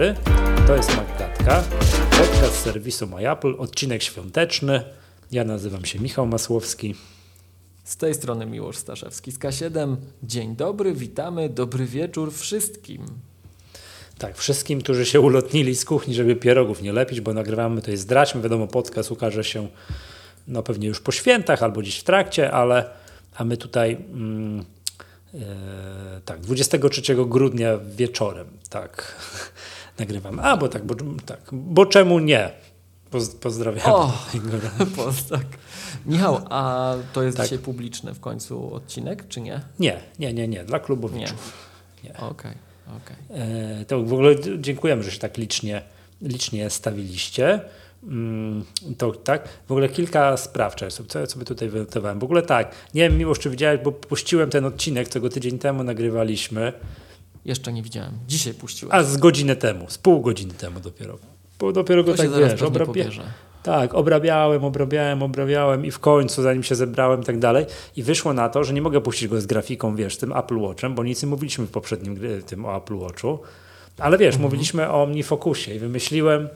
dobry. To jest Maggatka, podcast serwisu MyApple, odcinek świąteczny. Ja nazywam się Michał Masłowski. Z tej strony Miłosz Staszewski z K7. Dzień dobry, witamy, dobry wieczór wszystkim. Tak, wszystkim, którzy się ulotnili z kuchni, żeby pierogów nie lepić, bo nagrywamy to jest zdradźmy. Wiadomo, podcast ukaże się no pewnie już po świętach albo dziś w trakcie, ale a my tutaj mm, e, tak, 23 grudnia wieczorem tak nagrywamy. A, bo tak, bo, tak, bo czemu nie? Poz, pozdrawiam. O, tak. Michał, a to jest tak. dzisiaj publiczny w końcu odcinek, czy nie? Nie, nie, nie, nie, dla klubowiczów. Nie. Okej, okej. Okay, okay. To w ogóle dziękujemy, że się tak licznie, licznie stawiliście. Mm, to tak, w ogóle kilka spraw, co ja sobie tutaj wynotowałem. W ogóle tak, nie wiem, miło, czy widziałeś, bo puściłem ten odcinek, co go tydzień temu nagrywaliśmy. Jeszcze nie widziałem. Dzisiaj puściłem. A z godzinę temu, z pół godziny temu dopiero. Bo dopiero go to tak wiesz, obrabia... Tak, obrabiałem, obrabiałem, obrabiałem i w końcu, zanim się zebrałem tak dalej, i wyszło na to, że nie mogę puścić go z grafiką, wiesz, tym Apple Watchem, bo nic nie mówiliśmy w poprzednim tym o Apple Watchu, ale wiesz, mhm. mówiliśmy o OmniFocusie i wymyśliłem,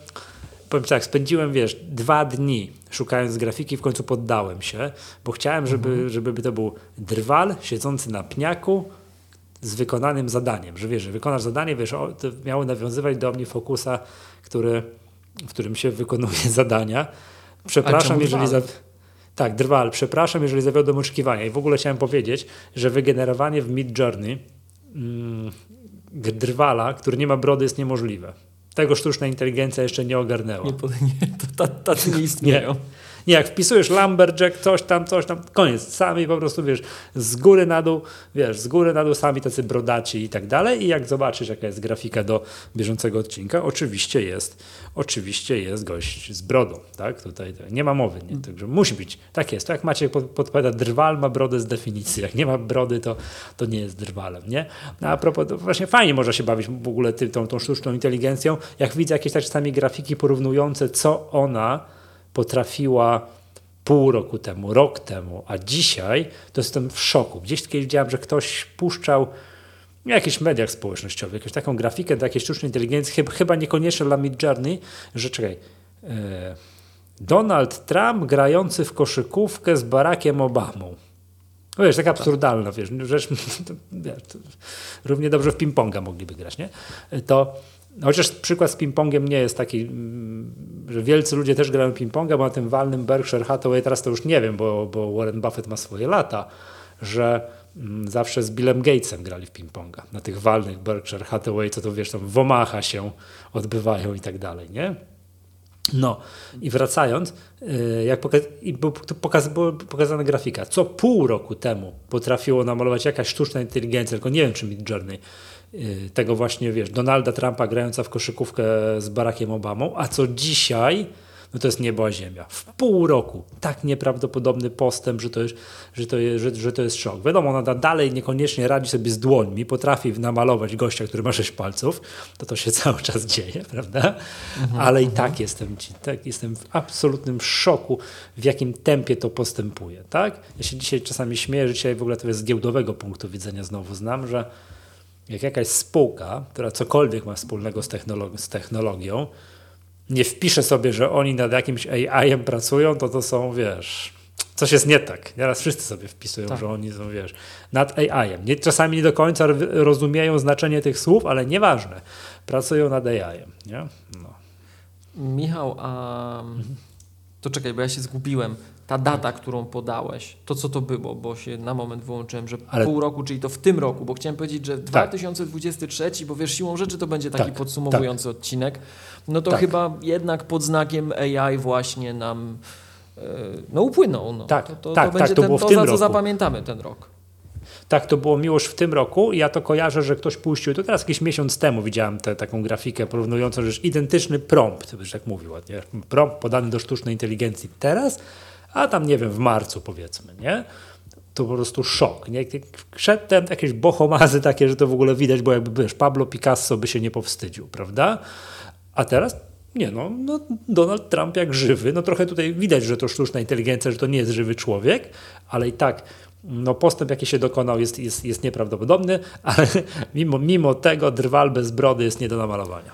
powiem tak, spędziłem, wiesz, dwa dni szukając grafiki, w końcu poddałem się, bo chciałem, żeby, mhm. żeby to był drwal siedzący na pniaku z wykonanym zadaniem, że wiesz, że wykonasz zadanie, wiesz, to miało nawiązywać do mnie fokusa, który, w którym się wykonuje zadania. Przepraszam, jeżeli... Za... Tak, drwal. Przepraszam, jeżeli zawiodłem oczekiwania. I w ogóle chciałem powiedzieć, że wygenerowanie w Mid Journey mm, drwala, który nie ma brody, jest niemożliwe. Tego sztuczna inteligencja jeszcze nie ogarnęła. Nie, nie to tacy nie istnieją. Nie. Nie, jak wpisujesz Lumberjack, coś tam, coś tam, koniec. Sami po prostu, wiesz, z góry na dół, wiesz, z góry na dół sami tacy brodaci i tak dalej. I jak zobaczysz, jaka jest grafika do bieżącego odcinka, oczywiście jest, oczywiście jest gość z brodą, tak? Tutaj nie ma mowy, nie? Także musi być. Tak jest. To jak Maciek podpowiada, drwal ma brodę z definicji. Jak nie ma brody, to, to nie jest drwalem, nie? No, a propos, właśnie fajnie można się bawić w ogóle tą, tą sztuczną inteligencją. Jak widzę jakieś tak czasami grafiki porównujące, co ona potrafiła pół roku temu, rok temu, a dzisiaj to jestem w szoku. Gdzieś kiedyś widziałem, że ktoś puszczał w jakichś mediach społecznościowych jakąś taką grafikę do jakiejś sztucznej inteligencji, chyba, niekoniecznie dla Mid Journey, że czekaj, e, Donald Trump grający w koszykówkę z Barackiem Obamą. No wiesz, tak absurdalna, wiesz, rzecz, wiesz, równie dobrze w ping-ponga mogliby grać, nie? To Chociaż przykład z ping-pongiem nie jest taki, mm, że wielcy ludzie też grają ping-ponga, bo na tym walnym Berkshire Hathaway, teraz to już nie wiem, bo, bo Warren Buffett ma swoje lata, że mm, zawsze z Billem Gatesem grali w ping-ponga. Na tych walnych Berkshire Hathaway, co to wiesz, tam w Omaha się odbywają i tak dalej, nie? No i wracając, y, jak poka pokaz była pokazana grafika, co pół roku temu potrafiło namalować jakaś sztuczna inteligencja, tylko nie wiem czy Mid Journey, Y, tego właśnie, wiesz, Donalda Trumpa grająca w koszykówkę z Barackiem Obamą, a co dzisiaj, no to jest niebo a ziemia. W pół roku tak nieprawdopodobny postęp, że to jest, że to jest, że, że to jest szok. Wiadomo, ona dalej niekoniecznie radzi sobie z dłońmi, potrafi namalować gościa, który ma sześć palców, to to się cały czas dzieje, prawda? Mhm, Ale i mhm. tak jestem, tak jestem w absolutnym szoku, w jakim tempie to postępuje, tak? Ja się dzisiaj czasami śmieję, że dzisiaj w ogóle to jest z giełdowego punktu widzenia znowu znam, że jak jakaś spółka, która cokolwiek ma wspólnego z, technologi z technologią, nie wpisze sobie, że oni nad jakimś AI-em pracują, to to są, wiesz, coś jest nie tak. Nieraz wszyscy sobie wpisują, tak. że oni są, wiesz, nad AI-em. Nie, czasami nie do końca rozumieją znaczenie tych słów, ale nieważne. Pracują nad AI-em, nie? No. Michał, a... to czekaj, bo ja się zgubiłem ta data, którą podałeś, to co to było, bo się na moment wyłączyłem, że Ale... pół roku, czyli to w tym roku, bo chciałem powiedzieć, że 2023, tak. bo wiesz, siłą rzeczy to będzie taki tak, podsumowujący tak. odcinek, no to tak. chyba jednak pod znakiem AI właśnie nam e, no upłynął. No. Tak, to, to, tak, to będzie tak, to, ten, to za co roku. zapamiętamy ten rok. Tak, to było miłość w tym roku i ja to kojarzę, że ktoś puścił, to teraz jakiś miesiąc temu widziałem tę taką grafikę porównującą, że identyczny prompt, byś tak mówił ładnie, prompt podany do sztucznej inteligencji teraz, a tam nie wiem, w marcu powiedzmy, nie? To po prostu szok. Nie? Przedtem jakieś bohomazy takie, że to w ogóle widać, bo jakby wiesz, Pablo Picasso by się nie powstydził, prawda? A teraz nie no, no, Donald Trump jak żywy, no trochę tutaj widać, że to sztuczna inteligencja, że to nie jest żywy człowiek, ale i tak no postęp jaki się dokonał jest, jest, jest nieprawdopodobny, ale mimo, mimo tego drwal bez brody jest nie do namalowania.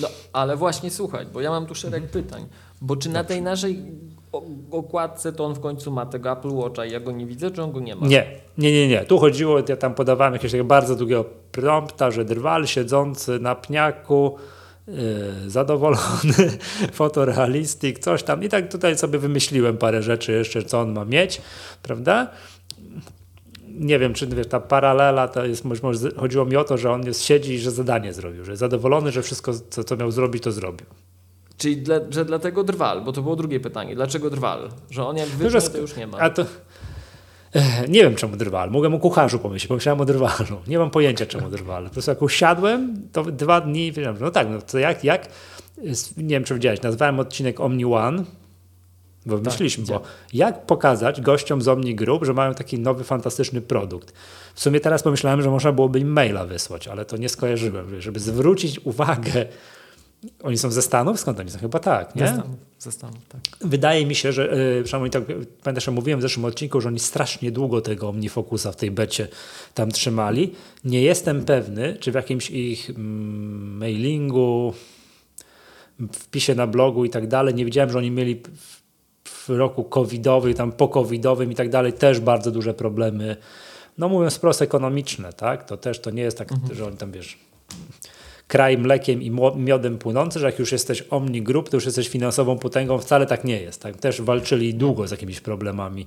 No, ale właśnie słuchaj, bo ja mam tu szereg mhm. pytań. Bo czy na tej naszej okładce to on w końcu ma tego Apple Watcha i ja go nie widzę, czy on go nie ma? Nie, nie, nie, nie. Tu chodziło, ja tam podawałem jakiegoś bardzo długiego prompta, że drwal siedzący na pniaku, yy, zadowolony, fotorealistik, coś tam. I tak tutaj sobie wymyśliłem parę rzeczy jeszcze, co on ma mieć, prawda? nie wiem, czy wiesz, ta paralela to jest, może chodziło mi o to, że on jest, siedzi i że zadanie zrobił, że jest zadowolony, że wszystko, co, co miał zrobić, to zrobił. Czyli dla, że dlatego drwal, bo to było drugie pytanie. Dlaczego drwal? Że on jak wyszedł, to już nie ma. A to, nie wiem czemu drwal. Mogłem o kucharzu pomyśleć, pomyślałem o drwalu. Nie mam pojęcia czemu drwal. Po prostu jak usiadłem, to dwa dni, no tak, no to jak, jak, nie wiem czy widziałeś, nazwałem odcinek Omni One, bo tak, myśleliśmy, bo jak pokazać gościom z Omni Group, że mają taki nowy, fantastyczny produkt. W sumie teraz pomyślałem, że można byłoby im maila wysłać, ale to nie skojarzyłem, żeby zwrócić uwagę oni są ze Stanów? Skąd oni są? Chyba tak, nie? Ze Stanów, ze Stanów tak. Wydaje mi się, że yy, przynajmniej tak, pamiętasz, że mówiłem w zeszłym odcinku, że oni strasznie długo tego OmniFocusa w tej becie tam trzymali. Nie jestem pewny, czy w jakimś ich mm, mailingu, wpisie na blogu i tak dalej, nie widziałem, że oni mieli w, w roku covidowym, tam po covidowym i tak dalej też bardzo duże problemy, no mówiąc wprost ekonomiczne, tak? To też to nie jest tak, mhm. że oni tam, wiesz kraj mlekiem i miodem płynący, że jak już jesteś Omni Group, to już jesteś finansową potęgą. Wcale tak nie jest. Tak? Też walczyli długo z jakimiś problemami,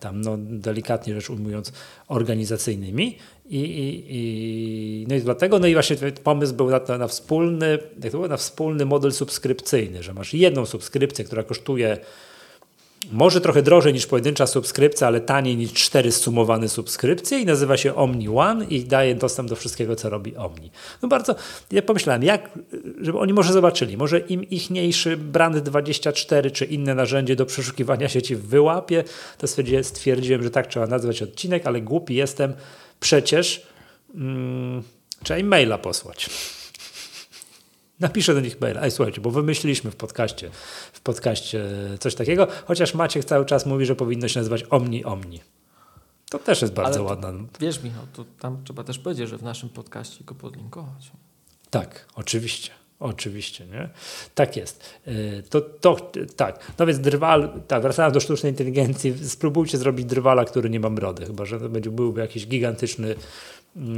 tam no, delikatnie rzecz ujmując, organizacyjnymi. I, i, i, no i dlatego, no i właśnie pomysł był na, na, wspólny, jak to było, na wspólny model subskrypcyjny, że masz jedną subskrypcję, która kosztuje może trochę drożej niż pojedyncza subskrypcja, ale taniej niż cztery sumowane subskrypcje i nazywa się Omni One i daje dostęp do wszystkiego, co robi Omni. No bardzo, ja pomyślałem, jak, żeby oni może zobaczyli, może im ichniejszy brand 24 czy inne narzędzie do przeszukiwania sieci wyłapie, to stwierdziłem, że tak trzeba nazwać odcinek, ale głupi jestem, przecież mm, trzeba im maila posłać. Napiszę do nich mail. Ej, słuchajcie, bo wymyśliliśmy w podcaście, w podcaście coś takiego, chociaż Maciek cały czas mówi, że powinno się nazywać Omni Omni. To też jest bardzo Ale ładna. Wiesz, Michał, to tam trzeba też powiedzieć, że w naszym podcaście go podlinkować. Tak, oczywiście. Oczywiście, nie? Tak jest. Y, to, to, tak. No więc drwal, tak, wracając do sztucznej inteligencji, spróbujcie zrobić drwala, który nie ma brody, chyba że to będzie, byłby jakiś gigantyczny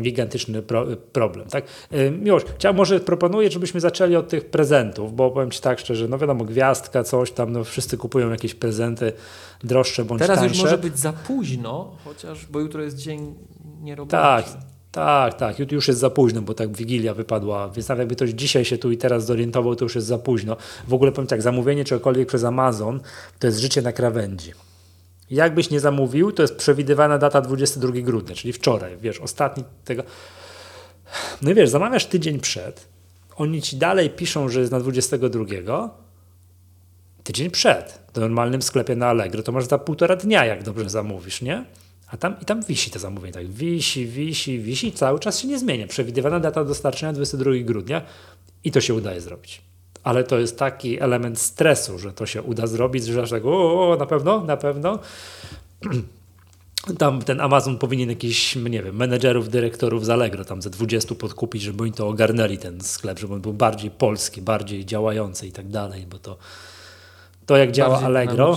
gigantyczny pro, problem. Tak? Y, Miłosz, chciałem, może proponuję, żebyśmy zaczęli od tych prezentów, bo powiem Ci tak szczerze, no wiadomo, gwiazdka, coś tam, no wszyscy kupują jakieś prezenty droższe bądź Teraz tańsze. już może być za późno, chociaż, bo jutro jest dzień nieroboczy. Tak, tak, tak, już jest za późno, bo tak Wigilia wypadła, więc nawet jakby ktoś dzisiaj się tu i teraz zorientował, to już jest za późno. W ogóle powiem tak, zamówienie czegokolwiek przez Amazon to jest życie na krawędzi. Jakbyś nie zamówił, to jest przewidywana data 22 grudnia, czyli wczoraj, wiesz, ostatni tego. No i wiesz, zamawiasz tydzień przed, oni ci dalej piszą, że jest na 22, tydzień przed, w normalnym sklepie na Allegro, to masz za półtora dnia, jak dobrze zamówisz, nie? A tam i tam wisi to zamówienie, tak wisi, wisi, wisi, cały czas się nie zmienia. Przewidywana data dostarczenia 22 grudnia i to się udaje zrobić ale to jest taki element stresu, że to się uda zrobić, że aż tak, o, na pewno, na pewno. Tam ten Amazon powinien jakiś, nie wiem, menedżerów, dyrektorów z Allegro tam ze 20 podkupić, żeby oni to ogarnęli ten sklep, żeby on był bardziej polski, bardziej działający i tak dalej, bo to, to jak działa Allegro,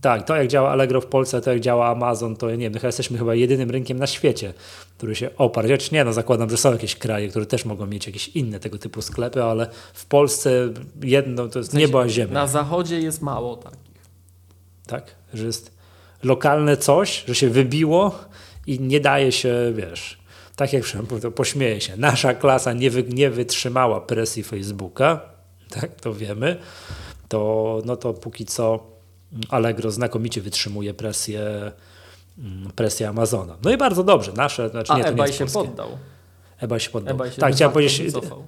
tak, to jak działa Allegro w Polsce, to jak działa Amazon, to nie wiem, no jesteśmy chyba jedynym rynkiem na świecie, który się oparł. Chociaż nie, no zakładam, że są jakieś kraje, które też mogą mieć jakieś inne tego typu sklepy, ale w Polsce jedno to jest w sensie, niebo a ziemia. Na zachodzie jest mało takich. Tak, że jest lokalne coś, że się wybiło i nie daje się, wiesz, tak jak to pośmieję się, nasza klasa nie, wy, nie wytrzymała presji Facebooka, tak, to wiemy, to, no to póki co Allegro znakomicie wytrzymuje presję, mm, presję Amazona. No i bardzo dobrze. Nasze, znaczy A nie, to eBay nie się poddał. eBay się poddał. Ebay się tak, chciałem powiedzieć, wycofał.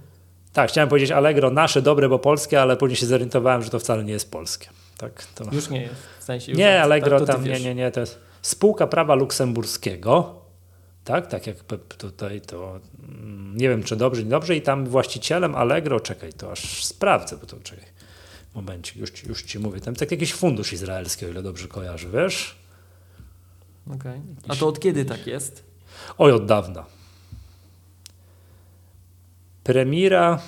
tak, chciałem powiedzieć Allegro nasze, dobre, bo polskie, ale później się zorientowałem, że to wcale nie jest polskie. Tak, to... Już nie jest. W sensie nie, Allegro tak, tam, nie, nie, nie, to jest spółka prawa luksemburskiego, tak, tak jak tutaj to mm, nie wiem, czy dobrze, nie dobrze i tam właścicielem Allegro, czekaj, to aż sprawdzę, bo to czekaj momencie, już ci, już ci mówię. Tam tak jakiś fundusz izraelski, o ile dobrze kojarzy, wiesz? Okej. Okay. A to od kiedy tak jest? Oj, od dawna. Premiera,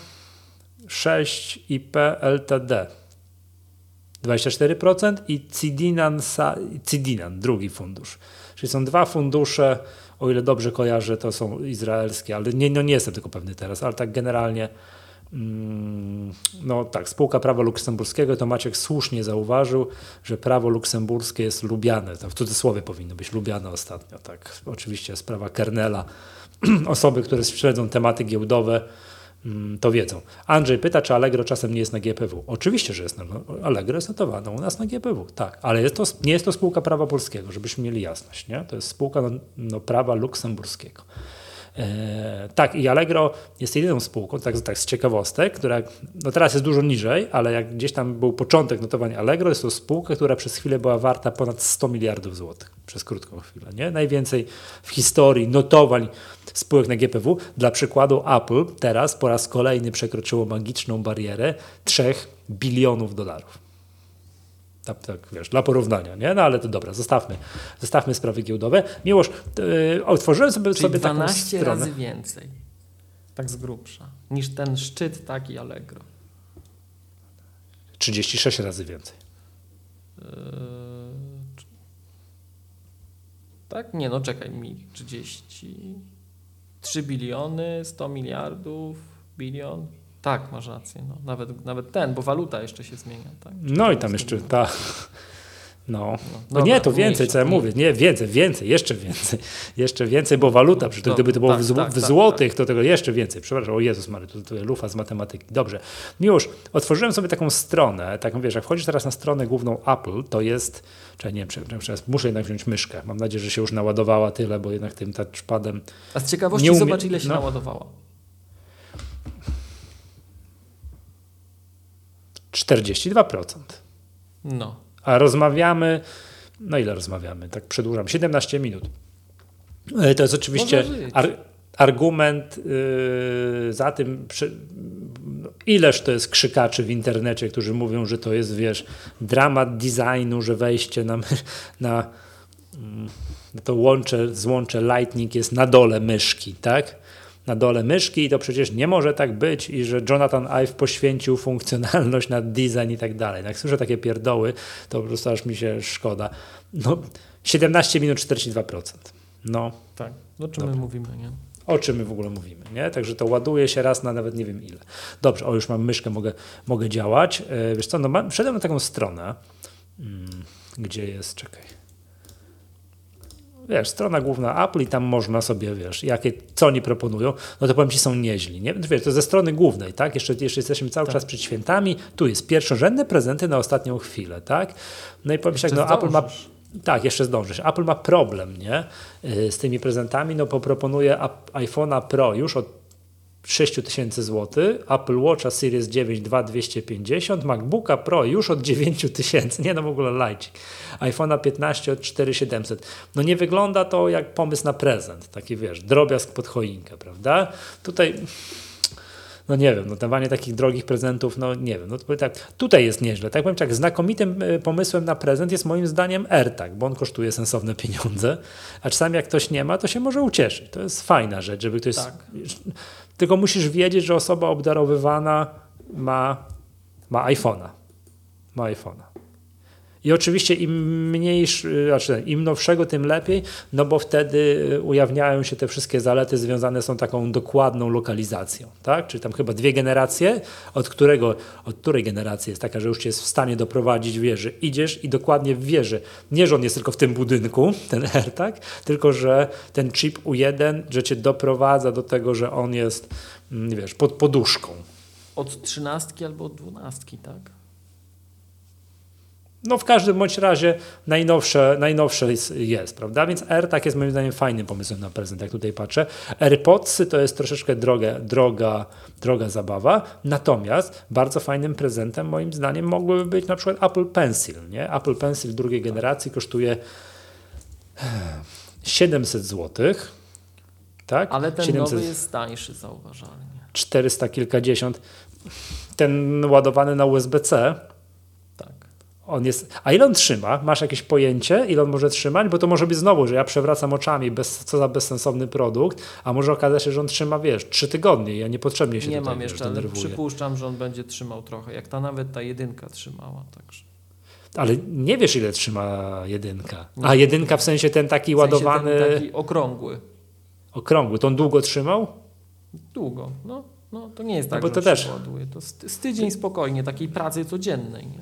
6IP LTD 24% i Cidinan, Cidinan, drugi fundusz. Czyli są dwa fundusze, o ile dobrze kojarzę, to są izraelskie, ale nie, no nie jestem tylko pewny teraz, ale tak generalnie no tak, spółka prawa luksemburskiego, to Maciek słusznie zauważył, że prawo luksemburskie jest lubiane, to w cudzysłowie powinno być lubiane ostatnio, tak. Oczywiście sprawa Kernela, osoby, które śledzą tematy giełdowe, Mm, to wiedzą. Andrzej pyta, czy Allegro czasem nie jest na GPW. Oczywiście, że jest na, Allegro jest notowane u nas na GPW, tak, ale jest to, nie jest to spółka prawa polskiego, żebyśmy mieli jasność, nie? to jest spółka no, no, prawa luksemburskiego. E, tak, i Allegro jest jedyną spółką, tak, tak z ciekawostek, która no teraz jest dużo niżej, ale jak gdzieś tam był początek notowania Allegro, jest to spółka, która przez chwilę była warta ponad 100 miliardów złotych, przez krótką chwilę. Nie? Najwięcej w historii notowań spółek na GPW. Dla przykładu Apple teraz po raz kolejny przekroczyło magiczną barierę 3 bilionów dolarów. Tak, tak, wiesz, dla porównania, nie? No ale to dobra, zostawmy, zostawmy sprawy giełdowe. Miłosz, yy, otworzyłem sobie, Czyli sobie 12 taką stronę. razy więcej, tak z grubsza, niż ten szczyt taki Allegro. 36 razy więcej. Yy, tak? Nie, no czekaj mi, 30... 3 biliony, 100 miliardów, bilion. Tak, masz rację. No. Nawet, nawet ten, bo waluta jeszcze się zmienia. Tak? No i tam jeszcze ta. No, no, no nie, to więcej, co ja mówię. Nie, więcej, więcej, jeszcze więcej. Jeszcze więcej, bo waluta, przy no, gdyby to było tak, w, zł tak, w tak, złotych, tak, to tego jeszcze więcej. Przepraszam, o Jezus Mary, to, to lufa z matematyki. Dobrze. Miłosz, otworzyłem sobie taką stronę, taką wiesz, jak wchodzisz teraz na stronę główną Apple, to jest, czy nie wiem, muszę jednak wziąć myszkę. Mam nadzieję, że się już naładowała tyle, bo jednak tym touchpadem... A z ciekawości umie... zobacz, ile się no. naładowała. 42%. No. A rozmawiamy, no ile rozmawiamy? Tak przedłużam, 17 minut. E, to jest oczywiście ar argument yy, za tym, przy, ileż to jest krzykaczy w internecie, którzy mówią, że to jest, wiesz, dramat designu, że wejście na, na, na to łącze, złącze Lightning jest na dole myszki, tak? Na dole myszki i to przecież nie może tak być i że Jonathan Ive poświęcił funkcjonalność na design i tak dalej. Jak słyszę takie pierdoły, to po prostu aż mi się szkoda. No, 17 minut 42%. No. Tak, o czym Dobra. my mówimy, nie? O czym my w ogóle mówimy, nie? Także to ładuje się raz na nawet nie wiem ile. Dobrze, o już mam myszkę, mogę, mogę działać. Yy, wiesz co, no wszedłem na taką stronę, yy, gdzie jest, czekaj, wiesz, strona główna Apple i tam można sobie, wiesz, jakie, co oni proponują, no to powiem Ci, są nieźli, nie? Wiesz, to ze strony głównej, tak? Jeszcze, jeszcze jesteśmy cały tak. czas przed świętami, tu jest pierwszorzędne prezenty na ostatnią chwilę, tak? No i powiem Ci tak, no Apple ma... Tak, jeszcze zdążysz. Apple ma problem, nie? Y, z tymi prezentami, no bo proponuje iPhone'a Pro już od 6000 zł, Apple Watcha Series 9 2250, MacBooka Pro już od 9000, nie no w ogóle lajcik, iPhone'a 15 od 4700. No nie wygląda to jak pomysł na prezent, taki wiesz, drobiazg pod choinkę, prawda? Tutaj no nie wiem, no dawanie takich drogich prezentów, no nie wiem, no tak, tutaj jest nieźle. Tak powiem tak, znakomitym e, pomysłem na prezent jest moim zdaniem AirTag, bo on kosztuje sensowne pieniądze, a czasami jak ktoś nie ma, to się może ucieszyć. To jest fajna rzecz, żeby ktoś... Tak. Tylko musisz wiedzieć, że osoba obdarowywana ma, ma iPhone'a. Ma iPhone'a. I oczywiście im mniejszy, znaczy im nowszego, tym lepiej, no bo wtedy ujawniają się te wszystkie zalety związane tą taką dokładną lokalizacją, tak? Czyli tam chyba dwie generacje, od, którego, od której generacji jest taka, że już cię jest w stanie doprowadzić wieży. Idziesz i dokładnie w wieży. Nie, że on jest tylko w tym budynku, ten AirTag, tylko że ten chip U1, że cię doprowadza do tego, że on jest, mm, wiesz, pod poduszką. Od trzynastki albo od dwunastki, tak? No w każdym bądź razie najnowsze, najnowsze jest, jest, prawda? Więc AirTag jest moim zdaniem fajnym pomysłem na prezent, jak tutaj patrzę. AirPodsy to jest troszeczkę droga, droga, droga zabawa, natomiast bardzo fajnym prezentem moim zdaniem mogłyby być na przykład Apple Pencil, nie? Apple Pencil drugiej generacji kosztuje 700 zł, tak? Ale ten 700, nowy jest tańszy zauważalnie. 400 kilkadziesiąt. Ten ładowany na USB-C On jest, a ile on trzyma? Masz jakieś pojęcie, ile on może trzymać? Bo to może być znowu, że ja przewracam oczami, bez, co za bezsensowny produkt, a może okazać się, że on trzyma, wiesz, trzy tygodnie i ja niepotrzebnie się Nie tutaj, mam wiesz, jeszcze, ale denerwuję. przypuszczam, że on będzie trzymał trochę, jak ta nawet ta jedynka trzymała. Także. Ale nie wiesz, ile trzyma jedynka. A jedynka w sensie ten taki W sensie ładowany, Ten taki okrągły. okrągły, to on długo trzymał? Długo. No, no to nie jest No tak, bo że to też ładuje. To z, z tydzień spokojnie, takiej pracy codziennej. Nie?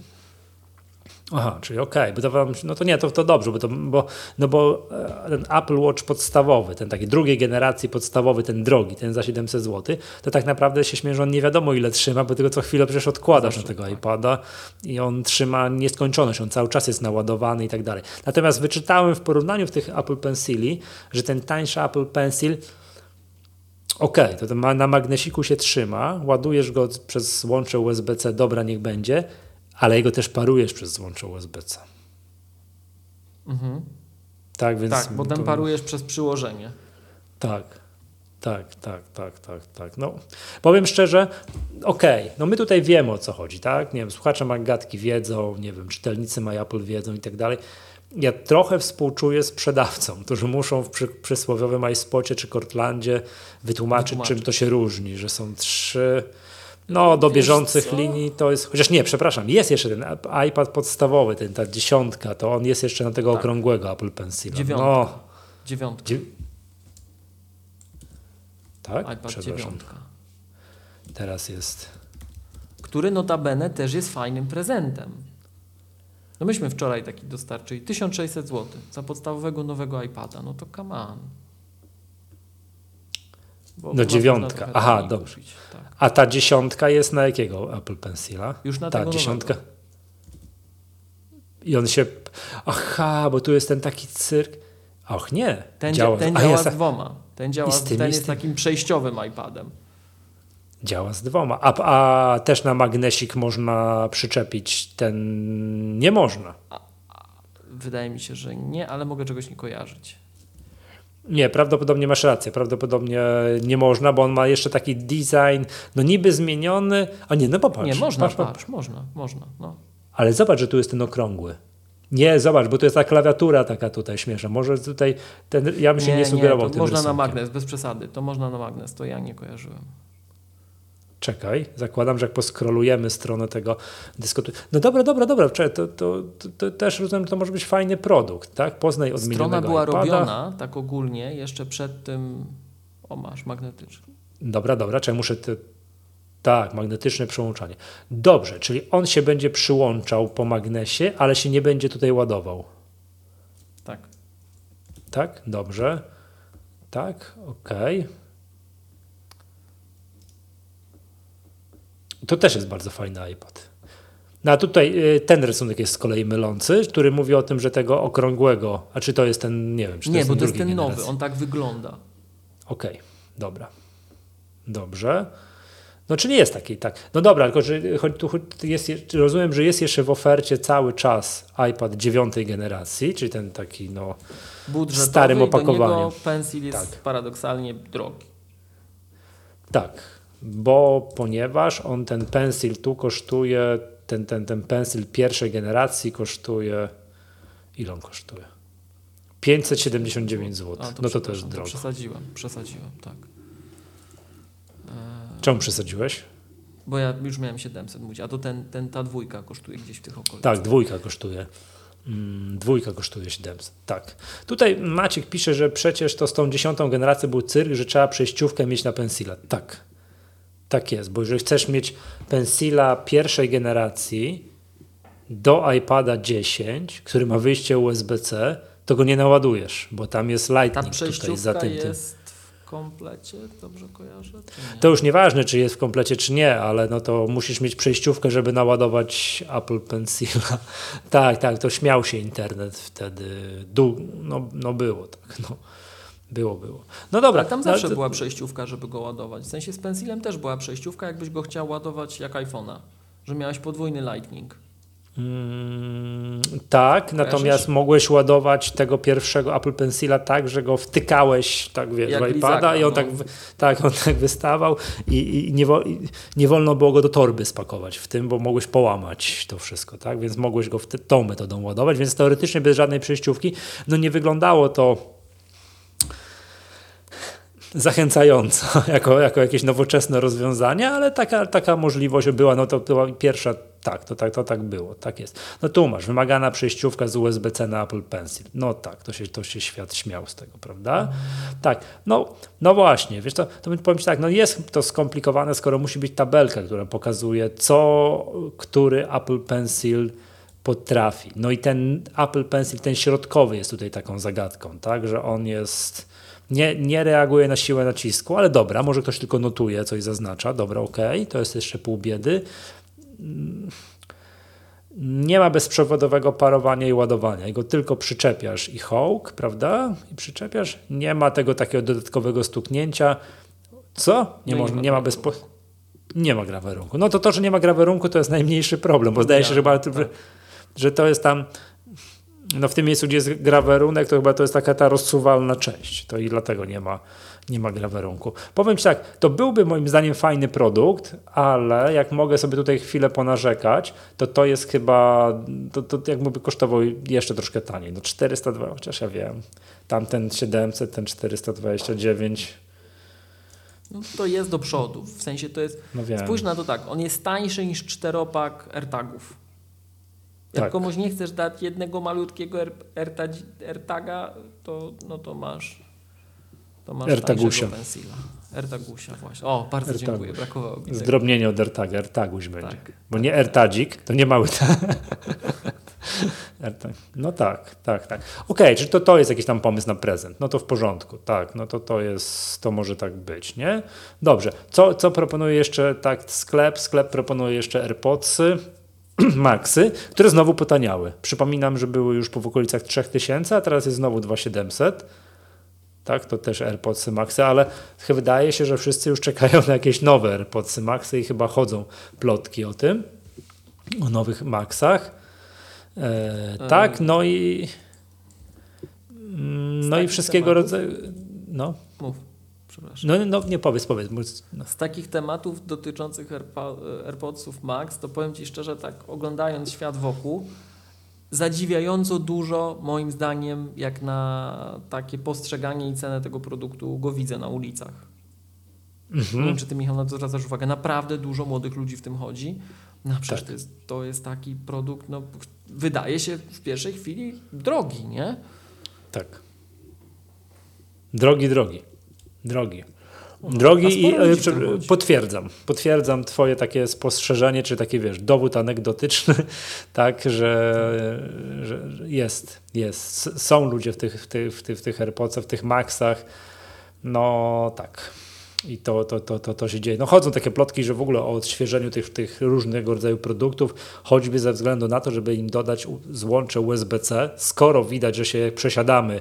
Aha, czyli okej, bo to wam, no to nie, to, to dobrze, bo, to, bo, no bo e, ten Apple Watch podstawowy, ten taki drugiej generacji podstawowy, ten drogi, ten za 700 zł, to tak naprawdę się śmieję, że on nie wiadomo ile trzyma, bo tylko co chwilę przecież odkładasz Zawsze, na tego tak. iPada i on trzyma nieskończoność, on cały czas jest naładowany i tak dalej. Natomiast wyczytałem w porównaniu w tych Apple Pencili, że ten tańszy Apple Pencil Okej, to, to ma, na magnesiku się trzyma, ładujesz go przez łącze USB-C, dobra, niech będzie, ale jego też parujesz przez łącze USB-C. Mhm. Tak, więc. Tak, bo to- parujesz przez przyłożenie. Tak, tak, tak, tak, tak, tak. No, powiem szczerze, okej, no my tutaj wiemy o co chodzi, tak? Nie wiem, słuchacze Magatki wiedzą, nie wiem, czytelnicy MyApple wiedzą i tak dalej. Ja trochę współczuję sprzedawcom, którzy muszą w przy, przysłowiowym iSpocie czy Cortlandzie wytłumaczyć, Wytłumaczyć. czym to się różni, że są trzy. No, do Wiesz bieżących co? linii to jest. Chociaż nie, przepraszam, jest jeszcze ten iPad podstawowy, ten, ta dziesiątka, to on jest jeszcze na tego Tak. okrągłego Apple Pencila. Dziewiątka. No, Dziewiątka. Dzie- tak? iPad Przepraszam. dziewiątka. Teraz jest. Który notabene też jest fajnym prezentem. No myśmy wczoraj taki dostarczyli 1600 zł za podstawowego nowego iPada. No to come on. No dziewiątka. Aha, dobrze. kupić, Tak. A ta dziesiątka jest na jakiego Apple Pencila? Już na Ta tego dziesiątka. nowego. I on się. Aha, bo tu jest ten taki cyrk. Och, nie. Ten działa, ten a działa jest, z dwoma. Ten, działa, z tym, ten jest takim przejściowym iPadem. działa z dwoma. A, a też na magnesik można przyczepić ten. Nie można. Wydaje mi się, że nie, ale mogę czegoś nie kojarzyć. Nie, prawdopodobnie masz rację. Prawdopodobnie nie można, bo on ma jeszcze taki design, no niby zmieniony. A nie, no popatrz. nie, można, patrz, patrz, patrz. można, można. No. Ale zobacz, że tu jest ten okrągły. Nie, zobacz, bo to jest ta klawiatura taka tutaj śmieszna. Może tutaj ten, ja bym się nie, sugerował to tym można rysunkiem. na magnes, bez przesady. To można na magnes, to ja nie kojarzyłem. Czekaj, zakładam, że jak poskrolujemy stronę tego dyskutu. No dobra, dobra, dobra, to, to, to, to też rozumiem, to może być fajny produkt, tak? Poznaj Strona odmienionego była iPada. robiona tak ogólnie jeszcze przed tym. O, masz magnetyczny. Dobra, dobra, czekaj, muszę... Te... Tak, magnetyczne przyłączanie. Dobrze, czyli on się będzie przyłączał po magnesie, ale się nie będzie tutaj ładował. Tak. Tak? Dobrze. Tak, okej. To też jest bardzo fajny iPad. No a tutaj y, ten rysunek jest z kolei mylący, który mówi o tym, że tego okrągłego, a czy to jest ten, nie wiem, czy to Nie, jest bo ten to jest ten nowy, generacji. on tak wygląda. Okej, dobra. Dobrze. No czyli jest taki, tak. No dobra, tylko że choć tu jest, je- rozumiem, że jest jeszcze w ofercie cały czas iPad dziewiątej generacji, czyli ten taki, no, Budżetowy starym i do niego pensil jest Tak. paradoksalnie drogi. Tak, bo ponieważ on ten pensil tu kosztuje, ten, ten, ten pensil pierwszej generacji kosztuje, ile on kosztuje? 579 zł. A, no to to jest przepraszam, drogo. Przesadziłem, przesadziłem, tak. E, Czemu przesadziłeś? Bo ja już miałem 700 mówić, a to ten, ten, ta dwójka kosztuje gdzieś w tych okolicach. Tak, dwójka kosztuje. Mm, Dwójka kosztuje 700. Tak. Tutaj Maciek pisze, że przecież to z tą dziesiątą generacją był cyrk, że trzeba przejściówkę mieć na pensila. Tak. Tak jest, bo jeżeli chcesz mieć pensila pierwszej generacji do iPada 10, który ma wyjście USB-C, to go nie naładujesz, bo tam jest Ta Lightning tutaj za tym. jest w komplecie, dobrze kojarzę? To już nieważne, czy jest w komplecie, czy nie, ale no to musisz mieć przejściówkę, żeby naładować Apple Pencila. tak, tak, to śmiał się internet wtedy. Du no, no było tak, no. Było, było. No dobra. Ale tam no, zawsze to- była przejściówka, żeby go ładować. W sensie z pensilem też była przejściówka, jakbyś go chciał ładować jak iPhone'a. Że miałeś podwójny Lightning. Mm, tak, natomiast mogłeś ładować tego pierwszego Apple Pencila tak, że go wtykałeś tak wiesz, w iPada i on, no. tak, tak, on tak wystawał i, i, nie, nie, wolno było go do torby spakować w tym, bo mogłeś połamać to wszystko, tak? Więc mogłeś go w tą metodą ładować, więc teoretycznie bez żadnej przejściówki, no nie wyglądało to zachęcająco, jako, jako jakieś nowoczesne rozwiązanie, ale taka, taka możliwość była, no to była pierwsza, tak, to, tak, to tak było, tak jest. No tu masz, wymagana przejściówka z USB-C na Apple Pencil. No tak, to się, to się świat śmiał z tego, prawda? Tak, no, no właśnie, wiesz, to, to powiem Ci tak, no jest to skomplikowane, skoro musi być tabelka, która pokazuje, co, który Apple Pencil potrafi. No i ten Apple Pencil, ten środkowy jest tutaj taką zagadką, tak, że on jest nie, nie reaguje na siłę nacisku, ale dobra, może ktoś tylko notuje, coś zaznacza, dobra, ok, to jest jeszcze pół biedy. Nie ma bezprzewodowego parowania i ładowania, jego tylko przyczepiasz i hołk, prawda? I przyczepiasz. Nie ma tego takiego dodatkowego stuknięcia. Co? Nie, no nie ma bezpo... Nie ma grawerunku. No to to, że nie ma grawerunku, to jest najmniejszy problem, bo zdaje się, że, tak. że to jest tam no w tym miejscu, gdzie jest grawerunek, to chyba to jest taka ta rozsuwalna część. To i dlatego nie ma, nie ma grawerunku. Powiem Ci tak, to byłby moim zdaniem fajny produkt, ale jak mogę sobie tutaj chwilę ponarzekać, to to jest chyba, to, to jakby kosztował jeszcze troszkę taniej. No 402, chociaż ja wiem, tamten 700, ten 429. No to jest do przodu, w sensie to jest, no spójrz na to tak, on jest tańszy niż czteropak AirTagów. Jak tak. komuś nie chcesz dać jednego malutkiego AirTaga, to, no to masz to masz AirTagusia. pensila. AirTagusia właśnie. O, bardzo AirTaguś. dziękuję, brakowało mi Zdrobnienie od AirTaga, AirTaguś będzie. Tak, Bo nie AirTadzik, to nie mały No tak, tak, tak. Okej, okay, czy to, to jest jakiś tam pomysł na prezent? No to w porządku, tak, no to to jest, to może tak być, nie? Dobrze, co, co proponuje jeszcze tak sklep? Sklep proponuje jeszcze AirPodsy. Maxy, które znowu potaniały. Przypominam, że były już po w okolicach 3000, a teraz jest znowu 2700. Tak, to też AirPodsy Maxy, ale wydaje się, że wszyscy już czekają na jakieś nowe AirPodsy Maxy i chyba chodzą plotki o tym, o nowych Maxach. E, tak, no i no i wszystkiego rodzaju. No. Mów przepraszam. No, no nie powiedz, powiedz. No. Z takich tematów dotyczących AirPodsów Max, to powiem Ci szczerze, tak oglądając świat wokół, zadziwiająco dużo, moim zdaniem, jak na takie postrzeganie i cenę tego produktu go widzę na ulicach. Mhm. Nie wiem, czy Ty, Michał, na to zwracasz uwagę. Naprawdę dużo młodych ludzi w tym chodzi. No przecież tak. to, jest, to jest taki produkt, no, wydaje się w pierwszej chwili drogi, nie? Tak. Drogi, drogi. Drogi. Drogi i e, potwierdzam, potwierdzam twoje takie spostrzeżenie, czy takie, wiesz, dowód anegdotyczny, tak, że, że jest, jest. Są ludzie w tych, w tych, w tych, w tych AirPodsach, w tych Maxach, no tak. I to, to, to, to, to się dzieje. No chodzą takie plotki, że w ogóle o odświeżeniu tych, tych różnego rodzaju produktów, choćby ze względu na to, żeby im dodać złącze USB-C, skoro widać, że się przesiadamy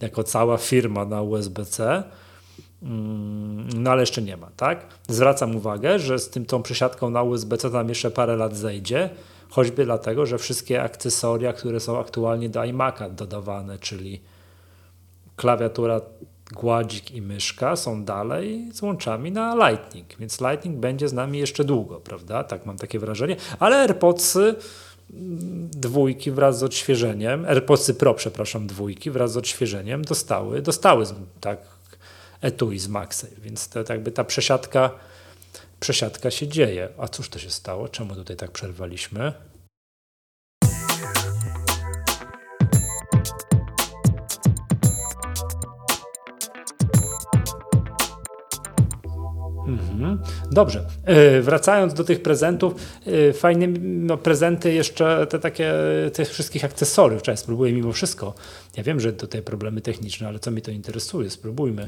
jako cała firma na USB-C, no ale jeszcze nie ma, tak? Zwracam uwagę, że z tym tą przesiadką na USB-C tam jeszcze parę lat zejdzie, choćby dlatego, że wszystkie akcesoria, które są aktualnie do iMac'a dodawane, czyli klawiatura, gładzik i myszka są dalej z łączami na Lightning, więc Lightning będzie z nami jeszcze długo, prawda? Tak mam takie wrażenie, ale AirPodsy mm, dwójki wraz z odświeżeniem, AirPodsy Pro, przepraszam, dwójki wraz z odświeżeniem dostały, dostały tak etui z Maxey, więc to jakby ta przesiadka, przesiadka się dzieje. A cóż to się stało? Czemu tutaj tak przerwaliśmy? Mhm. Dobrze. E, wracając do tych prezentów, e, fajne no, prezenty jeszcze te takie, tych wszystkich akcesoriów. Cześć, spróbuję mimo wszystko. Ja wiem, że tutaj problemy techniczne, ale co mi to interesuje? Spróbujmy.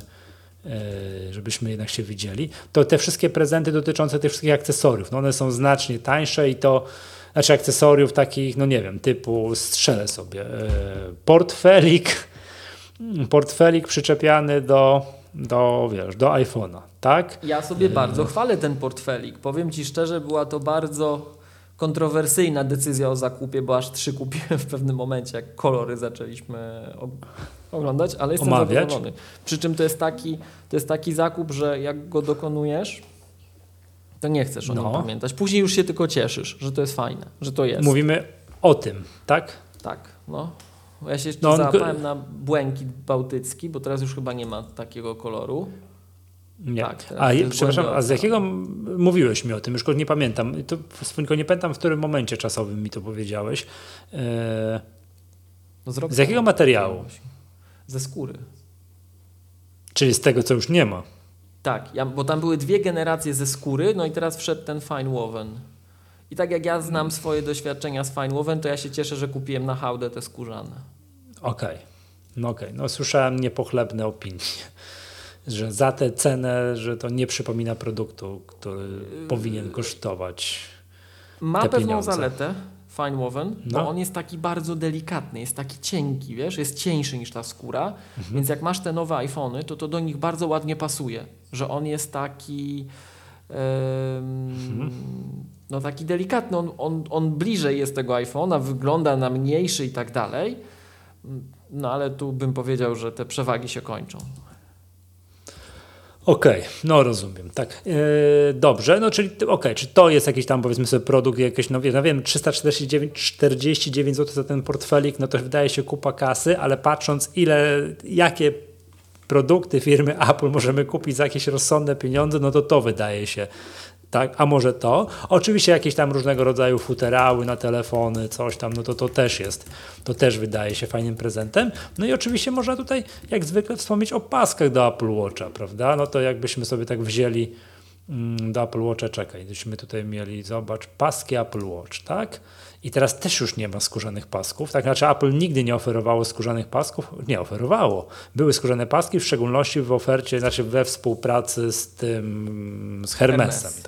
E, żebyśmy jednak się widzieli, to te wszystkie prezenty dotyczące tych wszystkich akcesoriów, no one są znacznie tańsze i to, znaczy akcesoriów takich, no nie wiem, typu strzelę sobie, e, portfelik, portfelik przyczepiany do, do, wiesz, do iPhone'a, tak? Ja sobie bardzo chwalę ten portfelik. Powiem Ci szczerze, była to bardzo kontrowersyjna decyzja o zakupie, bo aż trzy kupiłem w pewnym momencie, jak kolory zaczęliśmy oglądać, ale jestem Omawiać. zadowolony. Przy czym to jest, taki, to jest taki zakup, że jak go dokonujesz, to nie chcesz o no. nim pamiętać. Później już się tylko cieszysz, że to jest fajne, że to jest. Mówimy o tym, tak? Tak, no. Ja się jeszcze no, załapałem na błękit bałtycki, bo teraz już chyba nie ma takiego koloru. Nie. Tak, a przepraszam, a z jakiego mówiłeś mi o tym? Już nie pamiętam. To, tylko nie pamiętam, w którym momencie czasowym mi to powiedziałeś. E, no z jakiego materiału? Ze skóry. Czyli z tego, co już nie ma. Tak, ja, bo tam były dwie generacje ze skóry, no i teraz wszedł ten fine woven. I tak jak ja znam swoje doświadczenia z fine woven, to ja się cieszę, że kupiłem na hałdę te skórzane. Okej, okay. no okej. Okay. No słyszałem niepochlebne opinie że za tę cenę, że to nie przypomina produktu, który yy... powinien kosztować. Ma pewną pieniądze. zaletę Fine Woven, no. bo on jest taki bardzo delikatny, jest taki cienki, wiesz, jest cieńszy niż ta skóra, mhm. więc jak masz te nowe iPhony, to to do nich bardzo ładnie pasuje, że on jest taki mhm. no taki delikatny, on, on, on bliżej jest tego iPhone'a, wygląda na mniejszy i tak dalej, no ale tu bym powiedział, że te przewagi się kończą. Okej, okay, no rozumiem, tak. Yy, dobrze, no czyli okej, okay, czy to jest jakiś tam powiedzmy sobie produkt, jakiś, no, no wiem, 349 49 zł za ten portfelik, no to wydaje się kupa kasy, ale patrząc ile, jakie produkty firmy Apple możemy kupić za jakieś rozsądne pieniądze, no to to wydaje się tak? A może to? Oczywiście jakieś tam różnego rodzaju futerały na telefony, coś tam, no to to też jest, to też wydaje się fajnym prezentem. No i oczywiście można tutaj, jak zwykle, wspomnieć o paskach do Apple Watcha, prawda? No to jakbyśmy sobie tak wzięli mm, do Apple Watcha, czekaj, gdybyśmy tutaj mieli, zobacz, paski Apple Watch, tak? I teraz też już nie ma skórzanych pasków. Tak znaczy Apple nigdy nie oferowało skórzanych pasków. Nie oferowało. Były skórzane paski, w szczególności w ofercie, znaczy we współpracy z tym, z Hermesem. Hermes.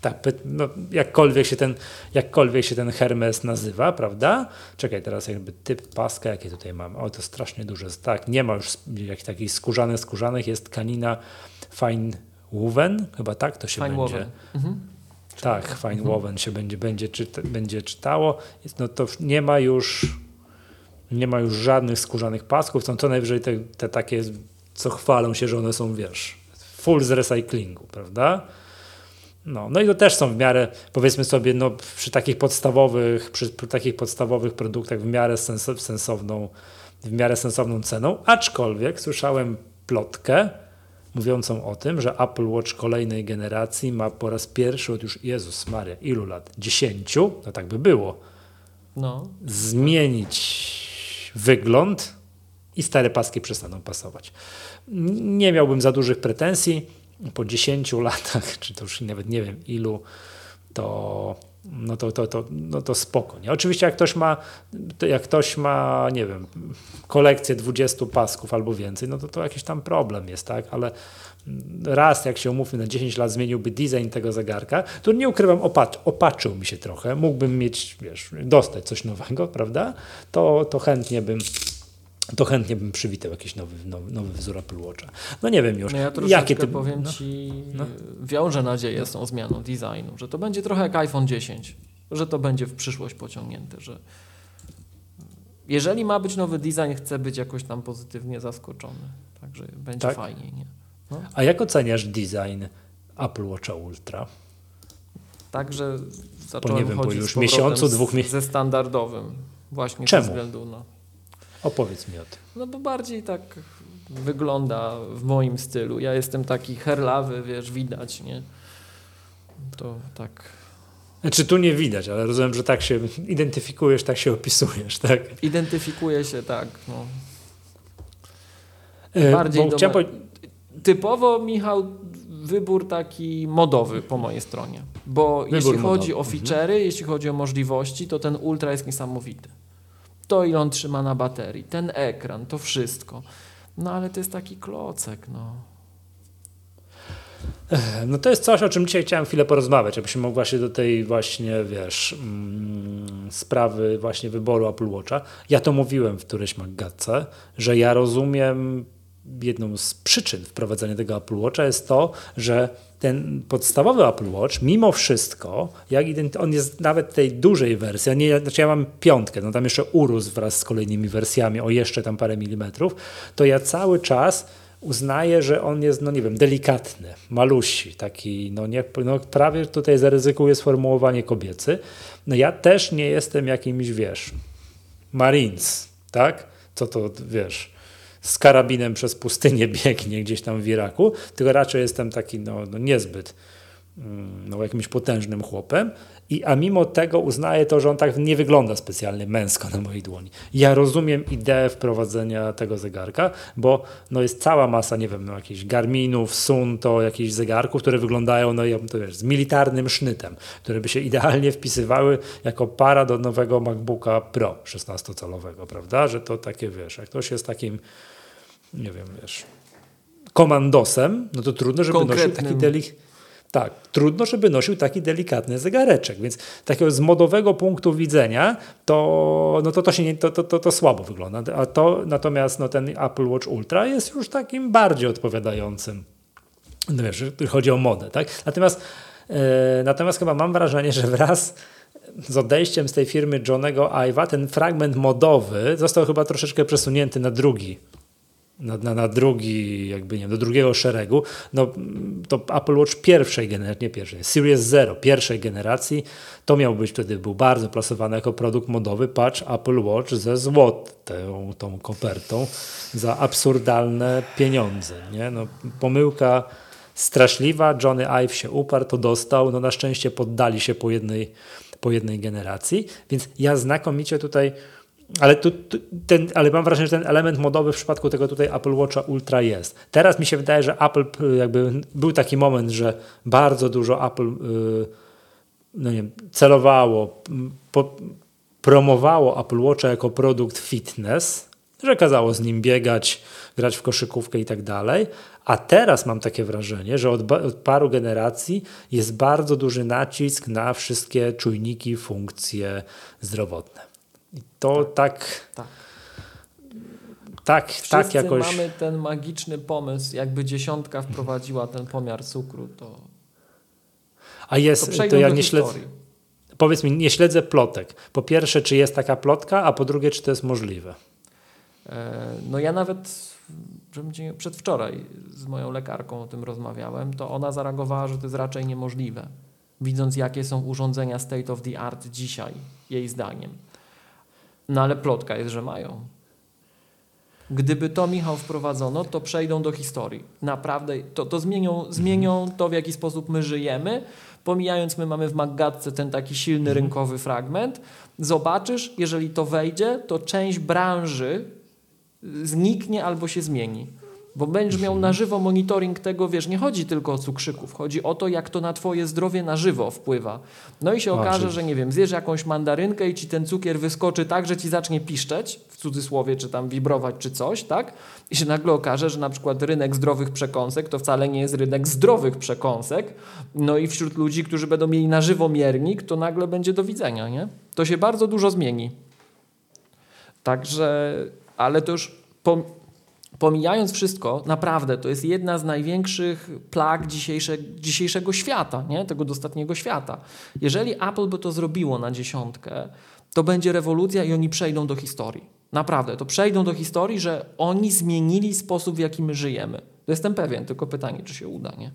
Tak, tak no, jakkolwiek, się ten, jakkolwiek się ten Hermes nazywa, prawda? Czekaj, teraz jakby typ paska, jakie tutaj mamy. O, to strasznie duże. Tak, nie ma już jak takich skórzanych, skórzanych, jest kanina Fine Woven, chyba tak to się Fine będzie. Mhm tak, Fine Woven się będzie, będzie, czyta, będzie czytało. No to nie ma już nie ma już żadnych skórzanych pasków, są co najwyżej te, te takie, co chwalą się, że one są, wiesz, full z recyklingu, prawda? No, no i to też są w miarę, powiedzmy sobie, no, przy takich podstawowych, przy, przy takich podstawowych produktach w miarę sens, sensowną, w miarę sensowną ceną, aczkolwiek słyszałem plotkę, mówiącą o tym, że Apple Watch kolejnej generacji ma po raz pierwszy od już, Jezus Maria, ilu lat? Dziesięciu? No tak by było. No. Zmienić wygląd i stare paski przestaną pasować. Nie miałbym za dużych pretensji. Po 10 latach, czy to już nawet nie wiem ilu, to no to, to, to, no to spoko. Nie? Oczywiście jak ktoś ma, jak ktoś ma, nie wiem, kolekcję 20 pasków albo więcej, no to to jakiś tam problem jest, tak? Ale raz, jak się umówmy, na 10 lat zmieniłby design tego zegarka, to nie ukrywam, opatr opatrzył mi się trochę. Mógłbym mieć, wiesz, dostać coś nowego, prawda? To, to chętnie bym to chętnie bym przywitał jakiś nowy, nowy, nowy wzór Apple Watcha. No nie wiem już. No ja Jakie ty... powiem no, Ci, no. wiążę nadzieję z tą zmianą designu, że to będzie trochę jak iPhone 10, że to będzie w przyszłość pociągnięte, że jeżeli ma być nowy design, chcę być jakoś tam pozytywnie zaskoczony. Także będzie tak? fajniej. Nie? No. A jak oceniasz design Apple Watcha Ultra? Także zacząłem po, nie wiem, po już miesiącu, dwóch miesięcy. Ze standardowym. Właśnie Czemu? ze względu na Opowiedz mi o tym. No bo bardziej tak wygląda w moim stylu. Ja jestem taki herlawy, wiesz, widać, nie? To tak. Znaczy tu nie widać, ale rozumiem, że tak się identyfikujesz, tak się opisujesz, tak? Identyfikuję się tak, no. E, bardziej do... Po... Typowo, Michał, wybór taki modowy po mojej stronie. Bo wybór jeśli chodzi modowy. o mhm. feature'y, mhm. jeśli chodzi o możliwości, to ten Ultra jest niesamowity to ile on trzyma na baterii, ten ekran, to wszystko. No ale to jest taki klocek, no. No to jest coś, o czym dzisiaj chciałem chwilę porozmawiać, abyśmy mogli właśnie do tej właśnie, wiesz, mm, sprawy właśnie wyboru Apple Watcha. Ja to mówiłem w którejś magatce, że ja rozumiem jedną z przyczyn wprowadzenia tego Apple Watcha jest to, że ten podstawowy Apple Watch, mimo wszystko, jak on jest nawet tej dużej wersji, nie, znaczy ja mam piątkę, no tam jeszcze urósł wraz z kolejnymi wersjami o jeszcze tam parę milimetrów, to ja cały czas uznaję, że on jest, no nie wiem, delikatny, malusi, taki, no, nie, no prawie tutaj zaryzykuję sformułowanie kobiecy. No ja też nie jestem jakimś, wiesz, Marines, tak? Co to, wiesz, z karabinem przez pustynię biegnie gdzieś tam w Iraku, tylko raczej jestem taki, no, no niezbyt, mm, no jakimś potężnym chłopem i, a mimo tego uznaję to, że on tak nie wygląda specjalnie męsko na mojej dłoni. Ja rozumiem ideę wprowadzenia tego zegarka, bo no jest cała masa, nie wiem, no jakichś Garminów, Sunto, jakichś zegarków, które wyglądają no, to wiesz, z militarnym sznytem, które by się idealnie wpisywały jako para do nowego MacBooka Pro 16-calowego, prawda? Że to takie, wiesz, jak ktoś jest takim, nie wiem, wiesz, komandosem, no to trudno, żeby nosił taki delik tak, trudno, żeby nosił taki delikatny zegareczek, więc takiego z modowego punktu widzenia to, no to, to, się nie, to, to, to, to słabo wygląda. A to, natomiast no, ten Apple Watch Ultra jest już takim bardziej odpowiadającym, no wiesz, chodzi o modę. Tak? Natomiast, yy, natomiast chyba mam wrażenie, że wraz z odejściem z tej firmy Johnego Ive'a ten fragment modowy został chyba troszeczkę przesunięty na drugi na, na, na, drugi, jakby nie wiem, do drugiego szeregu, no to Apple Watch pierwszej generacji, nie pierwszej, Series Zero, pierwszej generacji, to miał być wtedy, był bardzo plasowany jako produkt modowy, patrz Apple Watch ze złotą tą kopertą za absurdalne pieniądze, nie? No, pomyłka straszliwa, Johnny Ive się uparł, to dostał, no na szczęście poddali się po jednej, po jednej generacji, więc ja znakomicie tutaj ale, tu, tu, ten, ale mam wrażenie, że ten element modowy w przypadku tego tutaj Apple Watcha Ultra jest. Teraz mi się wydaje, że Apple jakby był taki moment, że bardzo dużo Apple yy, no nie celowało, po, promowało Apple Watcha jako produkt fitness, że kazało z nim biegać, grać w koszykówkę i tak dalej. A teraz mam takie wrażenie, że od, od, paru generacji jest bardzo duży nacisk na wszystkie czujniki, funkcje zdrowotne. I to tak. Tak. Tak, tak, tak jakoś. mamy ten magiczny pomysł, jakby dziesiątka wprowadziła ten pomiar cukru, to. A jest, to, to ja nie śledzę. Powiedz mi, nie śledzę plotek. Po pierwsze, czy jest taka plotka, a po drugie, czy to jest możliwe? E, no ja nawet przedwczoraj z moją lekarką o tym rozmawiałem, to ona zareagowała, że to jest raczej niemożliwe. Widząc, jakie są urządzenia state of the art dzisiaj, jej zdaniem. No ale plotka jest, że mają. Gdyby to, Michał, wprowadzono, to przejdą do historii. Naprawdę, to, to zmienią, zmienią to, w jaki sposób my żyjemy. Pomijając, my mamy w Maggatce ten taki silny mhm. rynkowy fragment. Zobaczysz, jeżeli to wejdzie, to część branży zniknie albo się zmieni bo będziesz miał na żywo monitoring tego, wiesz, nie chodzi tylko o cukrzyków, chodzi o to, jak to na twoje zdrowie na żywo wpływa. No i się okaże, że nie wiem, zjesz jakąś mandarynkę i ci ten cukier wyskoczy tak, że ci zacznie piszczeć, w cudzysłowie, czy tam wibrować, czy coś, tak? I się nagle okaże, że na przykład rynek zdrowych przekąsek to wcale nie jest rynek zdrowych przekąsek. No i wśród ludzi, którzy będą mieli na żywo miernik, to nagle będzie do widzenia, nie? To się bardzo dużo zmieni. Także, ale to już po, pomijając wszystko, naprawdę to jest jedna z największych plag dzisiejsze, dzisiejszego świata, nie? tego dostatniego świata. Jeżeli Apple by to zrobiło na dziesiątkę, to będzie rewolucja i oni przejdą do historii. Naprawdę, to przejdą do historii, że oni zmienili sposób, w jaki my żyjemy. To jestem pewien, tylko pytanie, czy się uda, nie?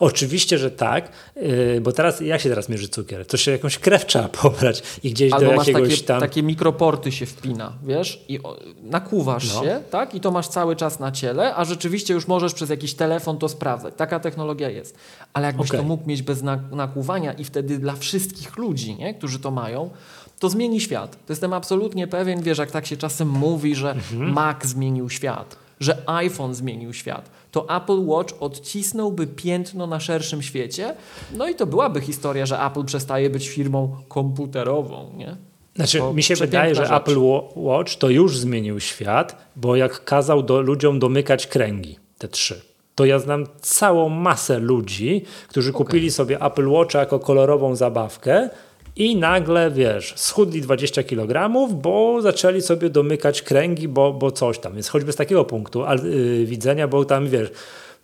Oczywiście, że tak, yy, bo teraz jak się teraz mierzy cukier? To się jakąś krew trzeba pobrać i gdzieś Albo do masz jakiegoś takie, tam... takie mikroporty się wpina, wiesz, i o, nakuwasz no. się, tak, i to masz cały czas na ciele, a rzeczywiście już możesz przez jakiś telefon to sprawdzać. Taka technologia jest. Ale jakbyś okay. to mógł mieć bez nakuwania i wtedy dla wszystkich ludzi, nie, którzy to mają, to zmieni świat. To jestem absolutnie pewien, wiesz, jak tak się czasem mówi, że mhm. Mac zmienił świat, że iPhone zmienił świat to Apple Watch odcisnąłby piętno na szerszym świecie, no i to byłaby historia, że Apple przestaje być firmą komputerową, nie? Znaczy, to mi się wydaje, że rzecz. Apple Watch to już zmienił świat, bo jak kazał do, ludziom domykać kręgi, te trzy, to ja znam całą masę ludzi, którzy okay. kupili sobie Apple Watcha jako kolorową zabawkę i nagle, wiesz, schudli 20 kg, bo zaczęli sobie domykać kręgi, bo, bo coś tam. Więc choćby z takiego punktu yy, widzenia, bo tam, wiesz,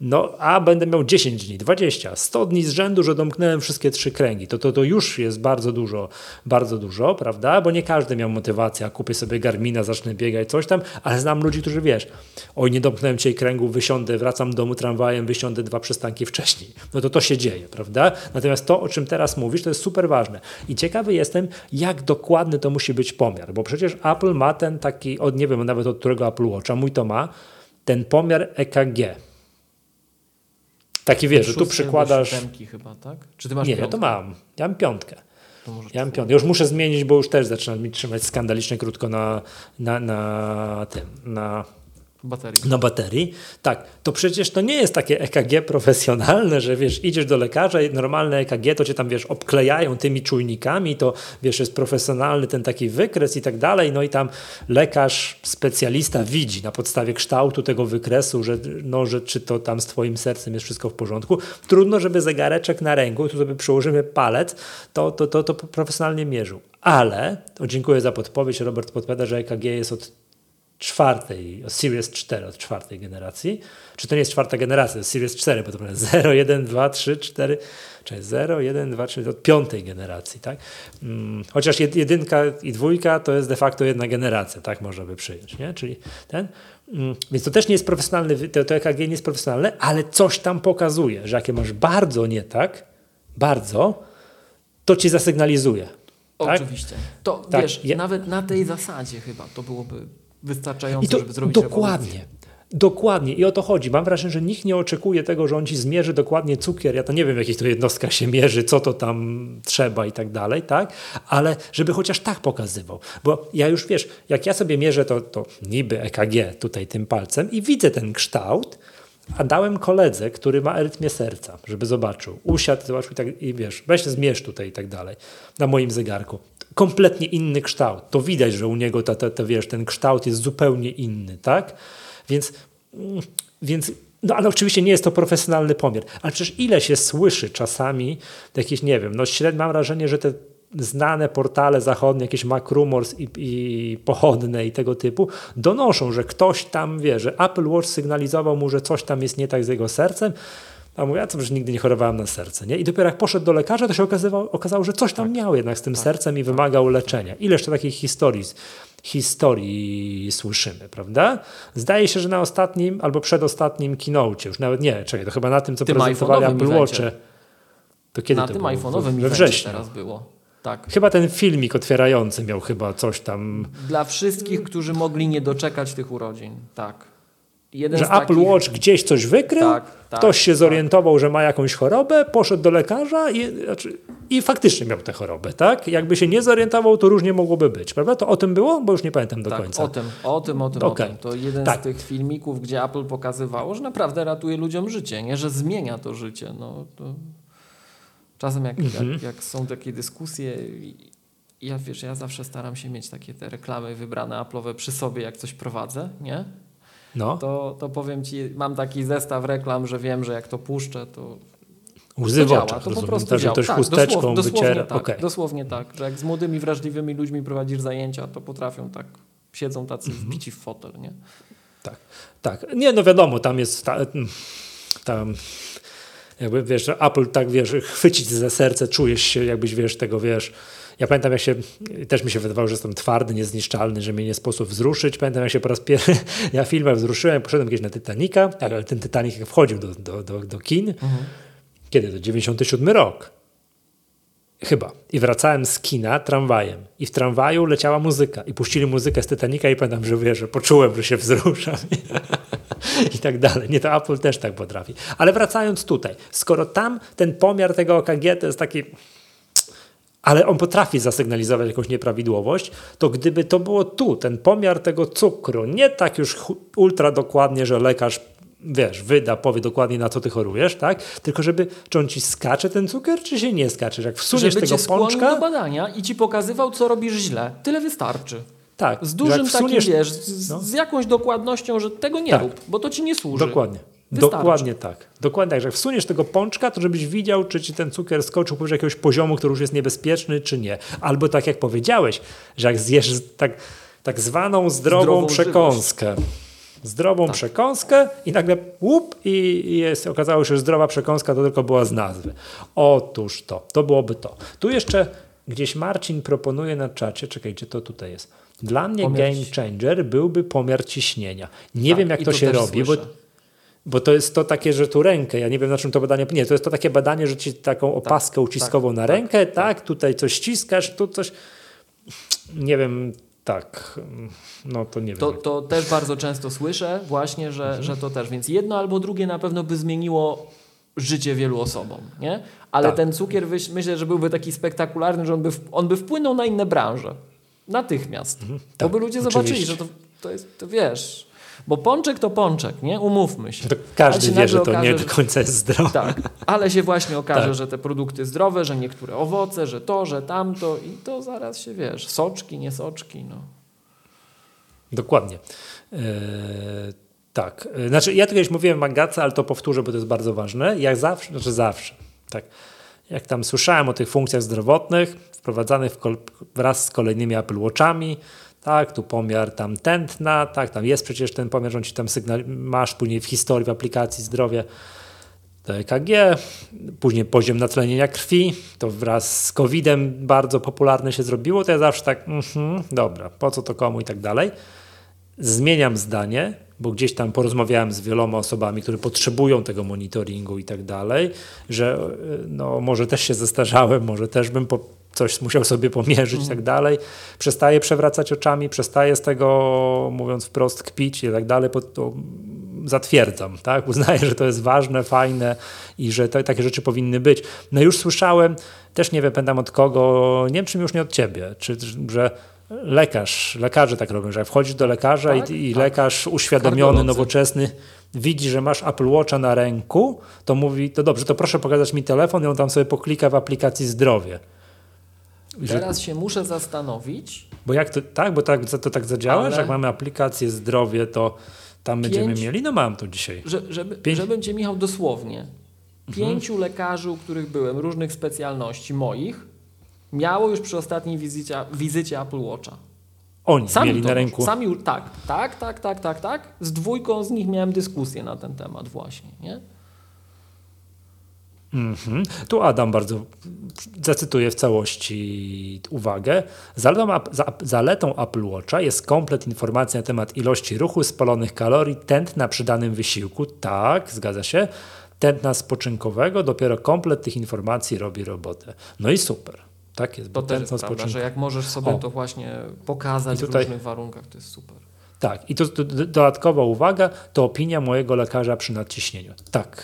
no, a będę miał 10 dni, 20, 100 dni z rzędu, że domknąłem wszystkie trzy kręgi. To, to, to już jest bardzo dużo, bardzo dużo, prawda? Bo nie każdy miał motywację, kupię sobie Garmina, zacznę biegać, coś tam, ale znam ludzi, którzy wiesz, oj, nie domknąłem dzisiaj kręgu, wysiądę, wracam do domu tramwajem, wysiądę dwa przystanki wcześniej. No to to się dzieje, prawda? Natomiast to, o czym teraz mówisz, to jest super ważne. I ciekawy jestem, jak dokładny to musi być pomiar, bo przecież Apple ma ten taki, od nie wiem nawet od którego Apple Watcha, mój to ma, ten pomiar EKG Taki wiesz, że tu przykładasz. chyba, tak? Czy ty masz Nie, piątkę? ja to mam. Ja mam piątkę. Ja mam piątkę. Już muszę zmienić, bo już też zaczynam mi trzymać skandalicznie krótko na, na, na tym, na baterii. Na baterii. Tak, to przecież to nie jest takie EKG profesjonalne, że wiesz, idziesz do lekarza i normalne EKG to cię tam wiesz, obklejają tymi czujnikami, to wiesz, jest profesjonalny ten taki wykres i tak dalej, no i tam lekarz, specjalista widzi na podstawie kształtu tego wykresu, że, no, że czy to tam z twoim sercem jest wszystko w porządku. Trudno, żeby zegareczek na ręku, tu sobie przyłożymy palec, to, to, to, to profesjonalnie mierzył. Ale, dziękuję za podpowiedź, Robert podpowiada, że EKG jest od czwartej, Series 4 od czwartej generacji. Czy to nie jest czwarta generacja, to jest Series 4, bo to 0, 1, 2, 3, 4, czyli 0, 1, 2, 3, od piątej generacji, tak? Hmm, chociaż jedynka i dwójka to jest de facto jedna generacja, tak można by przyjąć, nie? Czyli ten, hmm, więc to też nie jest profesjonalny, to, to EKG nie jest profesjonalne, ale coś tam pokazuje, że jakie masz bardzo nie tak, bardzo, to ci zasygnalizuje. Tak? Oczywiście. To tak, wiesz, ja... nawet na tej zasadzie chyba to byłoby wystarczająco, to, żeby zrobić Dokładnie. Rewolucję. Dokładnie i o to chodzi. Mam wrażenie, że nikt nie oczekuje tego, że on ci zmierzy dokładnie cukier. Ja to nie wiem, w jakich to jednostkach się mierzy, co to tam trzeba i tak dalej, tak? Ale żeby chociaż tak pokazywał. Bo ja już wiesz, jak ja sobie mierzę to, to niby EKG tutaj tym palcem i widzę ten kształt, a dałem koledze, który ma erytmię serca, żeby zobaczył. Usiadł, zobaczył i, tak, i wiesz, weź zmierz tutaj i tak dalej na moim zegarku kompletnie inny kształt. To widać, że u niego ta, ta, ta, wiesz, ten kształt jest zupełnie inny, tak? Więc, mm, więc no ale oczywiście nie jest to profesjonalny pomiar. Ale przecież ile się słyszy czasami jakieś, nie wiem, no średnio mam wrażenie, że te znane portale zachodnie, jakieś MacRumors i, i pochodne i tego typu, donoszą, że ktoś tam wie, że Apple Watch sygnalizował mu, że coś tam jest nie tak z jego sercem, a mówię, ja to że nigdy nie chorowałem na serce. Nie? I dopiero jak poszedł do lekarza, to się okazywało, okazało że coś tam tak. miał jednak z tym tak. sercem i wymagał leczenia. Ileż to takich historii, historii słyszymy, prawda? Zdaje się, że na ostatnim albo przedostatnim keynote, już nawet nie, czekaj, to chyba na tym, co tym prezentowali Apple Watche. To kiedy na to tym było? iPhone'owym we wrześniu teraz było. Tak. Chyba ten filmik otwierający miał chyba coś tam. Dla wszystkich, którzy mogli nie doczekać tych urodzin. Tak. Jeden że Apple takich... Watch gdzieś coś wykrył, tak, tak, ktoś się tak. zorientował, tak. że ma jakąś chorobę, poszedł do lekarza i, znaczy, i faktycznie miał tę chorobę, tak? Jakby się nie zorientował, to różnie mogłoby być, prawda? To o tym było? Bo już nie pamiętam do tak, końca. o tym, o tym, o tym, okay. o tym. To jeden tak. z tych filmików, gdzie Apple pokazywało, że naprawdę ratuje ludziom życie, nie? Że zmienia to życie. No, to... Czasem jak, mhm. jak, jak są takie dyskusje ja wiesz, ja zawsze staram się mieć takie te reklamy wybrane Apple'owe przy sobie, jak coś prowadzę, nie? No. to, to powiem Ci, mam taki zestaw reklam, że wiem, że jak to puszczę, to Łzy to działa, to po prostu tak, działa. Też tak, chusteczką dosłownie, wyciera. Tak, okay. Dosłownie tak, że jak z młodymi, wrażliwymi ludźmi prowadzisz zajęcia, to potrafią tak, siedzą tacy mm -hmm. wbici w fotel, nie? Tak, tak. Nie, no wiadomo, tam jest ta, tam jakby, wiesz, Apple tak, wiesz, chwycić za serce, czujesz się, jakbyś, wiesz, tego, wiesz, ja pamiętam, jak się, też mi się wydawało, że jestem twardy, niezniszczalny, że mnie nie sposób wzruszyć. Pamiętam, jak się po raz pierwszy, ja filmem wzruszyłem, poszedłem gdzieś na Titanica, ale ten Titanic wchodził do, do, do, do kin. Mhm. Kiedy to? 97 rok. Chyba. I wracałem z kina tramwajem. I w tramwaju leciała muzyka. I puścili muzykę z Titanica i pamiętam, że wiesz, że poczułem, że się wzruszam. I tak dalej. Nie, to Apple też tak potrafi. Ale wracając tutaj. Skoro tam ten pomiar tego OKG to jest taki ale on potrafi zasygnalizować jakąś nieprawidłowość, to gdyby to było tu, ten pomiar tego cukru, nie tak już ultra dokładnie, że lekarz wiesz, wyda, powie dokładnie na co ty chorujesz, tak? Tylko żeby, czy on ci skacze ten cukier, czy się nie skacze? Jak wsuniesz żeby tego cię pączka... do badania i ci pokazywał, co robisz źle. Tyle wystarczy. Tak. Z dużym wsuniesz... takim, wiesz, z, no. z, jakąś dokładnością, że tego nie tak. rób, bo to ci nie służy. Dokładnie. Wystarczy. Dokładnie tak. Dokładnie tak, że jak wsuniesz tego pączka, to żebyś widział, czy ci ten cukier skoczył powyżej jakiegoś poziomu, który już jest niebezpieczny, czy nie. Albo tak jak powiedziałeś, że jak zjesz tak, tak zwaną zdrową, Zdrową przekąskę, zdrową Tak. przekąskę i nagle łup i jest, okazało się, że zdrowa przekąska to tylko była z nazwy. Otóż to, to byłoby to. Tu jeszcze gdzieś Marcin proponuje na czacie, czekajcie, to tutaj jest. Dla mnie Pomiar game changer byłby pomiar ciśnienia. Nie Tak, wiem jak to, to się robi, słyszę. bo to jest to takie, że tu rękę, ja nie wiem na czym to badanie, nie, to jest to takie badanie, że ci taką opaskę uciskową tak, na tak, rękę, tak, tutaj coś ściskasz, tu coś, nie wiem, tak, no to nie To, wiem. to też bardzo często słyszę właśnie, że, Mhm. że to też. Więc jedno albo drugie na pewno by zmieniło życie wielu osobom, nie? Ale Tak. ten cukier myślę, że byłby taki spektakularny, że on by, on by wpłynął na inne branże. Natychmiast. Bo tak, by ludzie zobaczyli, oczywiście. że to, to jest, to wiesz... Bo pączek to pączek, nie? Umówmy się. To każdy się wie, że to nie okaże, do końca jest zdrowe. Tak, ale się właśnie okaże, Tak. że te produkty zdrowe, że niektóre owoce, że to, że tamto i to zaraz się wiesz, soczki, nie soczki, no. Dokładnie. Eee, tak. E, Znaczy, ja tu kiedyś mówiłem Magaca, ale to powtórzę, bo to jest bardzo ważne. Jak zawsze, znaczy zawsze, tak. Jak tam słyszałem o tych funkcjach zdrowotnych wprowadzanych wraz z kolejnymi Apple Watchami, tak, tu pomiar tam tętna, tak, tam jest przecież ten pomiar, że on ci tam sygnał, masz później w historii, w aplikacji zdrowie, to EKG, później poziom natlenienia krwi, to wraz z COVID-em bardzo popularne się zrobiło, to ja zawsze tak, mhm, dobra, po co to komu i tak dalej. Zmieniam zdanie, bo gdzieś tam porozmawiałem z wieloma osobami, które potrzebują tego monitoringu i tak dalej, że y, no, może też się zestarzałem, może też bym po, coś musiał sobie pomierzyć i tak dalej. Przestaję przewracać oczami, przestaję z tego, mówiąc wprost, kpić i tak dalej, to zatwierdzam, tak? Uznaję, że to jest ważne, fajne i że to, takie rzeczy powinny być. No już słyszałem, też nie wiem, pamiętam od kogo, nie wiem, czym już nie od ciebie, czy że lekarz, lekarze tak robią, że wchodzisz do lekarza Tak, i, i tak. lekarz uświadomiony, nowoczesny widzi, że masz Apple Watcha na ręku, to mówi, to dobrze, to proszę pokazać mi telefon i on tam sobie poklika w aplikacji zdrowie. Teraz się muszę zastanowić, Bo jak to, tak, bo tak, to tak zadziała, Ale- że jak mamy aplikację zdrowie, to tam będziemy Pięć- mieli, no mam to dzisiaj. że, żeby, Pięć- żebym cię Michał dosłownie, Mhm. pięciu lekarzy, u których byłem, różnych specjalności moich, miało już przy ostatniej wizycie, wizycie Apple Watcha. Oni Sami mieli na ręku. Sami, tak, tak, tak, tak, tak, tak. Z dwójką z nich miałem dyskusję na ten temat właśnie, nie? Mhm. Tu Adam bardzo zacytuję w całości uwagę. Zaletą, zaletą Apple Watcha jest komplet informacji na temat ilości ruchu, spalonych kalorii, tętna przy danym wysiłku. Tak, zgadza się. Tętna spoczynkowego, dopiero komplet tych informacji robi robotę. No i super. Tak jest, To bo jest tętno spoczynkowe. że jak możesz sobie O. to właśnie pokazać tutaj- w różnych warunkach, to jest super. Tak, i to, to do- dodatkowa uwaga, to opinia mojego lekarza przy nadciśnieniu. Tak,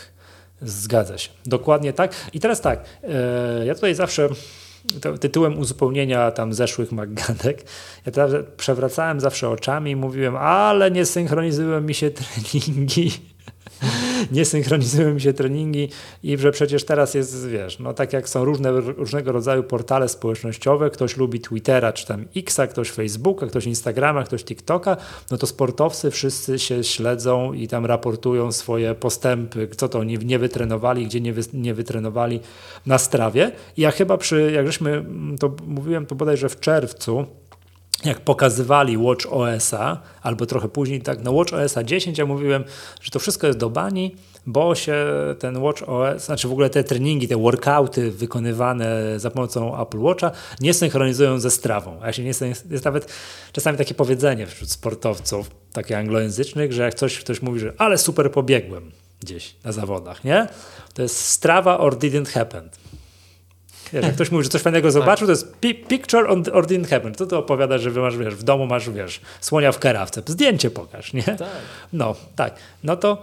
zgadza się. Dokładnie tak. I teraz tak, e, ja tutaj zawsze tytułem uzupełnienia tam zeszłych maganek, ja przewracałem zawsze oczami i mówiłem, ale nie synchronizują mi się treningi. nie synchronizują mi się treningi i że przecież teraz jest, wiesz, no tak jak są różne, różnego rodzaju portale społecznościowe, ktoś lubi Twittera, czy tam Xa, ktoś Facebooka, ktoś Instagrama, ktoś TikToka, no to sportowcy wszyscy się śledzą i tam raportują swoje postępy, co to oni nie wytrenowali, gdzie nie, wy, nie wytrenowali na strawie. I ja chyba przy, jak żeśmy, mm, to mówiłem to bodajże w czerwcu, jak pokazywali Watch OS-a, albo trochę później, tak, no Watch OS-a 10, ja mówiłem, że to wszystko jest do bani, bo się ten Watch OS, znaczy w ogóle te treningi, te workouty wykonywane za pomocą Apple Watcha nie synchronizują ze strawą. A się nie jest nawet czasami takie powiedzenie wśród sportowców, takie anglojęzycznych, że jak coś ktoś mówi, że ale super pobiegłem gdzieś na zawodach, nie? To jest strawa or didn't happen. Wiesz, jak ktoś mówi, że coś fajnego zobaczył, to jest pi picture on, or didn't happen. Co to opowiada, że wy masz, wiesz, w domu masz, wiesz, słonia w karawce. Zdjęcie pokaż, nie? Tak. No, tak. No to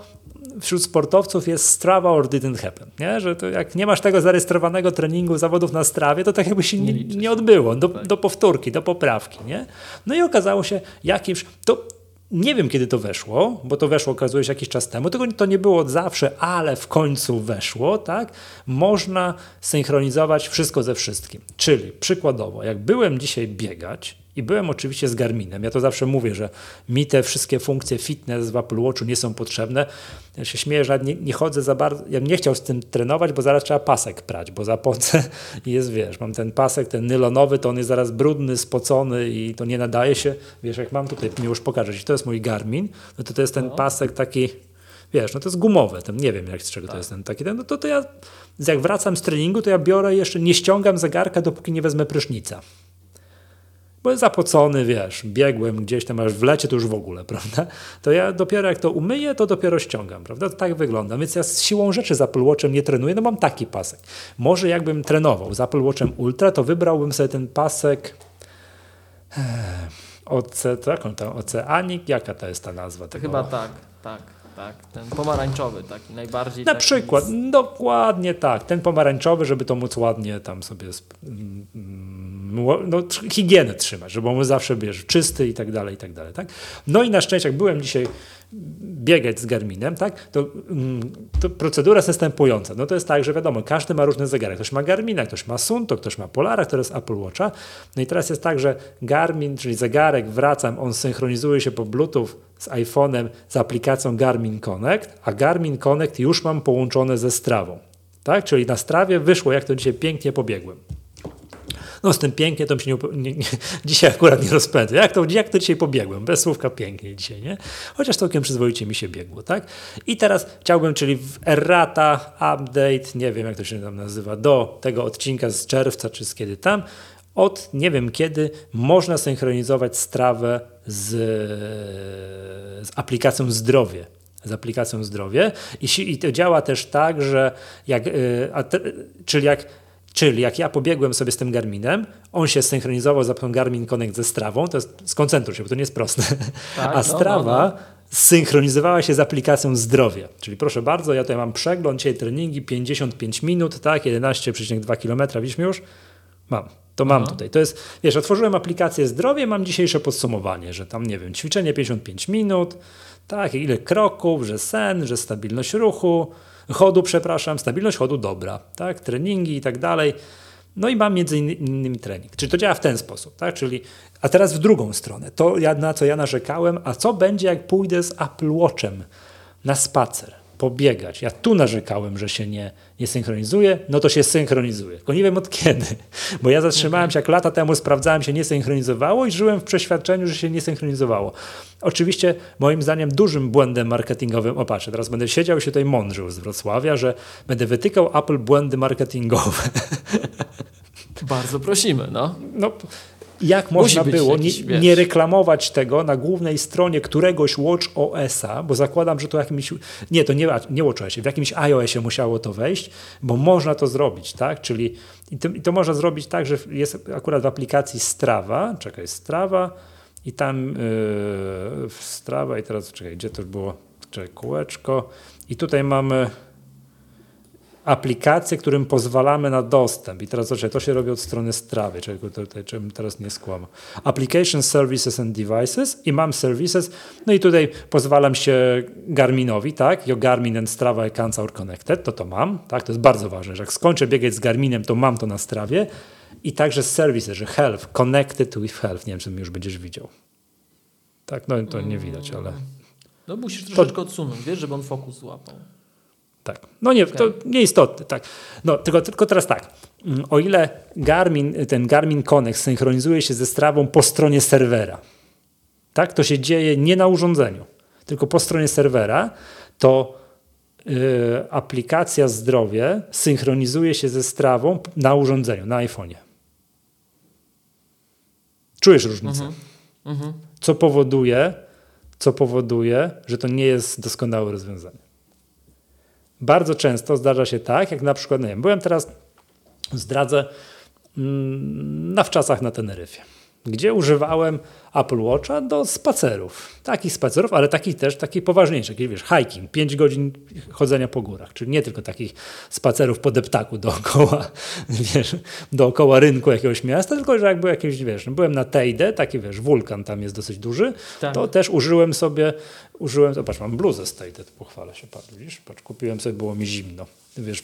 wśród sportowców jest strawa or didn't happen, nie? Że to jak nie masz tego zarejestrowanego treningu zawodów na strawie, to tak jakby się nie, nie odbyło. Do, do powtórki, do poprawki, nie? No i okazało się jakimś... To, nie wiem, kiedy to weszło, bo to weszło, okazuje się, jakiś czas temu. Tego to nie było od zawsze, ale w końcu weszło, tak? Można synchronizować wszystko ze wszystkim. Czyli przykładowo, jak byłem dzisiaj biegać, I byłem oczywiście z Garminem. Ja to zawsze mówię, że mi te wszystkie funkcje fitness w Apple Watchu nie są potrzebne. Ja się śmieję, że nie, nie chodzę za bardzo. Ja bym nie chciał z tym trenować, bo zaraz trzeba pasek prać, bo zapocę i jest, wiesz, mam ten pasek, ten nylonowy, to on jest zaraz brudny, spocony i to nie nadaje się. Wiesz, jak mam tutaj, mi już pokażę, jeśli to jest mój Garmin, no to to jest ten no. pasek taki, wiesz, no to jest gumowe, ten, nie wiem jak z czego tak. to jest ten taki, no to, to ja jak wracam z treningu, to ja biorę jeszcze, nie ściągam zegarka, dopóki nie wezmę prysznica bo jest zapocony, wiesz, biegłem gdzieś tam, aż w lecie to już w ogóle, prawda? To ja dopiero jak to umyję, to dopiero ściągam, prawda? To tak wygląda. Więc ja z siłą rzeczy z Apple Watchem nie trenuję, no mam taki pasek. Może jakbym trenował z Apple Watchem Ultra, to wybrałbym sobie ten pasek OC, tak, on tam, Oceanik, jaka to jest ta nazwa? Tego? Chyba tak, tak. Tak, ten pomarańczowy taki najbardziej. Na taki przykład, z... dokładnie tak. Ten pomarańczowy, żeby to móc ładnie tam sobie mm, no, higienę trzymać, żeby on zawsze wiesz, czysty i tak dalej, i tak dalej. Tak? No i na szczęście, jak byłem dzisiaj biegać z Garminem, tak, to, mm, to, procedura jest następująca. No to jest tak, że wiadomo, każdy ma różne zegary. Ktoś ma Garmina, ktoś ma Sunto, ktoś ma Polara, który jest Apple Watcha. No i teraz jest tak, że Garmin, czyli zegarek, wracam, on synchronizuje się po Bluetooth z iPhone'em z aplikacją Garmin Connect, a Garmin Connect już mam połączone ze Strawą. Tak? Czyli na Strawie wyszło, jak to dzisiaj pięknie pobiegłem. No z tym pięknie to mi się nie, nie, nie, dzisiaj akurat nie rozpędzę. Jak to, jak to dzisiaj pobiegłem? Bez słówka pięknie dzisiaj, nie? Chociaż całkiem przyzwoicie mi się biegło, tak? I teraz chciałbym, czyli w errata, update, nie wiem jak to się tam nazywa, do tego odcinka z czerwca czy z kiedy tam, od nie wiem kiedy można synchronizować strawę z, z aplikacją Zdrowie z aplikacją Zdrowie i, i to działa też tak, że jak, y, te, czyli jak Czyli jak ja pobiegłem sobie z tym Garminem, on się synchronizował za Garmin Connect ze Strawą, to jest, skoncentruj się, bo to nie jest proste. Tak, A Strawa no, no, no. synchronizowała się z aplikacją Zdrowie. Czyli proszę bardzo, ja tutaj mam przegląd, dzisiaj treningi 55 minut, tak, 11,2 km, widzisz już? Mam. To mam tutaj. To jest, wiesz, otworzyłem aplikację Zdrowie, mam dzisiejsze podsumowanie, że tam, nie wiem, ćwiczenie 55 minut, tak, ile kroków, że sen, że stabilność ruchu, chodu, przepraszam, stabilność chodu dobra, tak, treningi i tak dalej. No i mam między innymi trening. Czyli to działa w ten sposób, tak? Czyli, a teraz w drugą stronę. To na co ja narzekałem, a co będzie jak pójdę z Apple Watchem na spacer? Pobiegać. Ja tu narzekałem, że się nie, nie synchronizuje, no to się synchronizuje. Tylko nie wiem od kiedy, bo ja zatrzymałem się, jak lata temu sprawdzałem, się nie synchronizowało i żyłem w przeświadczeniu, że się nie synchronizowało. Oczywiście moim zdaniem dużym błędem marketingowym, o patrzę, teraz będę siedział i się tutaj mądrzył z Wrocławia, że będę wytykał Apple błędy marketingowe. Bardzo prosimy, no. no jak można było jakiś, nie, nie, reklamować tego na głównej stronie któregoś Watch OS-a, bo zakładam, że to jakimś, nie, to nie, nie Watch OS, w jakimś iOSie musiało to wejść, bo można to zrobić, tak, czyli i to, i to można zrobić tak, że jest akurat w aplikacji Strava, czekaj, Strava i tam yy, Strava i teraz, czekaj, gdzie to było, czekaj, kółeczko. I tutaj mamy aplikacje, którym pozwalamy na dostęp. I teraz zobaczcie, to się robi od strony strawy, czego tutaj, czym teraz nie skłamam. Application Services and Devices i mam Services, no i tutaj pozwalam się Garminowi, tak, Your Garmin and Strava accounts are connected, to to mam, tak, to jest bardzo ważne, że jak skończę biegać z Garminem, to mam to na strawie i także Services, że Health, Connected with Health, nie wiem, czy już będziesz widział. Tak, no to nie widać, ale... No musisz troszeczkę to... odsunąć, wiesz, żeby on fokus złapał. Tak. No nie, to nieistotne, tak. No, tylko, tylko teraz tak. Mm, o ile Garmin, ten Garmin Connect synchronizuje się ze strawą po stronie serwera, tak, to się dzieje nie na urządzeniu, tylko po stronie serwera, to yy, aplikacja zdrowie synchronizuje się ze strawą na urządzeniu, na iPhone'ie. Czujesz różnicę? Mhm. Mhm. Co powoduje, co powoduje, że to nie jest doskonałe rozwiązanie bardzo często zdarza się tak, jak na przykład, nie wiem, byłem teraz, zdradzę, mm, na wczasach na Teneryfie, gdzie używałem Apple Watcha do spacerów. Takich spacerów, ale takich też, takich poważniejszych, jakieś wiesz, hiking, 5 godzin chodzenia po górach, czyli nie tylko takich spacerów po deptaku dookoła, wiesz, dookoła rynku jakiegoś miasta, tylko że jakby jakieś, wiesz, byłem na Tejde, taki wiesz, wulkan tam jest dosyć duży, tak. to też użyłem sobie, użyłem, patrz, mam bluzę z Tejde, pochwalę się, patrz, widzisz, patrz, kupiłem sobie, było mi zimno, wiesz,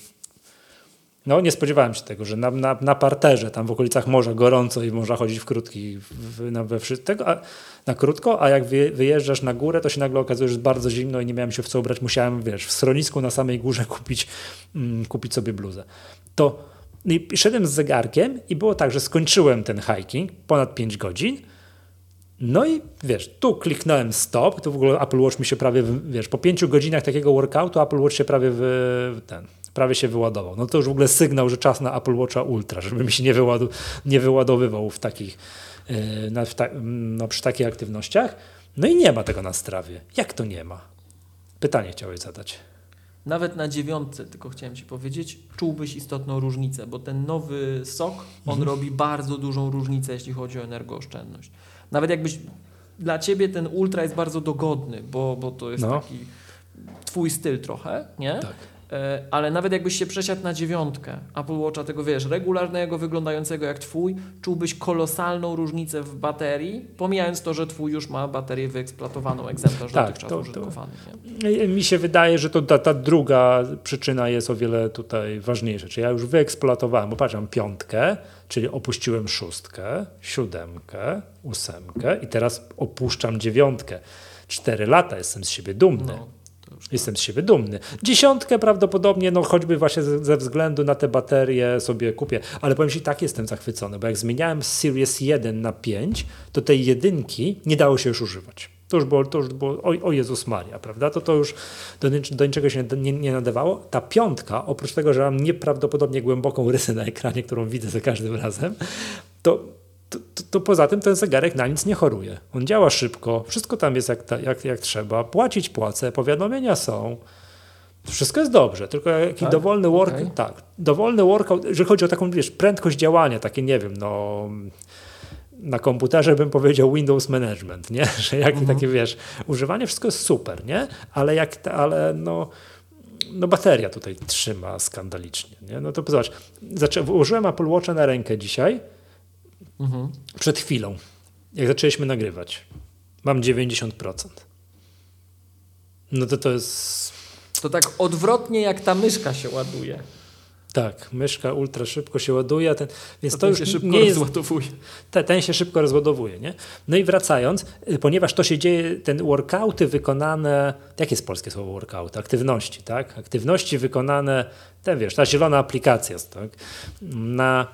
No nie spodziewałem się tego, że na, na, na parterze, tam w okolicach morza gorąco i można chodzić w krótki, w, na, we wszystko, a, na krótko, a jak wyjeżdżasz na górę, to się nagle okazuje, że jest bardzo zimno i nie miałem się w co ubrać. Musiałem, wiesz, w schronisku na samej górze kupić, mm, kupić sobie bluzę. To i szedłem z zegarkiem i było tak, że skończyłem ten hiking, ponad 5 godzin, no i wiesz, tu kliknąłem stop, to w ogóle Apple Watch mi się prawie, wiesz, po pięciu godzinach takiego workoutu Apple Watch się prawie w ten, prawie się wyładował. No to już w ogóle sygnał, że czas na Apple Watcha Ultra, żeby mi się nie, wyładu, nie wyładowywał w takich, yy, na, w ta, no, przy takich aktywnościach. No i nie ma tego na strawie. Jak to nie ma? Pytanie chciałeś zadać. Nawet na dziewiątce, tylko chciałem Ci powiedzieć, czułbyś istotną różnicę, bo ten nowy sok, on mhm. robi bardzo dużą różnicę, jeśli chodzi o energooszczędność. Nawet jakbyś, dla Ciebie ten ultra jest bardzo dogodny, bo, bo to jest no. taki Twój styl trochę, nie? Tak. E, ale nawet jakbyś się przesiadł na dziewiątkę Apple Watcha, tego wiesz, regularnego, wyglądającego jak twój, czułbyś kolosalną różnicę w baterii, pomijając to, że twój już ma baterię wyeksploatowaną, egzemplarz tak, dotychczas to, użytkowany. To, mi się wydaje, że to ta, ta, druga przyczyna jest o wiele tutaj ważniejsza. Czyli ja już wyeksploatowałem, bo patrzę, piątkę, czyli opuściłem szóstkę, siódemkę, ósemkę i teraz opuszczam dziewiątkę. Cztery lata jestem z siebie dumny. No. Jestem z siebie dumny. Dziesiątkę prawdopodobnie, no choćby właśnie ze względu na te baterie sobie kupię, ale powiem Ci, tak jestem zachwycony, bo jak zmieniałem z Series 1 na 5, to tej jedynki nie dało się już używać. To już było, to już było o, o Jezus Maria, prawda? To to już do, do niczego się nie, nie, nadawało. Ta piątka, oprócz tego, że mam nieprawdopodobnie głęboką rysę na ekranie, którą widzę za każdym razem, to to, to, to, poza tym ten zegarek na nic nie choruje. On działa szybko, wszystko tam jest jak, jak, jak trzeba, płacić płacę, powiadomienia są. Wszystko jest dobrze, tylko jaki tak? dowolny work, okay. tak, dowolny workout, jeżeli chodzi o taką, wiesz, prędkość działania, takie, nie wiem, no na komputerze bym powiedział Windows Management, nie? Że jak mhm. takie, wiesz, używanie wszystko jest super, nie? Ale jak, ale no, no bateria tutaj trzyma skandalicznie, nie? No to zobacz, zaczę, użyłem Apple Watcha na rękę dzisiaj, Mhm. Przed chwilą, jak zaczęliśmy nagrywać, mam 90%. No to to jest. To tak odwrotnie jak ta myszka się ładuje. Tak, myszka ultra szybko się ładuje, ten, więc to, to już się szybko nie rozładowuje. Ten się szybko rozładowuje, nie? No i wracając, y, ponieważ to się dzieje, ten workouty wykonane, jakie jest polskie słowo workout? Aktywności, tak? Aktywności wykonane, ten wiesz, ta zielona aplikacja, tak? Na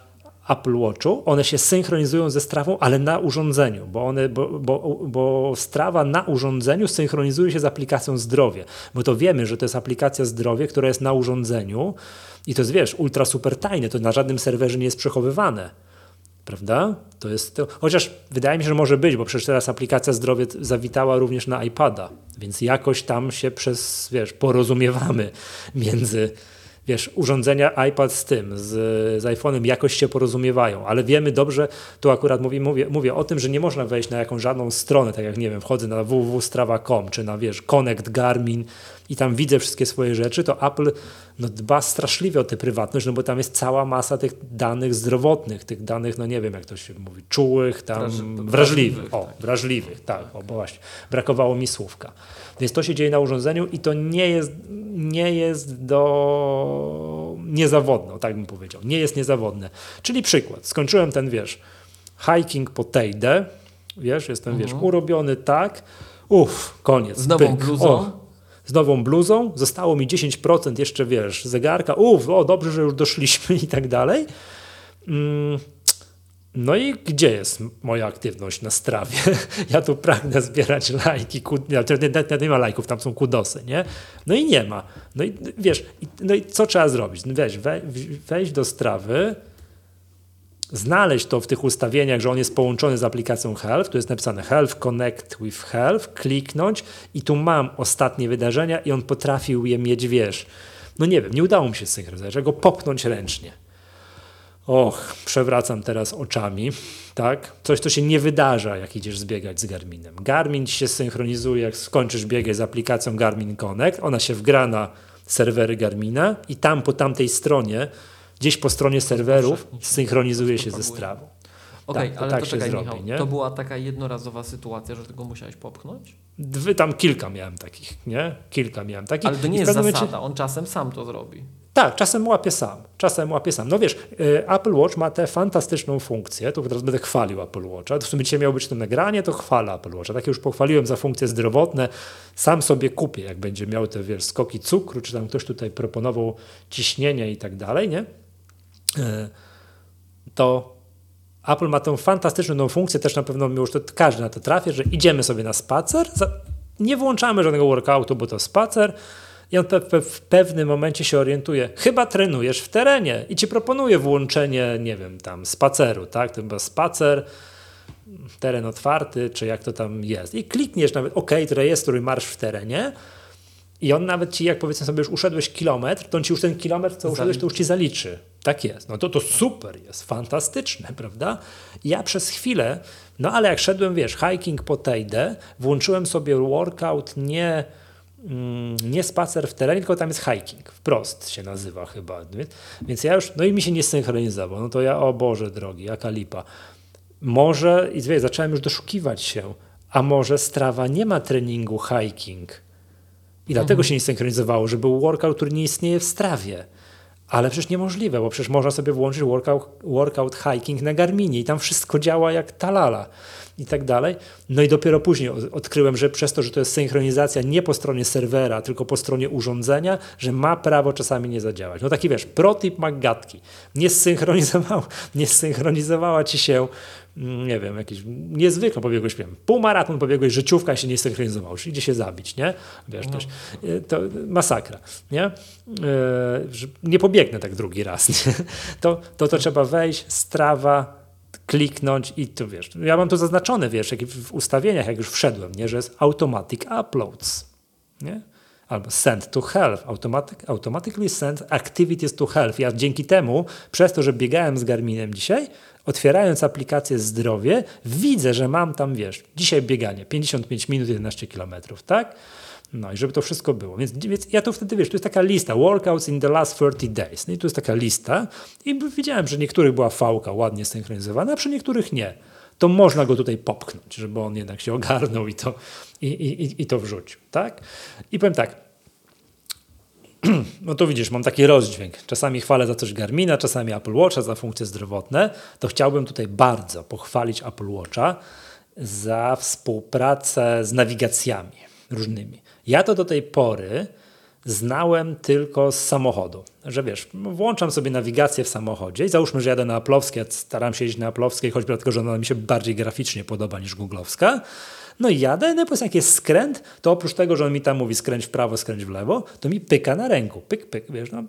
Apple Watchu, one się synchronizują ze strawą, ale na urządzeniu, bo, one, bo, bo, bo strawa na urządzeniu synchronizuje się z aplikacją zdrowie, bo to wiemy, że to jest aplikacja zdrowie, która jest na urządzeniu i to jest, wiesz, ultra super tajne, to na żadnym serwerze nie jest przechowywane. Prawda? To jest to, chociaż wydaje mi się, że może być, bo przecież teraz aplikacja zdrowie zawitała również na iPada, więc jakoś tam się przez, wiesz, porozumiewamy między wiesz, urządzenia iPad z tym, z, z iPhone'em jakoś się porozumiewają, ale wiemy dobrze, tu akurat mówię, mówię, mówię o tym, że nie można wejść na jakąś żadną stronę, tak jak nie wiem, wchodzę na www.strava.com czy na wiesz, Connect Garmin i tam widzę wszystkie swoje rzeczy, to Apple no, dba straszliwie o tę prywatność, no bo tam jest cała masa tych danych zdrowotnych, tych danych, no nie wiem jak to się mówi, czułych, tam wrażliwych, wrażliwych o, tak. wrażliwych, tak, o, bo właśnie, brakowało mi słówka. Więc to się dzieje na urządzeniu i to nie jest, nie jest do niezawodne, tak bym powiedział. Nie jest niezawodne. Czyli przykład. Skończyłem ten, wiesz, hiking po Tejde, wiesz, jestem, mhm. wiesz, urobiony tak, uff, koniec. Z nową pyk. bluzą? O, z nową bluzą, zostało mi 10% jeszcze, wiesz, zegarka, uff, o, dobrze, że już doszliśmy i tak dalej. Mm, no i gdzie jest moja aktywność na strawie? Ja tu pragnę zbierać lajki, nie, nie ma lajków, tam są kudosy, nie? No i nie ma. No i wiesz, no i co trzeba zrobić? No wiesz, wejść do strawy, znaleźć to w tych ustawieniach, że on jest połączony z aplikacją Health, tu jest napisane Health Connect with Health, kliknąć i tu mam ostatnie wydarzenia i on potrafił je mieć, wiesz, no nie wiem, nie udało mi się synchronizować, go popchnąć ręcznie. Och, przewracam teraz oczami, tak? Coś, co się nie wydarza, jak idziesz zbiegać z Garminem. Garmin się synchronizuje, jak skończysz biegać z aplikacją Garmin Connect, ona się wgra na serwery Garmina i tam po tamtej stronie, gdzieś po stronie serwerów, synchronizuje się ze strawą. Okej, okay, tak, ale tak to czekaj, zrobi, Michał, nie? to była taka jednorazowa sytuacja, że tego musiałeś popchnąć? Dwy, tam kilka miałem takich, nie? Kilka miałem takich. Ale to nie jest zasada, momencie... on czasem sam to zrobi. Tak, czasem łapię sam. Czasem łapię sam. No wiesz, y, Apple Watch ma tę fantastyczną funkcję, tu teraz będę chwalił Apple Watcha. W sumie dzisiaj miało być to nagranie, to chwalę Apple Watcha. Takie już pochwaliłem za funkcje zdrowotne. Sam sobie kupię, jak będzie miał te wiesz, skoki cukru, czy tam ktoś tutaj proponował ciśnienie i tak dalej, nie? Y, to Apple ma tę fantastyczną funkcję, też na pewno już to każdy na to trafi, że idziemy sobie na spacer, nie włączamy żadnego workoutu, bo to spacer, i on w pewnym momencie się orientuje, chyba trenujesz w terenie i ci proponuje włączenie, nie wiem, tam spaceru, tak? To chyba spacer, teren otwarty, czy jak to tam jest. I klikniesz nawet OK, rejestruj marsz w terenie i on nawet ci, jak powiedzmy sobie, już uszedłeś kilometr, to on ci już ten kilometr, co uszedłeś, to już ci zaliczy. Tak jest. No to to super jest, fantastyczne, prawda? Ja przez chwilę, no ale jak szedłem, wiesz, hiking po Tejdę, włączyłem sobie workout nie nie spacer w terenie, tylko tam jest hiking, wprost się nazywa chyba. Więc ja już, no i mi się nie synchronizował. No to ja, o Boże drogi, jaka lipa. Może, i wie, zacząłem już doszukiwać się, a może strawa nie ma treningu hiking. I dlatego mhm. się nie synchronizowało, że był workout, który nie istnieje w strawie. Ale przecież niemożliwe, bo przecież można sobie włączyć workout, workout hiking na Garminie i tam wszystko działa jak talala i tak dalej. No i dopiero później odkryłem, że przez to, że to jest synchronizacja nie po stronie serwera, tylko po stronie urządzenia, że ma prawo czasami nie zadziałać. No taki wiesz, protip Maggatki. Nie zsynchronizowała, nie zsynchronizowała ci się nie wiem, jakiś niezwykle pobiegłeś, wiem, półmaraton pobiegłeś, życiówka się nie synchronizował, idzie się zabić, nie? Wiesz, no. E, to masakra, nie? E, nie pobiegnę tak drugi raz, nie? To, to, to trzeba wejść, strawa, kliknąć i tu wiesz, ja mam to zaznaczone, wiesz, jak w ustawieniach, jak już wszedłem, nie, że jest automatic uploads, nie? Albo send to health, automatic, automatically send activities to health. Ja dzięki temu, przez to, że biegałem z Garminem dzisiaj, otwierając aplikację zdrowie, widzę, że mam tam, wiesz, dzisiaj bieganie 55 minut, 11 kilometrów, tak? No i żeby to wszystko było. Więc, więc ja to wtedy, wiesz, to jest taka lista, workouts in the last 30 days. No i tu jest taka lista i widziałem, że niektórych była fałka ładnie synchronizowana, a przy niektórych nie. To można go tutaj popchnąć, żeby on jednak się ogarnął i to, i, i, i to wrzucił, tak? I powiem tak, no to widzisz, mam taki rozdźwięk. Czasami chwalę za coś Garmina, czasami Apple Watcha za funkcje zdrowotne. To chciałbym tutaj bardzo pochwalić Apple Watcha za współpracę z nawigacjami różnymi. Ja to do tej pory znałem tylko z samochodu, że wiesz, włączam sobie nawigację w samochodzie i załóżmy, że jadę na Aplowskie, ja się jeździć na Aplowskiej, choćby dlatego, że ona mi się bardziej graficznie podoba niż googlowska. No i jadę, no i jak jest skręt, to oprócz tego, że on mi tam mówi skręć w prawo, skręć w lewo, to mi pyka na ręku, pyk, pyk, wiesz, no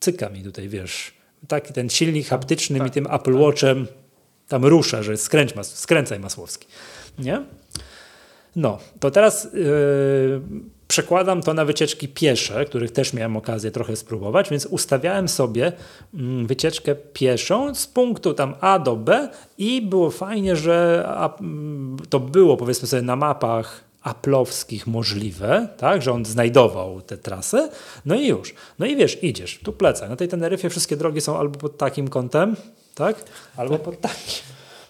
cyka mi tutaj, wiesz, taki ten silnik haptyczny tak, mi tym Apple tak. Watchem tam rusza, że skręć, mas skręcaj Masłowski, nie? No, to teraz yy, przekładam to na wycieczki piesze, których też miałem okazję trochę spróbować, więc ustawiałem sobie yy, wycieczkę pieszą z punktu tam A do B i było fajnie, że yy, to było powiedzmy sobie na mapach aplowskich możliwe, tak, że on znajdował te trasy, no i już. No i wiesz, idziesz, tu plecak. Na tej Teneryfie wszystkie drogi są albo pod takim kątem, tak, albo tak. pod takim.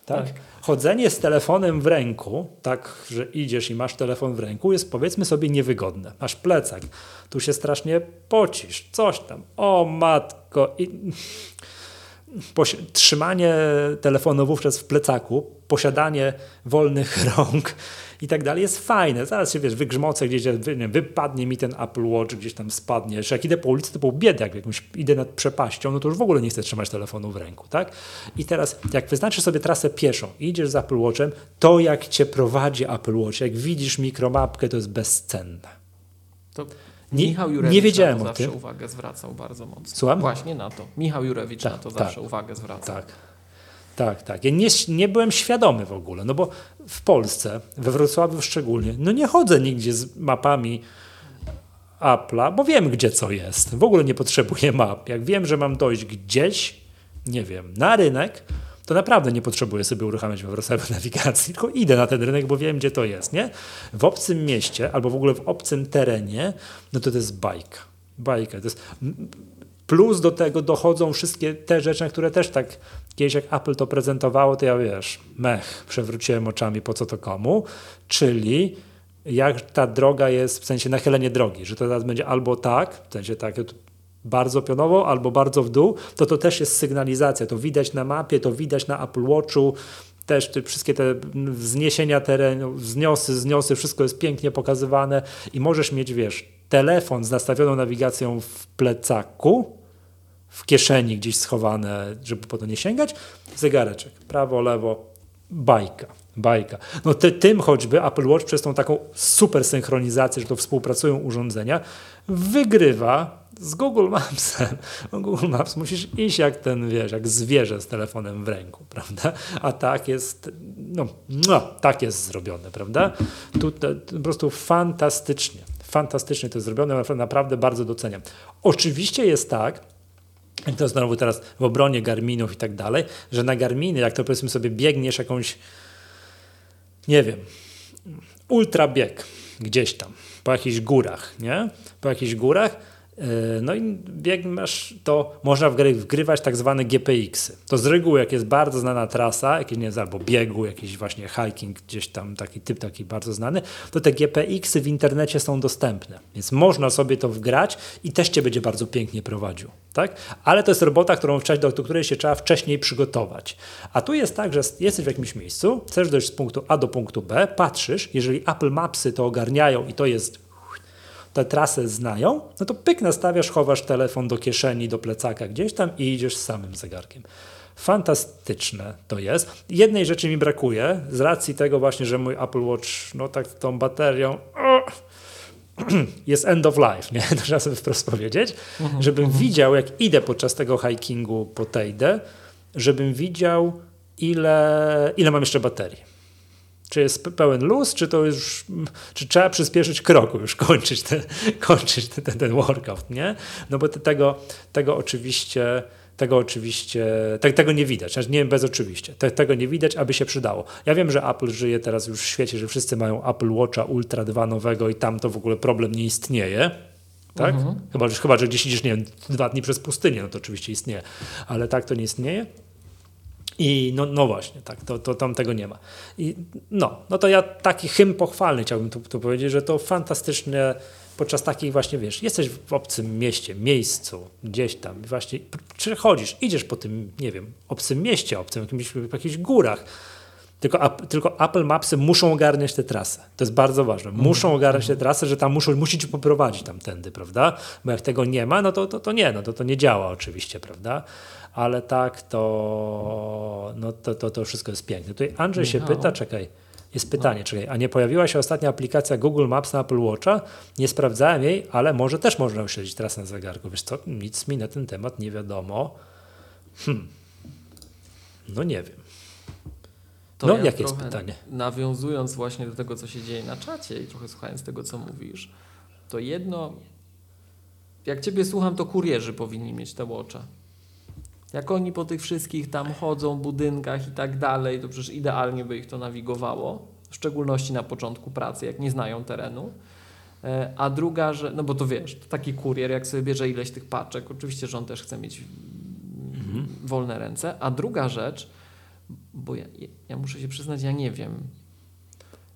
Tak? tak chodzenie z telefonem w ręku, tak, że idziesz i masz telefon w ręku, jest powiedzmy sobie niewygodne. Masz plecak, tu się strasznie pocisz, coś tam. O matko. I... Trzymanie telefonu wówczas w plecaku, posiadanie wolnych rąk i tak dalej jest fajne. Zaraz się wiesz, wygrzmocę gdzieś, nie, wypadnie mi ten Apple Watch, gdzieś tam spadnie. Jeszcze jak idę po ulicy, to pół biedy, jak jakąś idę nad przepaścią, no to już w ogóle nie chcę trzymać telefonu w ręku, tak? I teraz, jak wyznaczysz sobie trasę pieszą i idziesz z Apple Watchem, to jak cię prowadzi Apple Watch, jak widzisz mikromapkę, to jest bezcenne. To nie, Michał Jurewicz nie wiedziałem na to zawsze uwagę zwracał bardzo mocno. Słucham? Właśnie na to. Michał Jurewicz tak, na to zawsze tak, uwagę zwracał. Tak. Tak, tak. Ja nie, nie byłem świadomy w ogóle, no bo w Polsce, we Wrocławiu szczególnie, no nie chodzę nigdzie z mapami Apple'a, bo wiem, gdzie co jest. W ogóle nie potrzebuję map. Jak wiem, że mam dojść gdzieś, nie wiem, na rynek, to naprawdę nie potrzebuję sobie uruchamiać we Wrocławiu nawigacji, tylko idę na ten rynek, bo wiem, gdzie to jest, nie? W obcym mieście albo w ogóle w obcym terenie, no to to jest bajka. Bajka. To jest Plus do tego dochodzą wszystkie te rzeczy, na które też tak kiedyś jak Apple to prezentowało, to ja wiesz, mech, przewróciłem oczami po co to komu, czyli jak ta droga jest, w sensie nachylenie drogi, że to teraz będzie albo tak, w sensie tak, bardzo pionowo albo bardzo w dół, to to też jest sygnalizacja. To widać na mapie, to widać na Apple Watchu, też te, wszystkie te wzniesienia terenu, wzniosy, zniosy, wszystko jest pięknie pokazywane i możesz mieć, wiesz, telefon z nastawioną nawigacją w plecaku, w kieszeni gdzieś schowane, żeby po to nie sięgać, zegareczek, prawo, lewo, bajka, bajka. No ty, tym choćby Apple Watch przez tą taką super synchronizację, że to współpracują urządzenia, wygrywa z Google Mapsem. No Google Maps musisz iść jak ten, wiesz, jak zwierzę z telefonem w ręku, prawda? A tak jest, no, no tak jest zrobione, prawda? Tu po prostu fantastycznie, fantastycznie to jest zrobione, naprawdę bardzo doceniam. Oczywiście jest tak, to znowu teraz w obronie Garminów i tak dalej, że na Garminy, jak to powiedzmy sobie biegniesz jakąś, nie wiem, ultra bieg gdzieś tam, po jakichś górach, nie? Po jakichś górach, no i bieg masz, to można wgrywać tak zwane GPX-y. To z reguły, jak jest bardzo znana trasa, jakieś nie wiem, albo biegu, jakiś właśnie hiking, gdzieś tam taki typ taki bardzo znany, to te GPX-y w internecie są dostępne. Więc można sobie to wgrać i też cię będzie bardzo pięknie prowadził. Tak? Ale to jest robota, którą, do, do której się trzeba wcześniej przygotować. A tu jest tak, że jesteś w jakimś miejscu, chcesz dojść z punktu A do punktu B, patrzysz, jeżeli Apple Mapsy to ogarniają i to jest tę trasę znają, no to pyk nastawiasz, chowasz telefon do kieszeni, do plecaka gdzieś tam i idziesz z samym zegarkiem. Fantastyczne to jest. Jednej rzeczy mi brakuje, z racji tego właśnie, że mój Apple Watch, no tak tą baterią jest end of life, nie? Trzeba sobie wprost powiedzieć, mhm, żebym mhm. widział, jak idę podczas tego hikingu po Tejdę, żebym widział, ile, ile mam jeszcze baterii. Czy jest pełen luz, czy to już, czy trzeba przyspieszyć kroku, już kończyć, te, kończyć ten, ten, ten workout, nie? No bo tego, tego oczywiście, tego oczywiście, te, tego nie widać, znaczy nie bez oczywiście, te, tego nie widać, aby się przydało. Ja wiem, że Apple żyje teraz już w świecie, że wszyscy mają Apple Watcha Ultra 2 nowego i tam to w ogóle problem nie istnieje, tak? Mhm. Chyba, że, chyba, że gdzieś idziesz, nie wiem, dwa dni przez pustynię, no to oczywiście istnieje, ale tak to nie istnieje. I no, no właśnie, tak, to, to tam tego nie ma. I no, no to ja taki hymn pochwalny chciałbym tu, tu powiedzieć, że to fantastycznie podczas takich właśnie, wiesz, jesteś w obcym mieście, miejscu, gdzieś tam, właśnie przechodzisz, idziesz po tym, nie wiem, obcym mieście, obcym jakimś, w jakichś górach, tylko, tylko Apple Mapsy muszą ogarniać tę trasę. To jest bardzo ważne. Mhm. Muszą ogarniać tę trasę, że tam muszą, musi ci poprowadzić tamtędy, prawda? Bo jak tego nie ma, no to, to, to nie, no to, to nie działa oczywiście, prawda? Ale tak, to, no to, to, to wszystko jest piękne. Tutaj Andrzej się pyta, czekaj, jest pytanie, czekaj, a nie pojawiła się ostatnia aplikacja Google Maps na Apple Watcha? Nie sprawdzałem jej, ale może też można uśledzić teraz na zegarku. Wiesz co, nic mi na ten temat nie wiadomo. Hmm. No nie wiem. To no, ja jakie jest pytanie? Nawiązując właśnie do tego, co się dzieje na czacie i trochę słuchając tego, co mówisz, to jedno, jak ciebie słucham, to kurierzy powinni mieć te watcha. Jak oni po tych wszystkich tam chodzą, budynkach i tak dalej, to przecież idealnie by ich to nawigowało, w szczególności na początku pracy, jak nie znają terenu. E, a druga, że, no bo to wiesz, to taki kurier, jak sobie bierze ileś tych paczek, oczywiście, że on też chce mieć mhm. wolne ręce. A druga rzecz, bo ja, ja muszę się przyznać, ja nie wiem.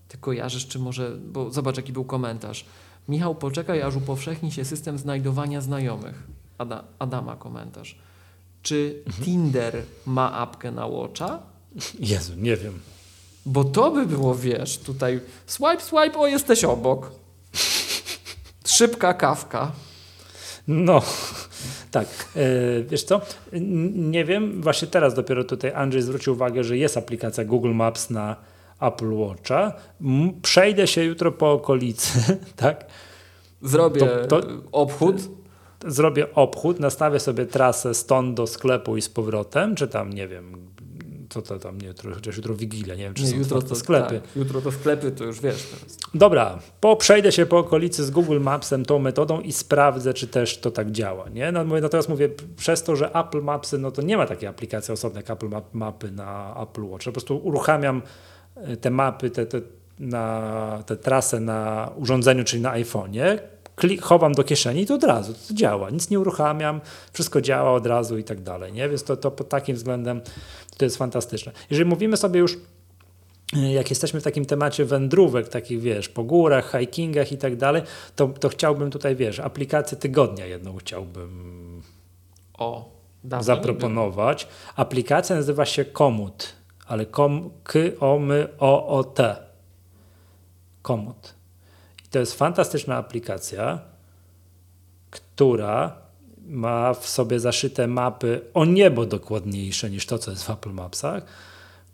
Ty kojarzysz, czy może, bo zobacz, jaki był komentarz. Michał, poczekaj, aż upowszechni się system znajdowania znajomych. Ada, Adama komentarz. Czy mhm. Tinder ma apkę na Watcha? Jezu, nie wiem. Bo to by było, wiesz, tutaj swipe, swipe, o jesteś obok. Szybka kawka. No, tak. E, wiesz co? Nie wiem, właśnie teraz dopiero tutaj Andrzej zwrócił uwagę, że jest aplikacja Google Maps na Apple Watcha. Przejdę się jutro po okolicy, tak? Zrobię to, to, obchód zrobię obchód, nastawię sobie trasę stąd do sklepu i z powrotem, czy tam, nie wiem, co to tam, nie, jutro, chociaż jutro Wigilia, nie wiem, czy nie, są jutro to sklepy. Tak, jutro to sklepy, to już wiesz teraz. Dobra, po, przejdę się po okolicy z Google Mapsem tą metodą i sprawdzę, czy też to tak działa, nie? No, natomiast mówię, przez to, że Apple Mapsy, no to nie ma takiej aplikacji osobnej jak Apple Map, Mapy na Apple Watch, po prostu uruchamiam e, te mapy, te, te, na, te trasę na urządzeniu, czyli na iPhone'ie, klik, chowam do kieszeni i to od razu to działa. Nic nie uruchamiam, wszystko działa od razu i tak dalej. Nie? Więc to, to pod takim względem to jest fantastyczne. Jeżeli mówimy sobie już jak jesteśmy w takim temacie wędrówek, takich wiesz, po górach, hikingach i tak dalej, to, to chciałbym tutaj, wiesz, aplikację tygodnia jedną chciałbym o, zaproponować. Aplikacja nazywa się Komut, ale kom, k, o, my, o, o, t. Komut. To jest fantastyczna aplikacja, która ma w sobie zaszyte mapy o niebo dokładniejsze niż to, co jest w Apple Mapsach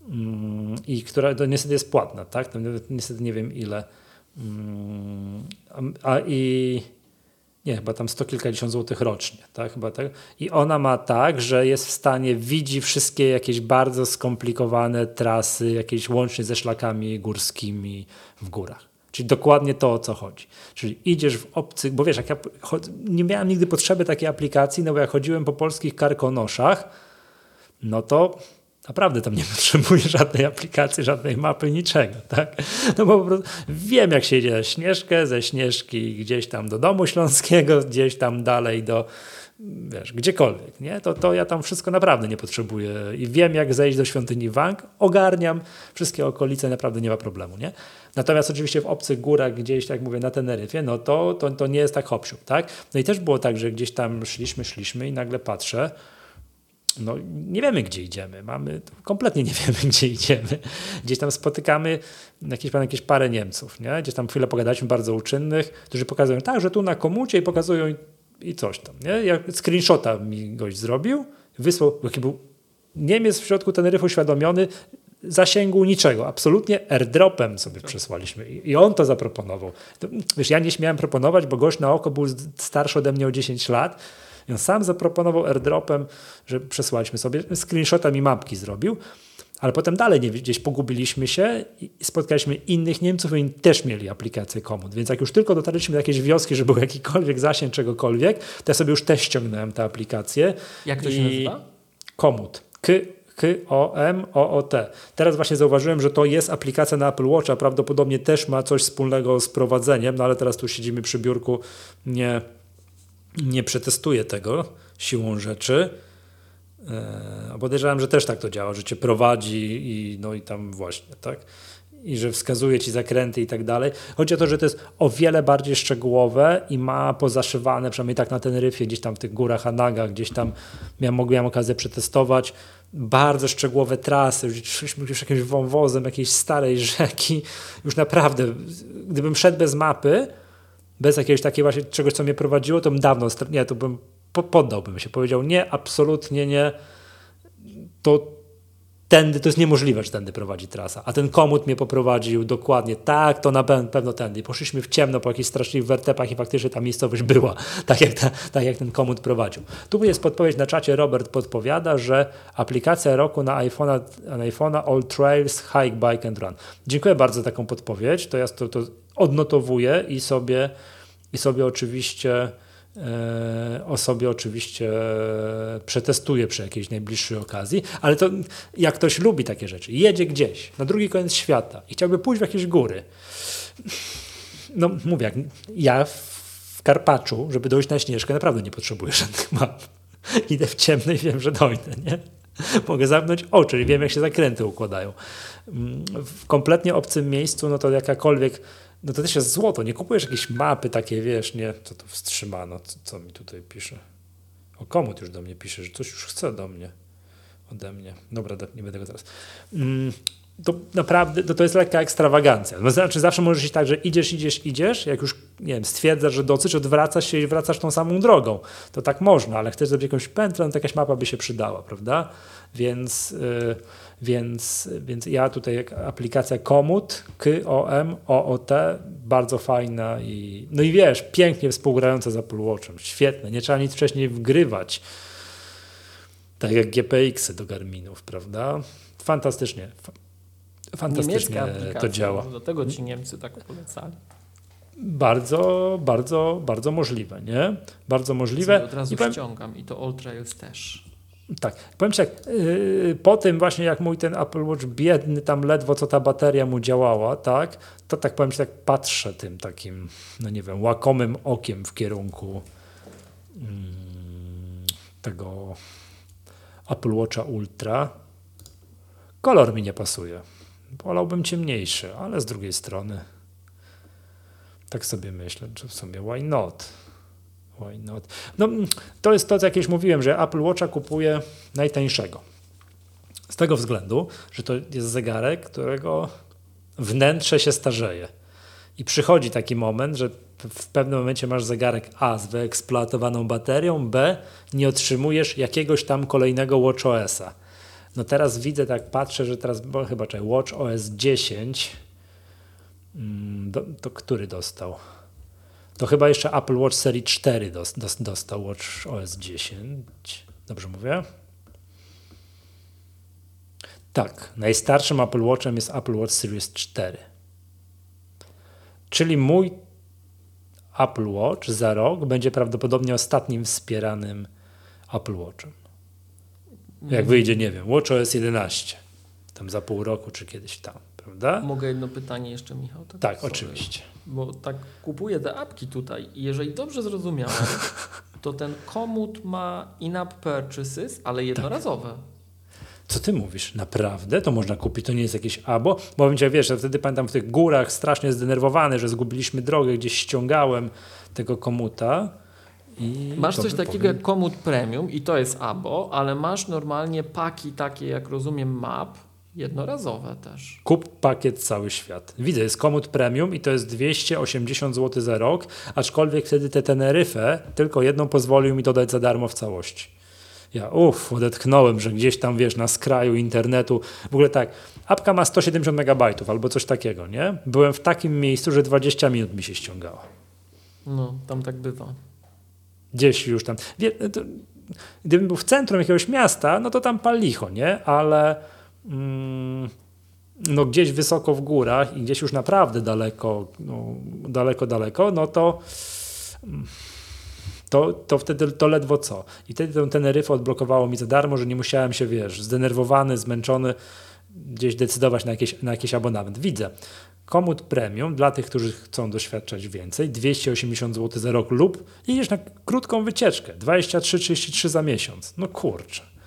mm, i która to niestety jest płatna, tak? Niestety nie wiem ile. Mm, a i nie, chyba tam sto kilkadziesiąt złotych rocznie, tak? Chyba tak. I ona ma tak, że jest w stanie, widzi wszystkie jakieś bardzo skomplikowane trasy, jakieś łącznie ze szlakami górskimi w górach. Czyli dokładnie to, o co chodzi. Czyli idziesz w obcych, bo wiesz, jak ja nie miałem nigdy potrzeby takiej aplikacji, no bo jak chodziłem po polskich karkonoszach, no to naprawdę tam nie potrzebuję żadnej aplikacji, żadnej mapy, niczego, tak? No bo po prostu wiem, jak się idzie na Śnieżkę, ze Śnieżki gdzieś tam do Domu Śląskiego, gdzieś tam dalej do, wiesz, gdziekolwiek, nie? To, to ja tam wszystko naprawdę nie potrzebuję i wiem, jak zejść do świątyni Wang, ogarniam wszystkie okolice, naprawdę nie ma problemu, nie? Natomiast oczywiście w obcych górach, gdzieś, tak jak mówię, na Teneryfie, no to, to, to nie jest tak hop tak? No i też było tak, że gdzieś tam szliśmy, szliśmy i nagle patrzę, no, nie wiemy, gdzie idziemy. Mamy, kompletnie nie wiemy, gdzie idziemy. Gdzieś tam spotykamy jakieś, jakieś parę Niemców, nie? gdzieś tam chwilę pogadaliśmy, bardzo uczynnych, którzy pokazują tak, że tu na komucie i pokazują i, coś tam. Nie? Jak screenshota mi gość zrobił, wysłał, jaki był Niemiec w środku Teneryfu uświadomiony, zasięgu niczego, absolutnie airdropem sobie przesłaliśmy i on to zaproponował. To, wiesz, ja nie śmiałem proponować, bo gość na oko był starszy ode mnie o 10 lat, i on sam zaproponował airdropem, że przesłaliśmy sobie, screenshota mi mapki zrobił, ale potem dalej nie, gdzieś pogubiliśmy się i spotkaliśmy innych Niemców i oni też mieli aplikację Komut. Więc jak już tylko dotarliśmy do jakiejś wioski, że był jakikolwiek zasięg czegokolwiek, to ja sobie już też ściągnąłem tę aplikację. Jak to się nazywa? Komut. K K-O-M-O-O-T. Teraz właśnie zauważyłem, że to jest aplikacja na Apple Watcha, prawdopodobnie też ma coś wspólnego z prowadzeniem, no ale teraz tu siedzimy przy biurku, nie, nie przetestuję tego siłą rzeczy. E, podejrzewam, że też tak to działa, że cię prowadzi i no i tam właśnie, tak? I że wskazuje ci zakręty i tak dalej. Chodzi o to, że to jest o wiele bardziej szczegółowe i ma pozaszywane, przynajmniej tak na Teneryfie, gdzieś tam w tych górach Anaga, gdzieś tam miałem, mogłem okazję przetestować bardzo szczegółowe trasy, już szliśmy już jakimś wąwozem jakiejś starej rzeki, już naprawdę, gdybym szedł bez mapy, bez jakiegoś takiego właśnie czegoś, co mnie prowadziło, to bym dawno, nie, to bym poddałbym się, powiedział nie, absolutnie nie, to tędy, to jest niemożliwe, że tędy prowadzi trasa. A ten komut mnie poprowadził dokładnie tak, to na pewno tędy. Poszliśmy w ciemno po jakichś straszliwych wertepach i faktycznie ta miejscowość była, tak jak, ta, tak jak ten komut prowadził. Tu jest podpowiedź na czacie, Robert podpowiada, że aplikacja roku na iPhone'a, na iPhone'a All Trails, Hike, Bike and Run. Dziękuję bardzo za taką podpowiedź, to ja to, to odnotowuję i sobie, i sobie oczywiście o sobie oczywiście przetestuję przy jakiejś najbliższej okazji, ale to jak ktoś lubi takie rzeczy, jedzie gdzieś na drugi koniec świata i chciałby pójść w jakieś góry, no mówię, ja w Karpaczu, żeby dojść na Śnieżkę, naprawdę nie potrzebuję żadnych map. Idę w ciemno i wiem, że dojdę, nie? Mogę zamknąć oczy i wiem, jak się zakręty układają. Mm, w kompletnie obcym miejscu, no to jakakolwiek no to też jest złoto. Nie kupujesz jakieś mapy takie, wiesz, nie, co to wstrzymano, co, co mi tutaj pisze. O komut już do mnie pisze, że coś już chce do mnie, ode mnie. Dobra, nie będę go teraz. Mm, to naprawdę to, to jest lekka ekstrawagancja. No, znaczy zawsze możesz iść tak, że idziesz, idziesz, idziesz, jak już nie wiem, stwierdzasz, że dosyć, odwracasz się i wracasz tą samą drogą. To tak można, ale chcesz zrobić jakąś pętlę, no to jakaś mapa by się przydała, prawda? Więc... Yy, więc, więc ja tutaj aplikacja Komut, K-O-M-O-O-T, bardzo fajna i no i wiesz, pięknie współgrająca z Apple Watchem, świetne, nie trzeba nic wcześniej wgrywać, tak jak GPX-y do Garminów, prawda? Fantastycznie, fantastycznie to działa. Do tego ci Niemcy tak polecali. Bardzo, bardzo, bardzo możliwe, nie? Bardzo możliwe. Od razu I ściągam i to All Trails też. Tak, powiem Ci tak, yy, po tym właśnie jak mój ten Apple Watch biedny, tam ledwo co ta bateria mu działała, tak, to tak powiem Ci tak patrzę tym takim, no nie wiem, łakomym okiem w kierunku yy, tego Apple Watcha Ultra. Kolor mi nie pasuje. Wolałbym ciemniejszy, ale z drugiej strony tak sobie myślę, że w sumie why not? Why not? No, to jest to, co jakieś mówiłem, że Apple Watcha kupuje najtańszego. Z tego względu, że to jest zegarek, którego wnętrze się starzeje. I przychodzi taki moment, że w pewnym momencie masz zegarek A z wyeksploatowaną baterią, B nie otrzymujesz jakiegoś tam kolejnego WatchOS-a. No teraz widzę, tak patrzę, że teraz, bo chyba czekaj, WatchOS 10, mm, do, to który dostał? To chyba jeszcze Apple Watch serii 4 dostał Watch OS 10. Dobrze mówię? Tak, najstarszym Apple Watchem jest Apple Watch Series 4. Czyli mój Apple Watch za rok będzie prawdopodobnie ostatnim wspieranym Apple Watchem. Jak mhm. wyjdzie, nie wiem, Watch OS 11, tam za pół roku czy kiedyś tam, prawda? Mogę jedno pytanie jeszcze, Michał? Tak, tak oczywiście. Bo tak kupuję te apki tutaj i jeżeli dobrze zrozumiałem, to ten komut ma in-app purchases, ale jednorazowe. Tak. Co ty mówisz? Naprawdę? To można kupić? To nie jest jakieś abo? Bo będzie, wiesz, ja wtedy pamiętam w tych górach strasznie zdenerwowany, że zgubiliśmy drogę, gdzieś ściągałem tego komuta. I masz coś takiego powiem... jak komut premium i to jest abo, ale masz normalnie paki takie, jak rozumiem, map, jednorazowe też. Kup pakiet cały świat. Widzę, jest komut premium i to jest 280 zł za rok, aczkolwiek wtedy te Teneryfę tylko jedną pozwolił mi dodać za darmo w całości. Ja uff, odetchnąłem, że gdzieś tam, wiesz, na skraju internetu, w ogóle tak, apka ma 170 megabajtów albo coś takiego, nie? Byłem w takim miejscu, że 20 minut mi się ściągało. No, tam tak bywa. Gdzieś już tam. Wie, to, gdybym był w centrum jakiegoś miasta, no to tam pal licho, nie? Ale no gdzieś wysoko w górach i gdzieś już naprawdę daleko, no, daleko, daleko, no to mm, to, to wtedy to ledwo co. I wtedy ten Teneryfę odblokowało mi za darmo, że nie musiałem się, wiesz, zdenerwowany, zmęczony gdzieś decydować na jakieś, na jakiś abonament. Widzę. Komut premium dla tych, którzy chcą doświadczać więcej, 280 zł za rok lub idziesz na krótką wycieczkę, 23-33 za miesiąc. No kurczę.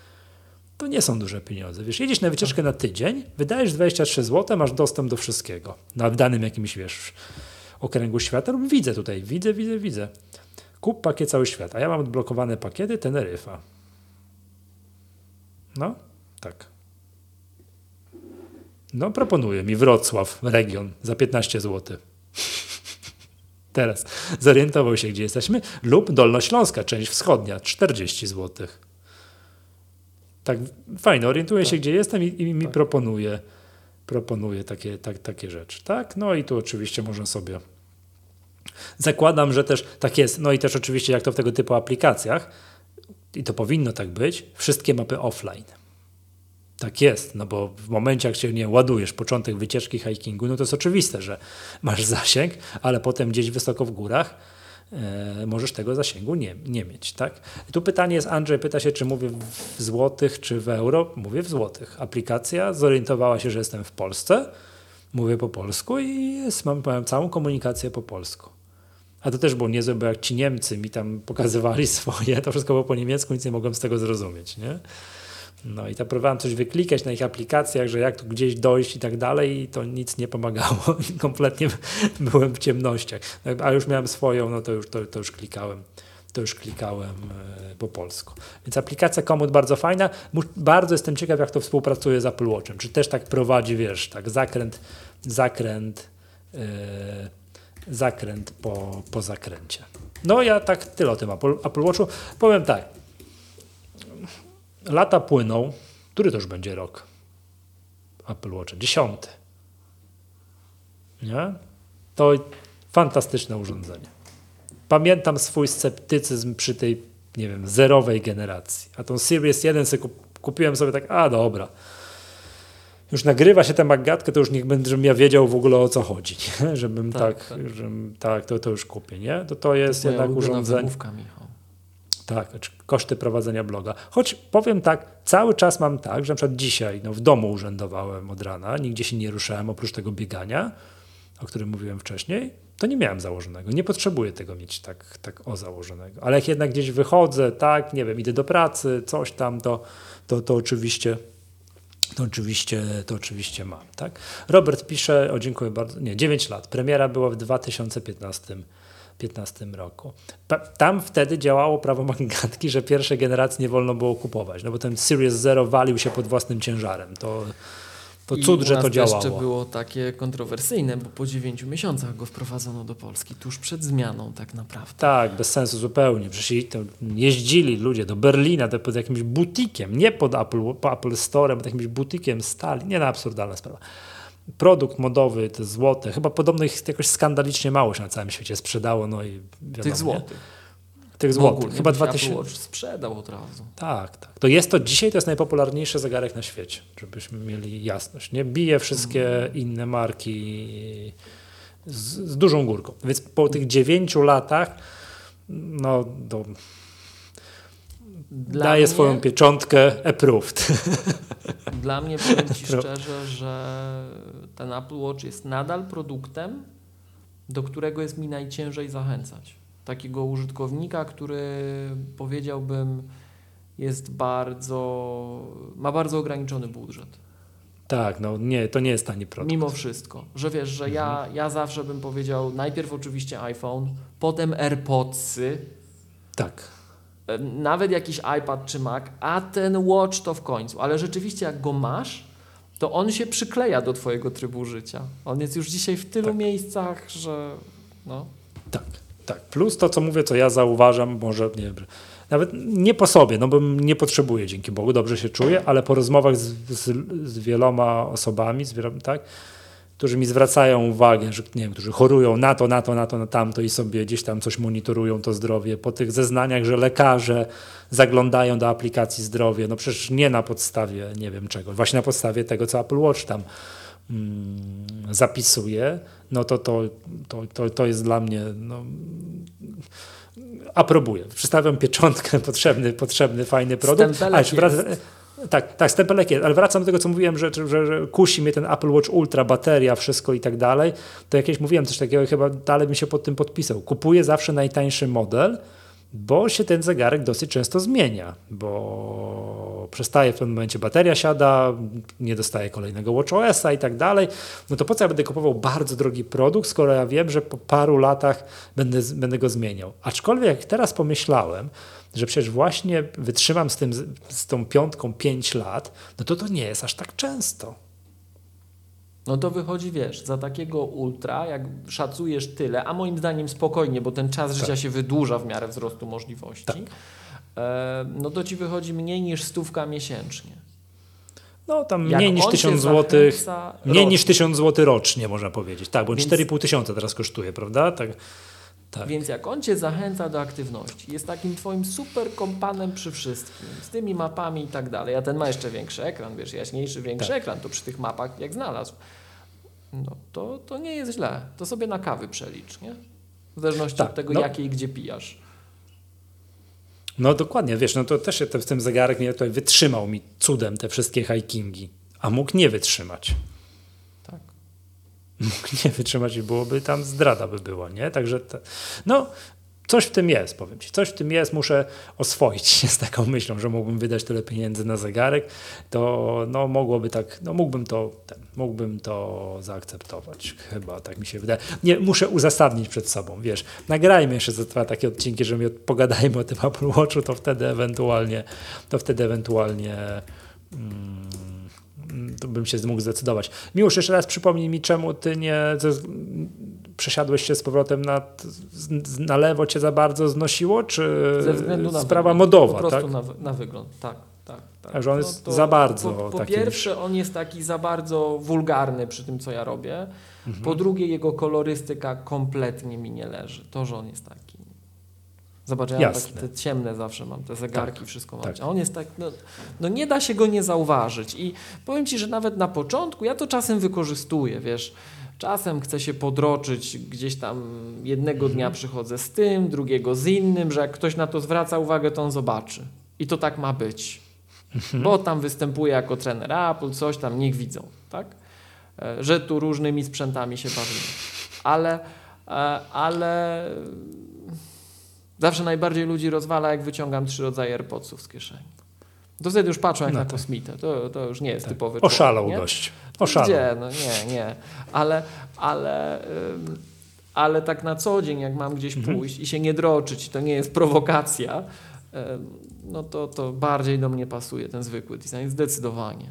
To nie są duże pieniądze. Wiesz, jedziesz na wycieczkę na tydzień, wydajesz 23 zł, masz dostęp do wszystkiego. Na danym jakimś, wiesz, okręgu świata lub widzę tutaj, widzę, widzę, widzę. Kup pakiet cały świat, a ja mam odblokowane pakiety Teneryfa. No, tak. No, proponuje mi Wrocław, region, za 15 zł. Teraz zorientował się, gdzie jesteśmy, lub Dolnośląska, część wschodnia, 40 zł. Tak, fajnie, orientuję tak. się, gdzie jestem i, i mi tak. proponuje, proponuje takie, tak, takie rzeczy. Tak, no i tu oczywiście można sobie Zakładam, że też tak jest. No i też oczywiście, jak to w tego typu aplikacjach, i to powinno tak być, wszystkie mapy offline. Tak jest, no bo w momencie, jak się nie ładujesz, początek wycieczki hikingu, no to jest oczywiste, że masz zasięg, ale potem gdzieś wysoko w górach możesz tego zasięgu nie, nie mieć, tak? I tu pytanie jest, Andrzej pyta się, czy mówię w złotych, czy w euro? Mówię w złotych. Aplikacja zorientowała się, że jestem w Polsce, mówię po polsku i jest, mam, mam całą komunikację po polsku. A to też było niezłe, bo jak ci Niemcy mi tam pokazywali swoje, to wszystko było po niemiecku, nic nie mogłem z tego zrozumieć. Nie? No i tam próbowałem coś wyklikać na ich aplikacjach, że jak tu gdzieś dojść i tak dalej, i to nic nie pomagało. Kompletnie byłem w ciemnościach. A już miałem swoją, no to już, to, to już klikałem. To już klikałem e, po polsku. Więc aplikacja Komoot bardzo fajna. Bardzo jestem ciekaw, jak to współpracuje z Apple Watchem. Czy też tak prowadzi, wiesz, tak zakręt, zakręt. Yy, zakręt po, po zakręcie. No ja tak tyle o tym Apple, Apple Watchu. Powiem tak. Lata płyną. Który to już będzie rok? Apple Watch. Dziesiąty. Nie? To fantastyczne urządzenie. Pamiętam swój sceptycyzm przy tej, nie wiem, zerowej generacji. A tą Series 1 sobie kupiłem sobie tak, a dobra, już nagrywa się tę magatkę, to już niech będę, żebym ja wiedział w ogóle o co chodzi, nie? żebym tak, tak, tak. Żebym, tak to, to już kupię, nie? To, to jest to jednak urządzenie. Tak, znaczy koszty prowadzenia bloga. Choć powiem tak, cały czas mam tak, że na przykład dzisiaj no, w domu urzędowałem od rana, nigdzie się nie ruszałem oprócz tego biegania, o którym mówiłem wcześniej, to nie miałem założonego. Nie potrzebuję tego mieć tak, tak o założonego. Ale jak jednak gdzieś wychodzę, tak, nie wiem, idę do pracy, coś tam, to, to, to oczywiście to oczywiście, to oczywiście mam. Tak? Robert pisze, o dziękuję bardzo, nie, 9 lat. Premiera była w 2015 2015 roku. Tam wtedy działało prawo magatki, że pierwszej generacji nie wolno było kupować, no bo ten Series Zero walił się pod własnym ciężarem. To, to cud, że to działało. jeszcze było takie kontrowersyjne, bo po 9 miesiącach go wprowadzono do Polski, tuż przed zmianą tak naprawdę. Tak, bez sensu zupełnie. Przecież jeździli ludzie do Berlina pod jakimś butikiem, nie pod Apple, po Apple Store, pod jakimś butikiem stali. Nie na absurdalna sprawa produkt modowy, te złote, chyba podobno ich jakoś skandalicznie mało się na całym świecie sprzedało. No i wiadomo, Tych złotych. Tych złotych. Chyba 2000. Apple sprzedał od razu. Tak, tak. To jest to dzisiaj to jest najpopularniejszy zegarek na świecie, żebyśmy mieli jasność. Nie bije wszystkie mm. inne marki z, z, dużą górką. Więc po tych dziewięciu latach no do dla daje mnie, swoją pieczątkę approved. Dla mnie powiem Ci szczerze, że ten Apple Watch jest nadal produktem, do którego jest mi najciężej zachęcać. Takiego użytkownika, który powiedziałbym jest bardzo, ma bardzo ograniczony budżet. Tak, no nie, to nie jest tani produkt. Mimo wszystko, że wiesz, że mhm. ja, ja zawsze bym powiedział najpierw oczywiście iPhone, potem AirPodsy. Tak nawet jakiś iPad czy Mac, a ten Watch to w końcu. Ale rzeczywiście jak go masz, to on się przykleja do twojego trybu życia. On jest już dzisiaj w tylu tak. miejscach, że no. Tak, tak. Plus to, co mówię, co ja zauważam, może nie wiem, nawet nie po sobie, no bo nie potrzebuję, dzięki Bogu, dobrze się czuję, ale po rozmowach z, z, z wieloma osobami, z wieloma, tak, którzy mi zwracają uwagę, że nie wiem, którzy chorują na to, na to, na to, na tamto i sobie gdzieś tam coś monitorują to zdrowie. Po tych zeznaniach, że lekarze zaglądają do aplikacji zdrowie, no przecież nie na podstawie nie wiem czego, właśnie na podstawie tego, co Apple Watch tam mm, zapisuje, no to to, to, to, to jest dla mnie no, aprobuję. Przystawiam pieczątkę, potrzebny, potrzebny, fajny produkt. A, wraca, tak, tak, stempelek jest, ale wracam do tego, co mówiłem, że, że, że kusi mnie ten Apple Watch Ultra, bateria, wszystko i tak dalej. To jakieś mówiłem coś takiego, chyba dalej bym się pod tym podpisał. Kupuję zawsze najtańszy model, bo się ten zegarek dosyć często zmienia, bo przestaje w pewnym momencie bateria siada, nie dostaje kolejnego WatchOS-a i tak dalej, no to po co ja będę kupował bardzo drogi produkt, skoro ja wiem, że po paru latach będę, będę go zmieniał. Aczkolwiek jak teraz pomyślałem, że przecież właśnie wytrzymam z, tym, z tą piątką 5 lat, no to to nie jest aż tak często. No to wychodzi, wiesz, za takiego ultra, jak szacujesz tyle, a moim zdaniem spokojnie, bo ten czas życia tak. się wydłuża w miarę wzrostu możliwości, tak. e, no to ci wychodzi mniej niż stówka miesięcznie. No tam jak mniej niż tysiąc złotych, mniej niż tysiąc złotych rocznie można powiedzieć. Tak, bo 4,5 tysiąca teraz kosztuje, prawda? Tak. Tak. Więc jak on cię zachęca do aktywności, jest takim twoim super kompanem przy wszystkim, z tymi mapami i tak dalej, a ten ma jeszcze większy ekran, wiesz, jaśniejszy, większy tak. ekran, to przy tych mapach jak znalazł, no to, to nie jest źle. To sobie na kawy przelicz, nie? W zależności tak, od tego, no. jakiej gdzie pijasz. No dokładnie, wiesz, no to też w tym zegarek mnie tutaj wytrzymał mi cudem te wszystkie hikingi, a mógł nie wytrzymać mógł nie wytrzymać i byłoby tam zdrada by było, nie? Także te, no coś w tym jest, powiem Ci, coś w tym jest, muszę oswoić się z taką myślą, że mógłbym wydać tyle pieniędzy na zegarek, to no mogłoby tak, no mógłbym to, ten, mógłbym to zaakceptować, chyba tak mi się wydaje. Nie, muszę uzasadnić przed sobą, wiesz, nagrajmy jeszcze za dwa takie odcinki, że mi pogadajmy o tym Apple Watchu, to wtedy ewentualnie, to wtedy ewentualnie mm, to bym się mógł zdecydować. Miłosz, jeszcze raz przypomnij mi, czemu ty nie przesiadłeś się z powrotem na, na lewo, cię za bardzo znosiło, czy Ze względu na sprawa wygląd, modowa? Po prostu tak? na, na wygląd, tak. Tak, tak. Także on no jest za bardzo. Po, po pierwsze, on jest taki za bardzo wulgarny przy tym, co ja robię. Mhm. Po drugie, jego kolorystyka kompletnie mi nie leży. To, że on jest taki. Zobacz, ja takie te ciemne zawsze mam, te zegarki, tak, wszystko mam. Tak. A on jest tak, no, no, nie da się go nie zauważyć. I powiem Ci, że nawet na początku ja to czasem wykorzystuję, wiesz. Czasem chcę się podroczyć, gdzieś tam jednego dnia mhm. przychodzę z tym, drugiego z innym, że jak ktoś na to zwraca uwagę, to on zobaczy. I to tak ma być. Mhm. Bo tam występuje jako trener Apple, coś tam, niech widzą, tak? E, że tu różnymi sprzętami się bawimy. Ale, e, ale Zawsze najbardziej ludzi rozwala, jak wyciągam trzy rodzaje AirPodsów z kieszeni. To wtedy już patrzą jak no na tak. kosmitę. To, to już nie jest tak. typowy Oszalał człowiek, dość. Oszalał. Gdzie? No nie, nie. Ale, ale, ale tak na co dzień, jak mam gdzieś mhm. pójść i się nie droczyć, to nie jest prowokacja, no to, to bardziej do mnie pasuje ten zwykły design, zdecydowanie.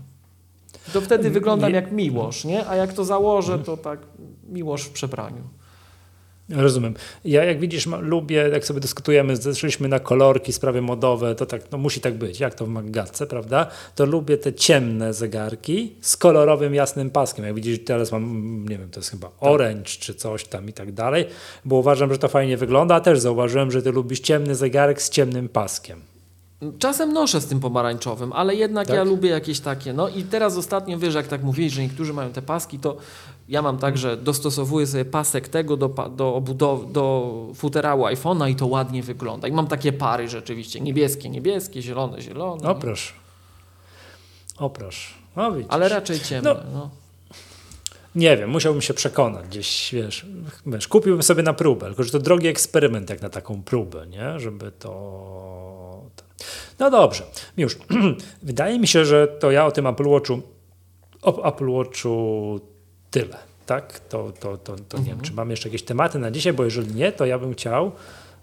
To wtedy wyglądam nie. jak miłosz, nie? A jak to założę, to tak miłosz w przebraniu. Rozumiem. Ja jak widzisz, lubię, jak sobie dyskutujemy, zeszliśmy na kolorki, sprawy modowe, to tak, no musi tak być, jak to w Maggatce, prawda? To lubię te ciemne zegarki z kolorowym, jasnym paskiem. Jak widzisz, teraz mam, nie wiem, to jest chyba tak. orange czy coś tam i tak dalej, bo uważam, że to fajnie wygląda, a też zauważyłem, że ty lubisz ciemny zegarek z ciemnym paskiem. Czasem noszę z tym pomarańczowym, ale jednak tak? ja lubię jakieś takie. No i teraz ostatnio wiesz, jak tak mówiłeś, że niektórzy mają te paski, to ja mam tak, że dostosowuję sobie pasek tego do, do, obudow- do futerału iPhone'a i to ładnie wygląda. I mam takie pary rzeczywiście, niebieskie, niebieskie, zielone, zielone. O proszę. O proszę. No, ale raczej ciemne. No. no. Nie wiem, musiałbym się przekonać gdzieś, wiesz, wiesz, kupiłbym sobie na próbę, tylko że to drogi eksperyment jak na taką próbę, nie? Żeby to... No dobrze, już. Wydaje mi się, że to ja o tym Apple Watchu, o Apple Watchu tyle. Tak? To, to, to, to nie wiem, mhm. czy mam jeszcze jakieś tematy na dzisiaj, bo jeżeli nie, to ja bym chciał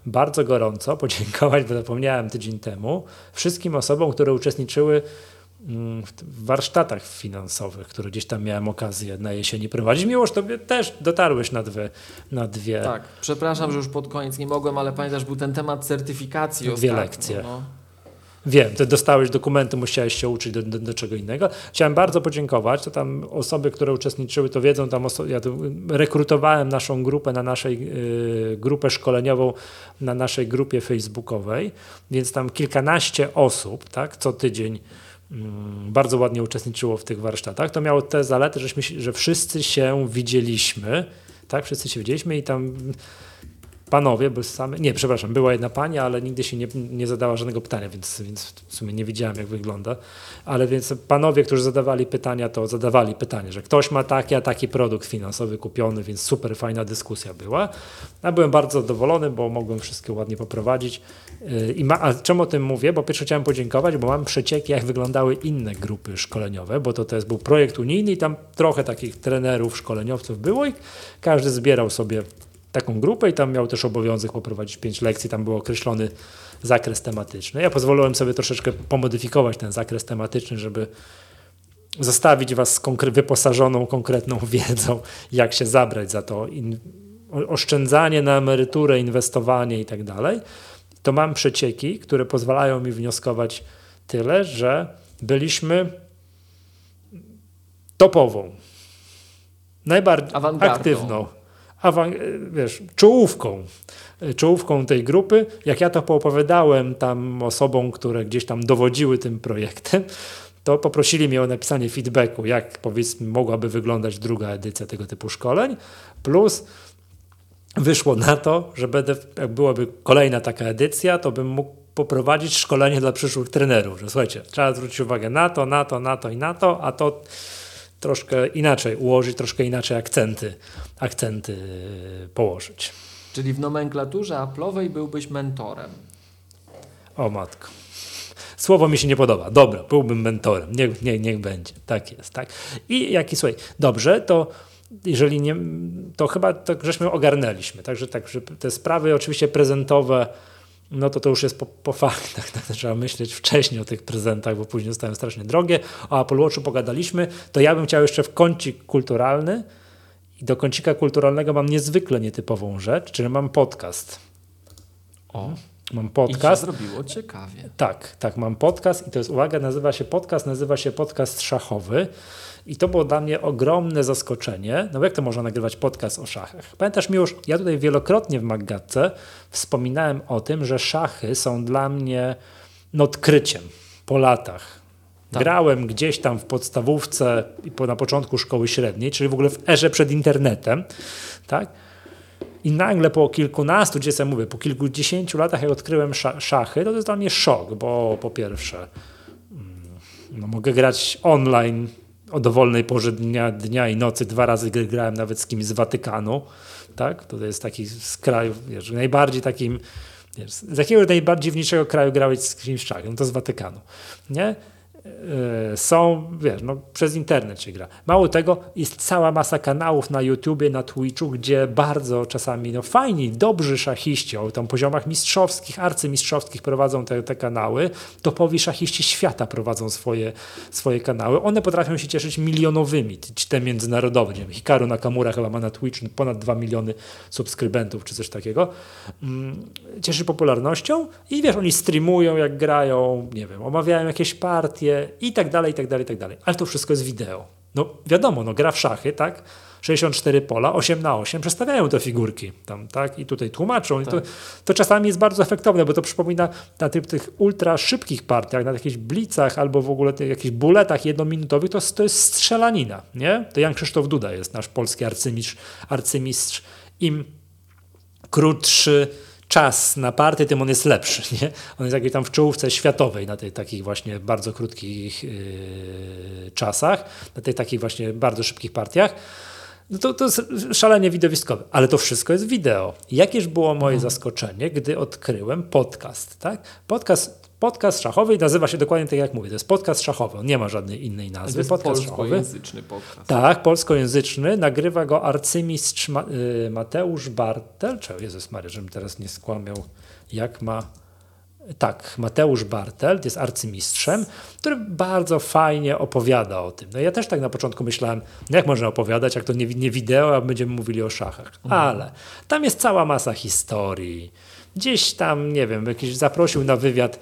bardzo gorąco podziękować, bo zapomniałem tydzień temu, wszystkim osobom, które uczestniczyły mm, w warsztatach finansowych, które gdzieś tam miałem okazję na jesieni prowadzić. Miłoż, tobie też dotarłeś na dwie, na dwie. Tak, przepraszam, że już pod koniec nie mogłem, ale pamiętasz, był ten temat certyfikacji Dwie ostatnio, lekcje. No. Wiem, ty dostałeś dokumenty, musiałeś się uczyć do, do, do, czego innego. Chciałem bardzo podziękować, to tam osoby, które uczestniczyły, to wiedzą, tam ja rekrutowałem naszą grupę na naszej y, grupę szkoleniową na naszej grupie facebookowej, więc tam kilkanaście osób, tak, co tydzień mm, bardzo ładnie uczestniczyło w tych warsztatach. To miało te zalety, żeśmy, że wszyscy się widzieliśmy, tak, wszyscy się widzieliśmy i tam panowie, bo same, nie, przepraszam, była jedna pani, ale nigdy się nie, nie zadała żadnego pytania, więc, więc w sumie nie wiedziałem, jak wygląda. Ale więc panowie, którzy zadawali pytania, to zadawali pytanie, że ktoś ma taki, a taki produkt finansowy kupiony, więc super fajna dyskusja była. Ja byłem bardzo zadowolony, bo mogłem wszystkie ładnie poprowadzić. Yy, I ma, a czemu o tym mówię? Bo pierwsze chciałem podziękować, bo mam przecieki, jak wyglądały inne grupy szkoleniowe, bo to, to jest, był projekt unijny i tam trochę takich trenerów, szkoleniowców było i każdy zbierał sobie taką grupę i tam miał też obowiązek poprowadzić pięć lekcji, tam był określony zakres tematyczny. Ja pozwoliłem sobie troszeczkę pomodyfikować ten zakres tematyczny, żeby zostawić Was wyposażoną, konkretną wiedzą, jak się zabrać za to oszczędzanie na emeryturę, inwestowanie i tak dalej. To mam przecieki, które pozwalają mi wnioskować tyle, że byliśmy topową, najbardziej aktywną, wiesz, czołówką, czołówką tej grupy. Jak ja to poopowiadałem tam osobom, które gdzieś tam dowodziły tym projektem, to poprosili mnie o napisanie feedbacku, jak powiedzmy mogłaby wyglądać druga edycja tego typu szkoleń, plus wyszło na to, że będę, jak byłaby kolejna taka edycja, to bym mógł poprowadzić szkolenie dla przyszłych trenerów, że słuchajcie, trzeba zwrócić uwagę na to, na to, na to i na to, a to troszkę inaczej ułożyć, troszkę inaczej akcenty, akcenty położyć. Czyli w nomenklaturze Apple'owej byłbyś mentorem. O matko. Słowo mi się nie podoba. Dobra, byłbym mentorem. Niech, niech, niech będzie. Tak jest, tak. I jaki, słuchaj, dobrze, to jeżeli nie, to chyba to żeśmy ogarnęliśmy. Także, także te sprawy oczywiście prezentowe, no to to już jest po, po faktach. Tak, trzeba myśleć wcześniej o tych prezentach, bo później zostają strasznie drogie. O Apple Watchu pogadaliśmy, to ja bym chciał jeszcze w kącik kulturalny i do kącika kulturalnego mam niezwykle nietypową rzecz, czyli mam podcast. O. Mam podcast. I się zrobiło ciekawie. Tak, tak, mam podcast i to jest, uwaga, nazywa się podcast, nazywa się podcast szachowy. I to było dla mnie ogromne zaskoczenie. No jak to można nagrywać podcast o szachach? Pamiętasz, Miłosz, ja tutaj wielokrotnie w Maggatce wspominałem o tym, że szachy są dla mnie odkryciem po latach. Tak. Grałem gdzieś tam w podstawówce i po, na początku szkoły średniej, czyli w ogóle w erze przed internetem, tak? I nagle po kilkunastu, gdzie mówię, po kilkudziesięciu latach, jak odkryłem szachy, to to jest dla mnie szok, bo po pierwsze, mm, no mogę grać online o dowolnej porze dnia, dnia i nocy. Dwa razy grałem nawet z kimś z Watykanu. Tak? To jest taki z kraju, wiesz, najbardziej takim wiesz, z jakiego najbardziej kraju grałeś z kimś szachy? No to z Watykanu, nie? E, są, wiesz, no, przez internet się gra. Mało tego, jest cała masa kanałów na YouTubie, na Twitchu, gdzie bardzo czasami no, fajni, dobrzy szachiści o tam poziomach mistrzowskich, arcymistrzowskich prowadzą te, te kanały. Topowi szachiści świata prowadzą swoje, swoje kanały. One potrafią się cieszyć milionowymi, te międzynarodowe. Nie wiem, Hikaru Nakamura chyba ma na Twitch ponad 2 miliony subskrybentów, czy coś takiego. Mm, cieszy popularnością i wiesz, oni streamują jak grają, nie wiem, omawiają jakieś partie, i tak dalej, i tak dalej, i tak dalej. Ale to wszystko jest wideo. No wiadomo, no gra w szachy, tak? 64 pola, 8 na 8, przestawiają te figurki tam, tak? I tutaj tłumaczą. Tak. I to, to, czasami jest bardzo efektowne, bo to przypomina na tych, tych ultra szybkich partiach, na jakichś blicach albo w ogóle tych jakichś buletach jednominutowych, to, to jest strzelanina, nie? To Jan Krzysztof Duda jest nasz polski arcymistrz, arcymistrz. Im krótszy czas na party, tym on jest lepszy. Nie? On jest jakiś tam w czołówce światowej na tych takich właśnie bardzo krótkich yy, czasach, na tych takich właśnie bardzo szybkich partiach. No to, to jest szalenie widowiskowe, ale to wszystko jest wideo. Jakież było moje mhm. zaskoczenie, gdy odkryłem podcast. Tak? Podcast Podcast szachowy nazywa się dokładnie tak jak mówię. To jest podcast szachowy. On nie ma żadnej innej nazwy. To jest podcast polskojęzyczny podcast. Tak, polskojęzyczny. Nagrywa go arcymistrz y, Mateusz Bartel. Czy Jezus Maria, żebym teraz nie skłamiał, jak ma. Tak, Mateusz Bartel jest arcymistrzem, który bardzo fajnie opowiada o tym. No ja też tak na początku myślałem, no jak można opowiadać, jak to nie, nie wideo, a będziemy mówili o szachach. Mhm. Ale tam jest cała masa historii. Gdzieś tam, nie wiem, jakiś zaprosił na wywiad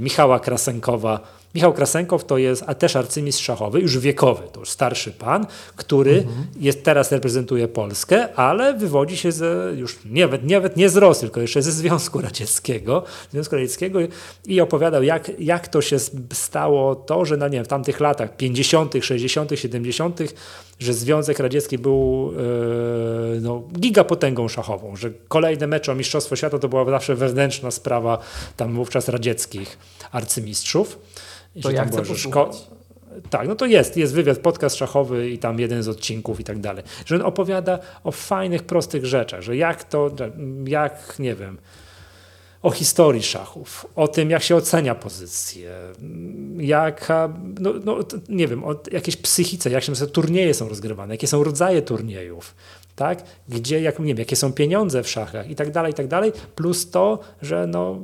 Michała Krasenkowa. Michał Krasenkow to jest a też arcymistrz szachowy, już wiekowy, to już starszy pan, który mhm. jest, teraz reprezentuje Polskę, ale wywodzi się z, już nawet, nawet nie z Rosji, tylko jeszcze ze Związku Radzieckiego, Związku Radzieckiego i opowiadał, jak, jak to się stało to, że na, nie wiem, w tamtych latach 50., 60., 70., że Związek Radziecki był yy, no, gigapotęgą szachową, że kolejne mecze o Mistrzostwo Świata to była zawsze wewnętrzna sprawa tam wówczas radzieckich arcymistrzów. To ja chcę tak, no to jest, jest wywiad, podcast szachowy i tam jeden z odcinków i tak dalej. Że on opowiada o fajnych, prostych rzeczach, że jak to, jak, nie wiem, o historii szachów, o tym, jak się ocenia pozycję, jaka, no, no nie wiem, o jakiejś psychice, jak się turnieje są rozgrywane, jakie są rodzaje turniejów, tak? Gdzie, jak, nie wiem, jakie są pieniądze w szachach i tak dalej, i tak dalej, plus to, że no,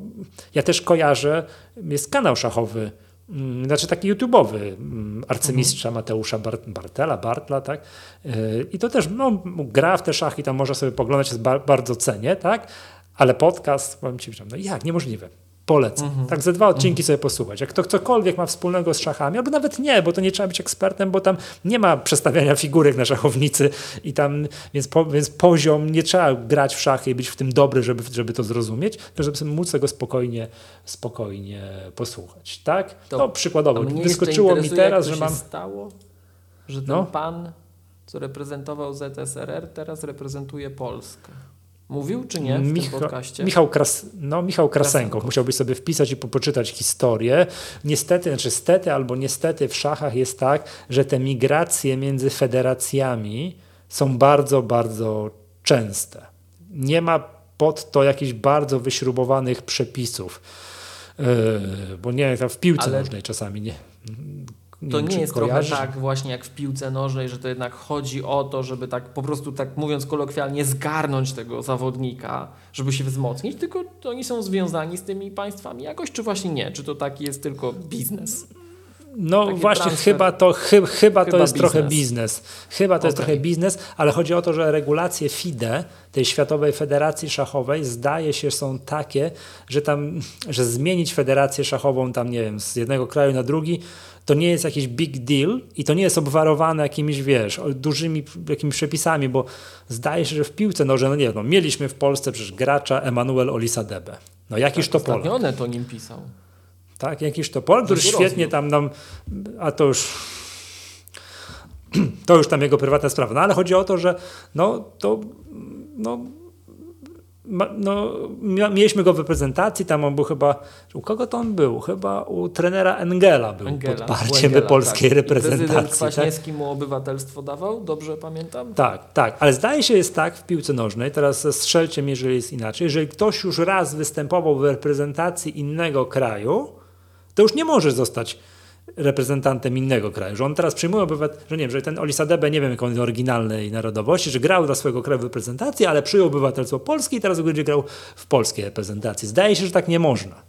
ja też kojarzę, jest kanał szachowy, mm, znaczy taki YouTube'owy mm, arcymistrza mhm. Mateusza Bartela, Bartla, tak? Y, I to też no, gra w te szachy, tam można sobie poglądać, jest bardzo cenię, tak? Ale podcast, powiem Ci, no jak, niemożliwe. Polecam. Mm -hmm. Tak ze dwa odcinki mm -hmm. sobie posłuchać. Jak to cokolwiek ma wspólnego z szachami, albo nawet nie, bo to nie trzeba być ekspertem, bo tam nie ma przestawiania figurek na szachownicy i tam, więc, po, więc poziom, nie trzeba grać w szachy i być w tym dobry, żeby, żeby to zrozumieć, żeby móc tego spokojnie, spokojnie posłuchać. Tak? To, no przykładowo, wyskoczyło mi teraz, że mam... stało, że ten no? pan, co reprezentował ZSRR, teraz reprezentuje Polskę. Mówił czy nie w Micha tym podcaście? Michał, Kras no, Michał Krasenko. Musiałbyś sobie wpisać i poczytać historię. Niestety, znaczy stety albo niestety w szachach jest tak, że te migracje między federacjami są bardzo, bardzo częste. Nie ma pod to jakichś bardzo wyśrubowanych przepisów. Yy, bo nie, w piłce Ale... nożnej czasami nie to nie, nie jest kojarzy? trochę tak właśnie jak w piłce nożnej, że to jednak chodzi o to, żeby tak po prostu tak mówiąc kolokwialnie zgarnąć tego zawodnika, żeby się wzmocnić, tylko oni są związani z tymi państwami jakoś, czy właśnie nie? Czy to taki jest tylko biznes? No Taki właśnie, transfer. chyba to, chy, chyba, to jest biznes. trochę biznes. Chyba to okay. jest trochę biznes, ale chodzi o to, że regulacje FIDE, tej Światowej Federacji Szachowej, zdaje się są takie, że tam, że zmienić federację szachową tam, nie wiem, z jednego kraju na drugi, to nie jest jakiś big deal i to nie jest obwarowane jakimiś, wiesz, dużymi jakimiś przepisami, bo zdaje się, że w piłce nożnej, no nie no, mieliśmy w Polsce przecież gracza Emanuel Olisadebe. No jakiś tak, to Polak. to nim pisał. Tak, jakiś to Polak, który świetnie tam nam, a to już to już tam jego prywatna sprawa. No ale chodzi o to, że no to no, no, mieliśmy go w reprezentacji, tam on był chyba, u kogo to on był? Chyba u trenera Engela był Engela, podparciem Engela, polskiej tak. reprezentacji. I prezydent tak? Kwaśniewski tak? mu obywatelstwo dawał, dobrze pamiętam? Tak, tak, ale zdaje się jest tak w piłce nożnej, teraz strzelcie mi, jeżeli jest inaczej, jeżeli ktoś już raz występował w reprezentacji innego kraju, to już nie może zostać reprezentantem innego kraju, że on teraz przyjmuje obywatel, że nie wiem, że ten Olisadebe, nie wiem jaką jest oryginalnej narodowości, że grał dla swojego kraju w reprezentacji, ale przyjął obywatelstwo Polski i teraz będzie grał w polskiej reprezentacji. Zdaje się, że tak nie można.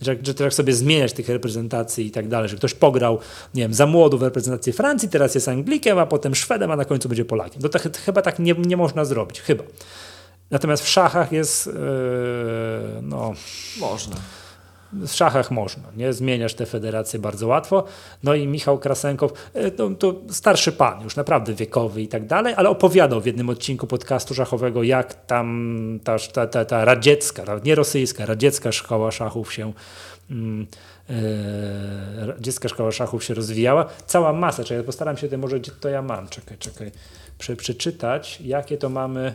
Że, że sobie zmieniać tych reprezentacji i tak dalej, że ktoś pograł, nie wiem, za młodu w reprezentacji Francji, teraz jest Anglikiem, a potem Szwedem, a na końcu będzie Polakiem. To, to, to chyba tak nie, nie można zrobić, chyba. Natomiast w szachach jest, yy, no... Można w szachach można, nie? Zmieniasz te federacje bardzo łatwo. No i Michał Krasenkow, e, to, to, starszy pan, już naprawdę wiekowy i tak dalej, ale opowiadał w jednym odcinku podcastu szachowego, jak tam ta, ta, ta, ta radziecka, nie rosyjska, radziecka szkoła szachów się mm, e, radziecka szkoła szachów się rozwijała. Cała masa, czekaj, postaram się, to może gdzie to ja mam, czekaj, czekaj, Prze, przeczytać, jakie to mamy,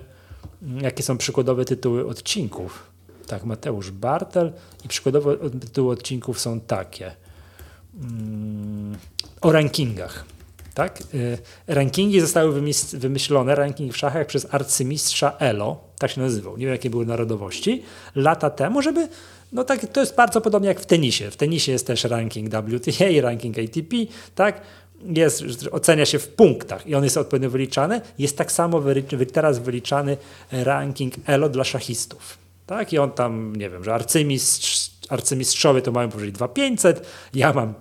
jakie są przykładowe tytuły odcinków. Tak, Mateusz Bartel i przykładowo tytuły odcinków są takie. Mm, o rankingach. Tak? Y, rankingi zostały wymyślone, ranking w szachach przez arcymistrza Elo, tak się nazywał, nie wiem jakie były narodowości, lata temu, żeby, no tak, to jest bardzo podobnie jak w tenisie. W tenisie jest też ranking WTA, ranking ATP, tak? Jest, ocenia się w punktach i on jest odpowiednio wyliczany. Jest tak samo teraz wyliczany ranking ELO dla szachistów. Tak? I on tam, nie wiem, że arcymistrz, arcymistrzowie to mają powyżej 2500, ja mam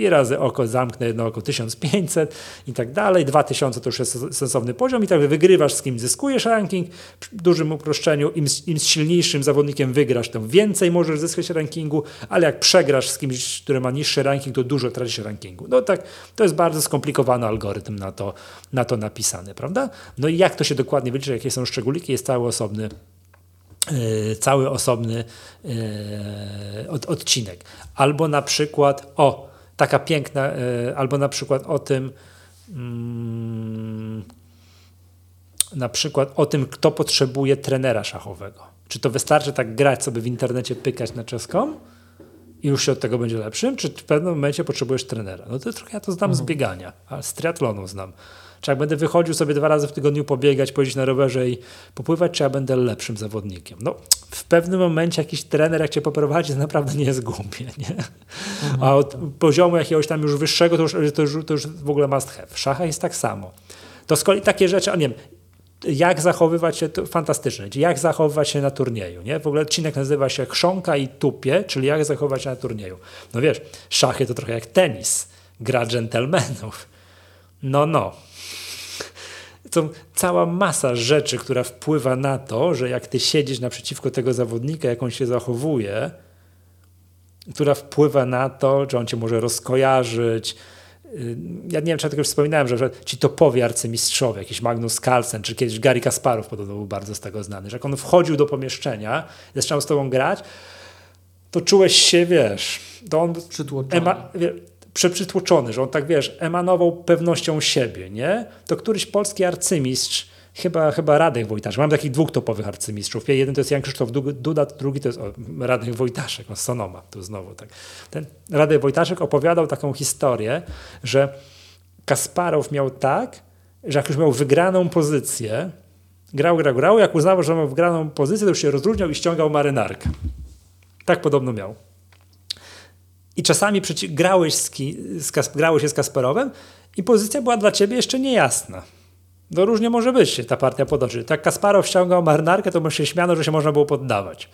pi razy oko, zamknę jedno oko 1500 i tak dalej. 2000 to już jest sensowny poziom i tak wygrywasz z kim zyskujesz ranking. W dużym uproszczeniu, im, im silniejszym zawodnikiem wygrasz, tym więcej możesz zyskać rankingu, ale jak przegrasz z kimś, który ma niższy ranking, to dużo tracisz rankingu. No tak, to jest bardzo skomplikowany algorytm na to, na to napisany, prawda? No i jak to się dokładnie wyliczy, jakie są szczególiki, jest cały osobny cały osobny e, od, odcinek. Albo na przykład, o, taka piękna, e, albo na przykład o tym, mm, na przykład o tym, kto potrzebuje trenera szachowego. Czy to wystarczy tak grać sobie w internecie, pykać na czeską i już się od tego będzie lepszym, czy w pewnym momencie potrzebujesz trenera? No to trochę ja to znam mhm. z biegania, a z triatlonu znam. Czy jak będę wychodził sobie dwa razy w tygodniu pobiegać, pojeździć na rowerze i popływać, czy ja będę lepszym zawodnikiem? No, w pewnym momencie jakiś trener, jak cię poprowadzi, to naprawdę nie jest głupie, nie? Mhm. A od poziomu jakiegoś tam już wyższego, to już, to już, to już w ogóle must have. W szachach jest tak samo. To z kolei takie rzeczy, a nie wiem, jak zachowywać się, to fantastyczne, jak zachowywać się na turnieju, nie? W ogóle odcinek nazywa się Chrząka i Tupie, czyli jak zachowywać się na turnieju. No wiesz, szachy to trochę jak tenis, gra dżentelmenów. No, no to cała masa rzeczy, która wpływa na to, że jak ty siedzisz naprzeciwko tego zawodnika, jak on się zachowuje, która wpływa na to, że on cię może rozkojarzyć. Y, ja nie wiem, czy ja tego już wspominałem, że, ci topowi arcymistrzowie, jakiś Magnus Carlsen, czy kiedyś Gary Kasparow podobno był bardzo z tego znany, że jak on wchodził do pomieszczenia, zaczął z tobą grać, to czułeś się, wiesz, to on... Ema, przytłoczony, że on tak, wiesz, emanował pewnością siebie, nie? To któryś polski arcymistrz, chyba, chyba Radek Wojtaszek, mam takich dwóch topowych arcymistrzów, jeden to jest Jan Krzysztof Duda, drugi to jest Radek Wojtaszek, on Sonoma, tu znowu tak. Ten Radek Wojtaszek opowiadał taką historię, że Kasparow miał tak, że jak już miał wygraną pozycję, grał, grał, grał, jak uznawał, że miał wygraną pozycję, to już się rozróżniał i ściągał marynarkę. Tak podobno miał i czasami grałeś, z ki, z grałeś się z Kasperowem i pozycja była dla ciebie jeszcze niejasna. No różnie może być ta partia potoczy. Tak Kasparow ściągał marynarkę, to może się śmiano, że się można było poddawać.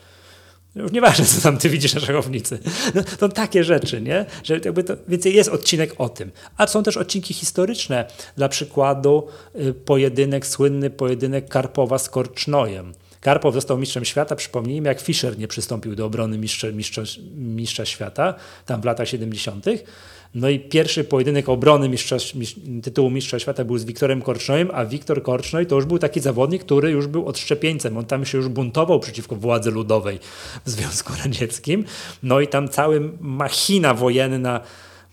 Już nieważne, co tam ty widzisz na szachownicy. No, to takie rzeczy, nie? Że jakby to, więc jest odcinek o tym. A są też odcinki historyczne. Dla przykładu y, pojedynek, słynny pojedynek Karpowa z Korcznojem Karpow został mistrzem świata, przypomnijmy, jak Fischer nie przystąpił do obrony mistrza, mistrza, mistrza świata, tam w latach 70. No i pierwszy pojedynek obrony mistrza, mistrz, tytułu mistrza świata był z Wiktorem Korcznojem, a Wiktor Korcznoj to już był taki zawodnik, który już był odszczepieńcem. On tam się już buntował przeciwko władzy ludowej w Związku Radzieckim. No i tam cała machina wojenna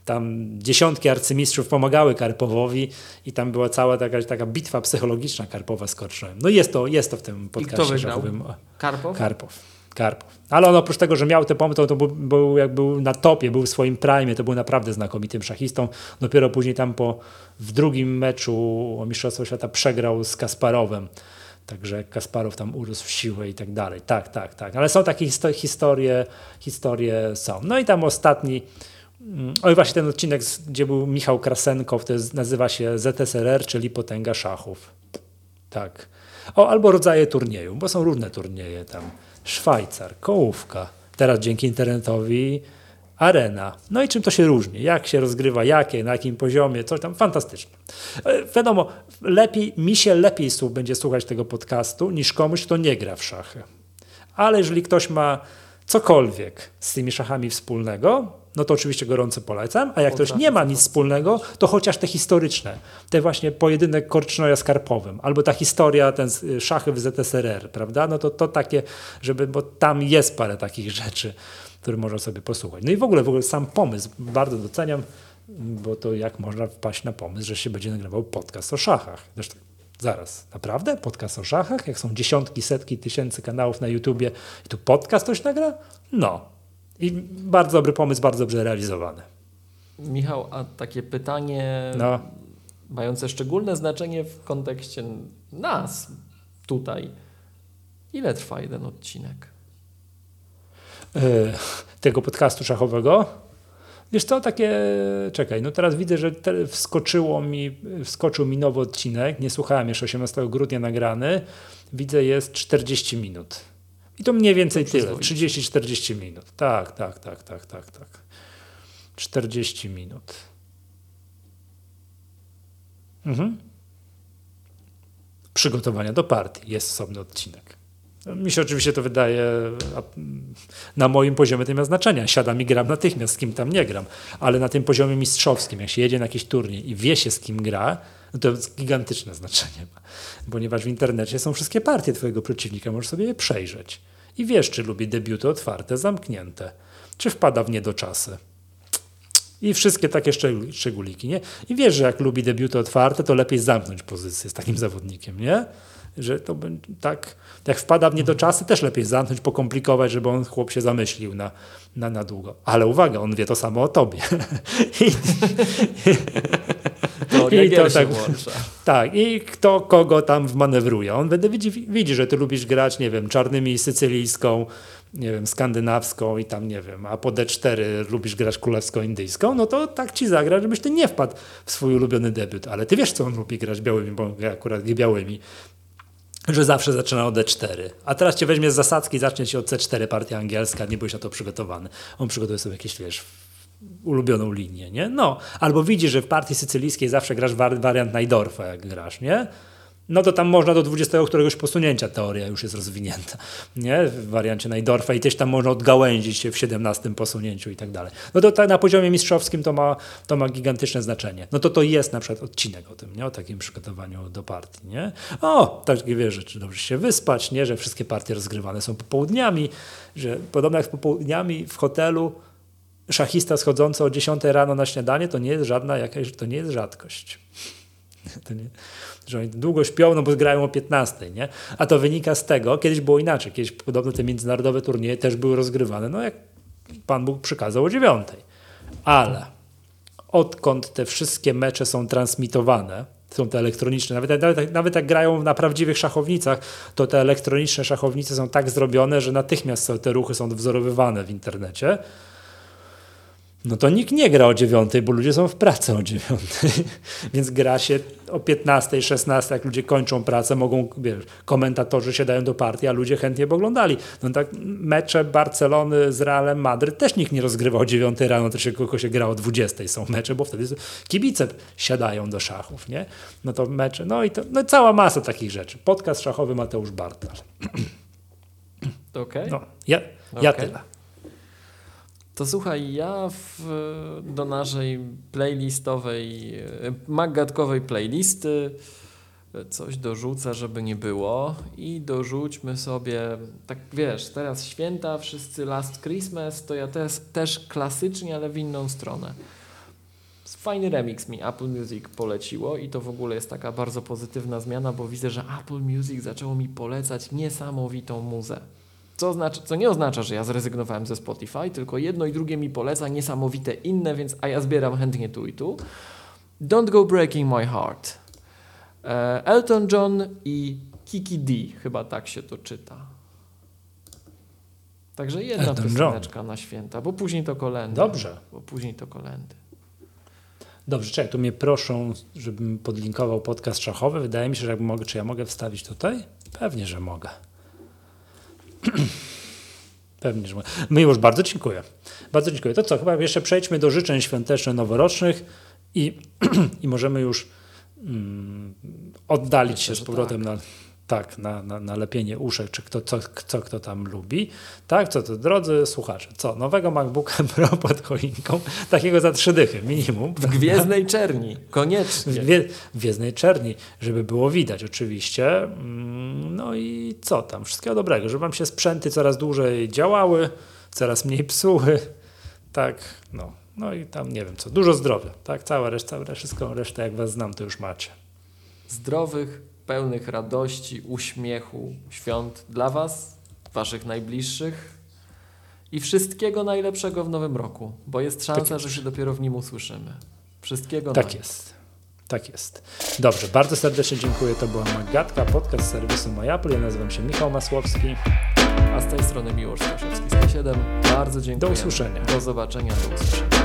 tam dziesiątki arcymistrzów pomagały Karpowowi i tam była cała taka, taka bitwa psychologiczna Karpowa z Korcznojem. No jest to, jest to w tym podcaście szachowym. Karpow? Karpow. Karpow. Ale on oprócz tego, że miał te pomysły, to był, był, jak był na topie, był w swoim prime, to był naprawdę znakomitym szachistą. Dopiero później tam po, w drugim meczu o Mistrzostwo Świata przegrał z Kasparowem. Także Kasparow tam urósł w siłę i tak dalej. Tak, tak, tak. Ale są takie historie, historie są. No i tam ostatni, oj właśnie ten odcinek, gdzie był Michał Krasenkow, to jest, nazywa się ZSRR, czyli Potęga Szachów. Tak. O, albo rodzaje turnieju, bo są różne turnieje tam. Szwajcar, kołówka. Teraz dzięki internetowi arena. No i czym to się różni? Jak się rozgrywa, jakie, na jakim poziomie, coś tam. Fantastyczne. E, wiadomo, lepiej, mi się lepiej będzie słuchać tego podcastu niż komuś, kto nie gra w szachy. Ale jeżeli ktoś ma cokolwiek z tymi szachami wspólnego, no to oczywiście gorąco polecam, a jak ktoś nie ma nic wspólnego, to chociaż te historyczne, te właśnie pojedynek Korcznoja z Karpowym, albo ta historia, ten szachy w ZSRR, prawda, no to to takie, żeby, bo tam jest parę takich rzeczy, które można sobie posłuchać. No i w ogóle, w ogóle sam pomysł bardzo doceniam, bo to jak można wpaść na pomysł, że się będzie nagrywał podcast o szachach. Zresztą zaraz, naprawdę? Podcast o szachach? Jak są dziesiątki, setki tysięcy kanałów na YouTubie i tu podcast ktoś nagra? No. I bardzo dobry pomysł, bardzo dobrze realizowany. Michał, a takie pytanie no. mające szczególne znaczenie w kontekście nas tutaj. Ile trwa jeden odcinek? E, tego podcastu szachowego. Wiesz co, takie, czekaj, no teraz widzę, że wskoczyło mi, wskoczył mi nowy odcinek, nie słuchałem jeszcze 18 grudnia nagrany, widzę jest 40 minut. I to mniej więcej to tyle, 30-40 minut. Tak, tak, tak, tak, tak, tak. 40 minut. Mhm. Przygotowania do partii, jest osobny odcinek. Mi się oczywiście to wydaje, na moim poziomie nie ma znaczenia. Siadam i gram natychmiast, z kim tam nie gram. Ale na tym poziomie mistrzowskim, jak się jedzie na jakiś turniej i wie się, z kim gra, no to gigantyczne znaczenie ma. Ponieważ w internecie są wszystkie partie twojego przeciwnika, możesz sobie je przejrzeć. I wiesz, czy lubi debiuty otwarte, zamknięte, czy wpada w niedoczasy. I wszystkie takie szczególiki, nie? I wiesz, że jak lubi debiuty otwarte, to lepiej zamknąć pozycję z takim zawodnikiem, nie? Że to tak, jak wpada w niedoczasy, też lepiej zamknąć, pokomplikować, żeby on chłop się zamyślił na, na, na długo. Ale uwaga, on wie to samo o tobie. I, to I to tak, tak, i kto kogo tam wmanewruje. On wtedy widzi, widzi, że ty lubisz grać, nie wiem, czarnymi sycylijską, nie wiem, skandynawską i tam, nie wiem, a po D4 lubisz grać królewsko-indyjską, no to tak ci zagra, żebyś ty nie wpadł w swój ulubiony debiut. Ale ty wiesz, co on lubi grać białymi, bo akurat białymi że zawsze zaczyna od D4. A teraz cię weźmie z zasadzki zacznie się od C4 partia angielska, nie byłeś na to przygotowany. On przygotuje sobie jakieś, wiesz, ulubioną linię, nie? No, albo widzi, że w partii sycylijskiej zawsze grasz wariant Najdorfa, jak grasz, nie? No to tam można do 20 któregoś posunięcia teoria już jest rozwinięta, nie? W wariancie Najdorfa i też tam można odgałęzić się w 17 posunięciu i tak dalej. No to tak na poziomie mistrzowskim to ma, to ma gigantyczne znaczenie. No to to jest na przykład odcinek o tym, nie? O takim przygotowaniu do partii, nie? O, takie wiesz, że dobrze się wyspać, nie? Że wszystkie partie rozgrywane są popołudniami, że podobnie jak popołudniami w hotelu szachista schodzący o 10 rano na śniadanie to nie jest żadna jakaś, to nie jest rzadkość. Że oni długo śpią, no bo grają o 15, nie? A to wynika z tego, kiedyś było inaczej, kiedyś podobno te międzynarodowe turnieje też były rozgrywane, no jak Pan Bóg przykazał o 9. Ale odkąd te wszystkie mecze są transmitowane, są te elektroniczne, nawet, nawet, nawet jak grają na prawdziwych szachownicach, to te elektroniczne szachownice są tak zrobione, że natychmiast te ruchy są wzorowywane w internecie no to nikt nie gra o dziewiątej, bo ludzie są w pracy o dziewiątej. Więc gra się o 15, 16, jak ludzie kończą pracę, mogą, wiesz, komentatorzy siadają do partii, a ludzie chętnie by oglądali. No tak mecze Barcelony z Realem Madryt też nikt nie rozgrywa o 9 rano, też tylko się gra o 20 są mecze, bo wtedy kibice siadają do szachów, nie? No to mecze, no i to, no cała masa takich rzeczy. Podcast szachowy Mateusz Bartal. Okej. Okay. No, ja, ja okay. tyle. To słuchaj, ja w, do naszej playlistowej, magatkowej playlisty coś dorzucę, żeby nie było i dorzućmy sobie, tak wiesz, teraz święta, wszyscy Last Christmas, to ja też, też klasycznie, ale w inną stronę. fajny remix mi Apple Music poleciło i to w ogóle jest taka bardzo pozytywna zmiana, bo widzę, że Apple Music zaczęło mi polecać niesamowitą muzę. Co, oznacza, co nie oznacza, że ja zrezygnowałem ze Spotify, tylko jedno i drugie mi poleca niesamowite inne, więc a ja zbieram chętnie tu i tu. Don't Go Breaking My Heart. E, Elton John i Kiki D, chyba tak się to czyta. Także jedna Elton pioseneczka John. na święta, bo później to kolendy. Dobrze. Bo później to kolendy. Dobrze, czekaj, tu mnie proszą, żebym podlinkował podcast szachowy. Wydaje mi się, że mogę, czy ja mogę wstawić tutaj? Pewnie, że mogę. Pewnie, że mogę. Miłość, bardzo dziękuję. Bardzo dziękuję. To co, chyba jeszcze przejdźmy do życzeń świąteczno-noworocznych i, i możemy już mm, oddalić Myślę, się z powrotem tak. na tak, na, na, na lepienie uszek, czy kto, co, co kto tam lubi. Tak, co to, drodzy słuchacze, co, nowego MacBooka Pro pod choinką, takiego za trzy dychy minimum. W gwiezdnej czerni, koniecznie. W, w gwiezdnej czerni, żeby było widać oczywiście. Mm, no i co tam, wszystkiego dobrego, żeby wam się sprzęty coraz dłużej działały, coraz mniej psuły. Tak, no. No i tam nie wiem co, dużo zdrowia, tak? Cała reszta, wszystko resztę jak was znam, to już macie. Zdrowych, pełnych radości, uśmiechu, świąt dla Was, Waszych najbliższych i wszystkiego najlepszego w nowym roku, bo jest szansa, tak że się dopiero w nim usłyszymy. Wszystkiego Tak jest. Tak jest. Dobrze, bardzo serdecznie dziękuję. To była Magatka, podcast serwisu MyApple. Ja nazywam się Michał Masłowski. A z tej strony Miłosz Staszewski 107. Bardzo dziękuję. Do usłyszenia. Do zobaczenia, do usłyszenia.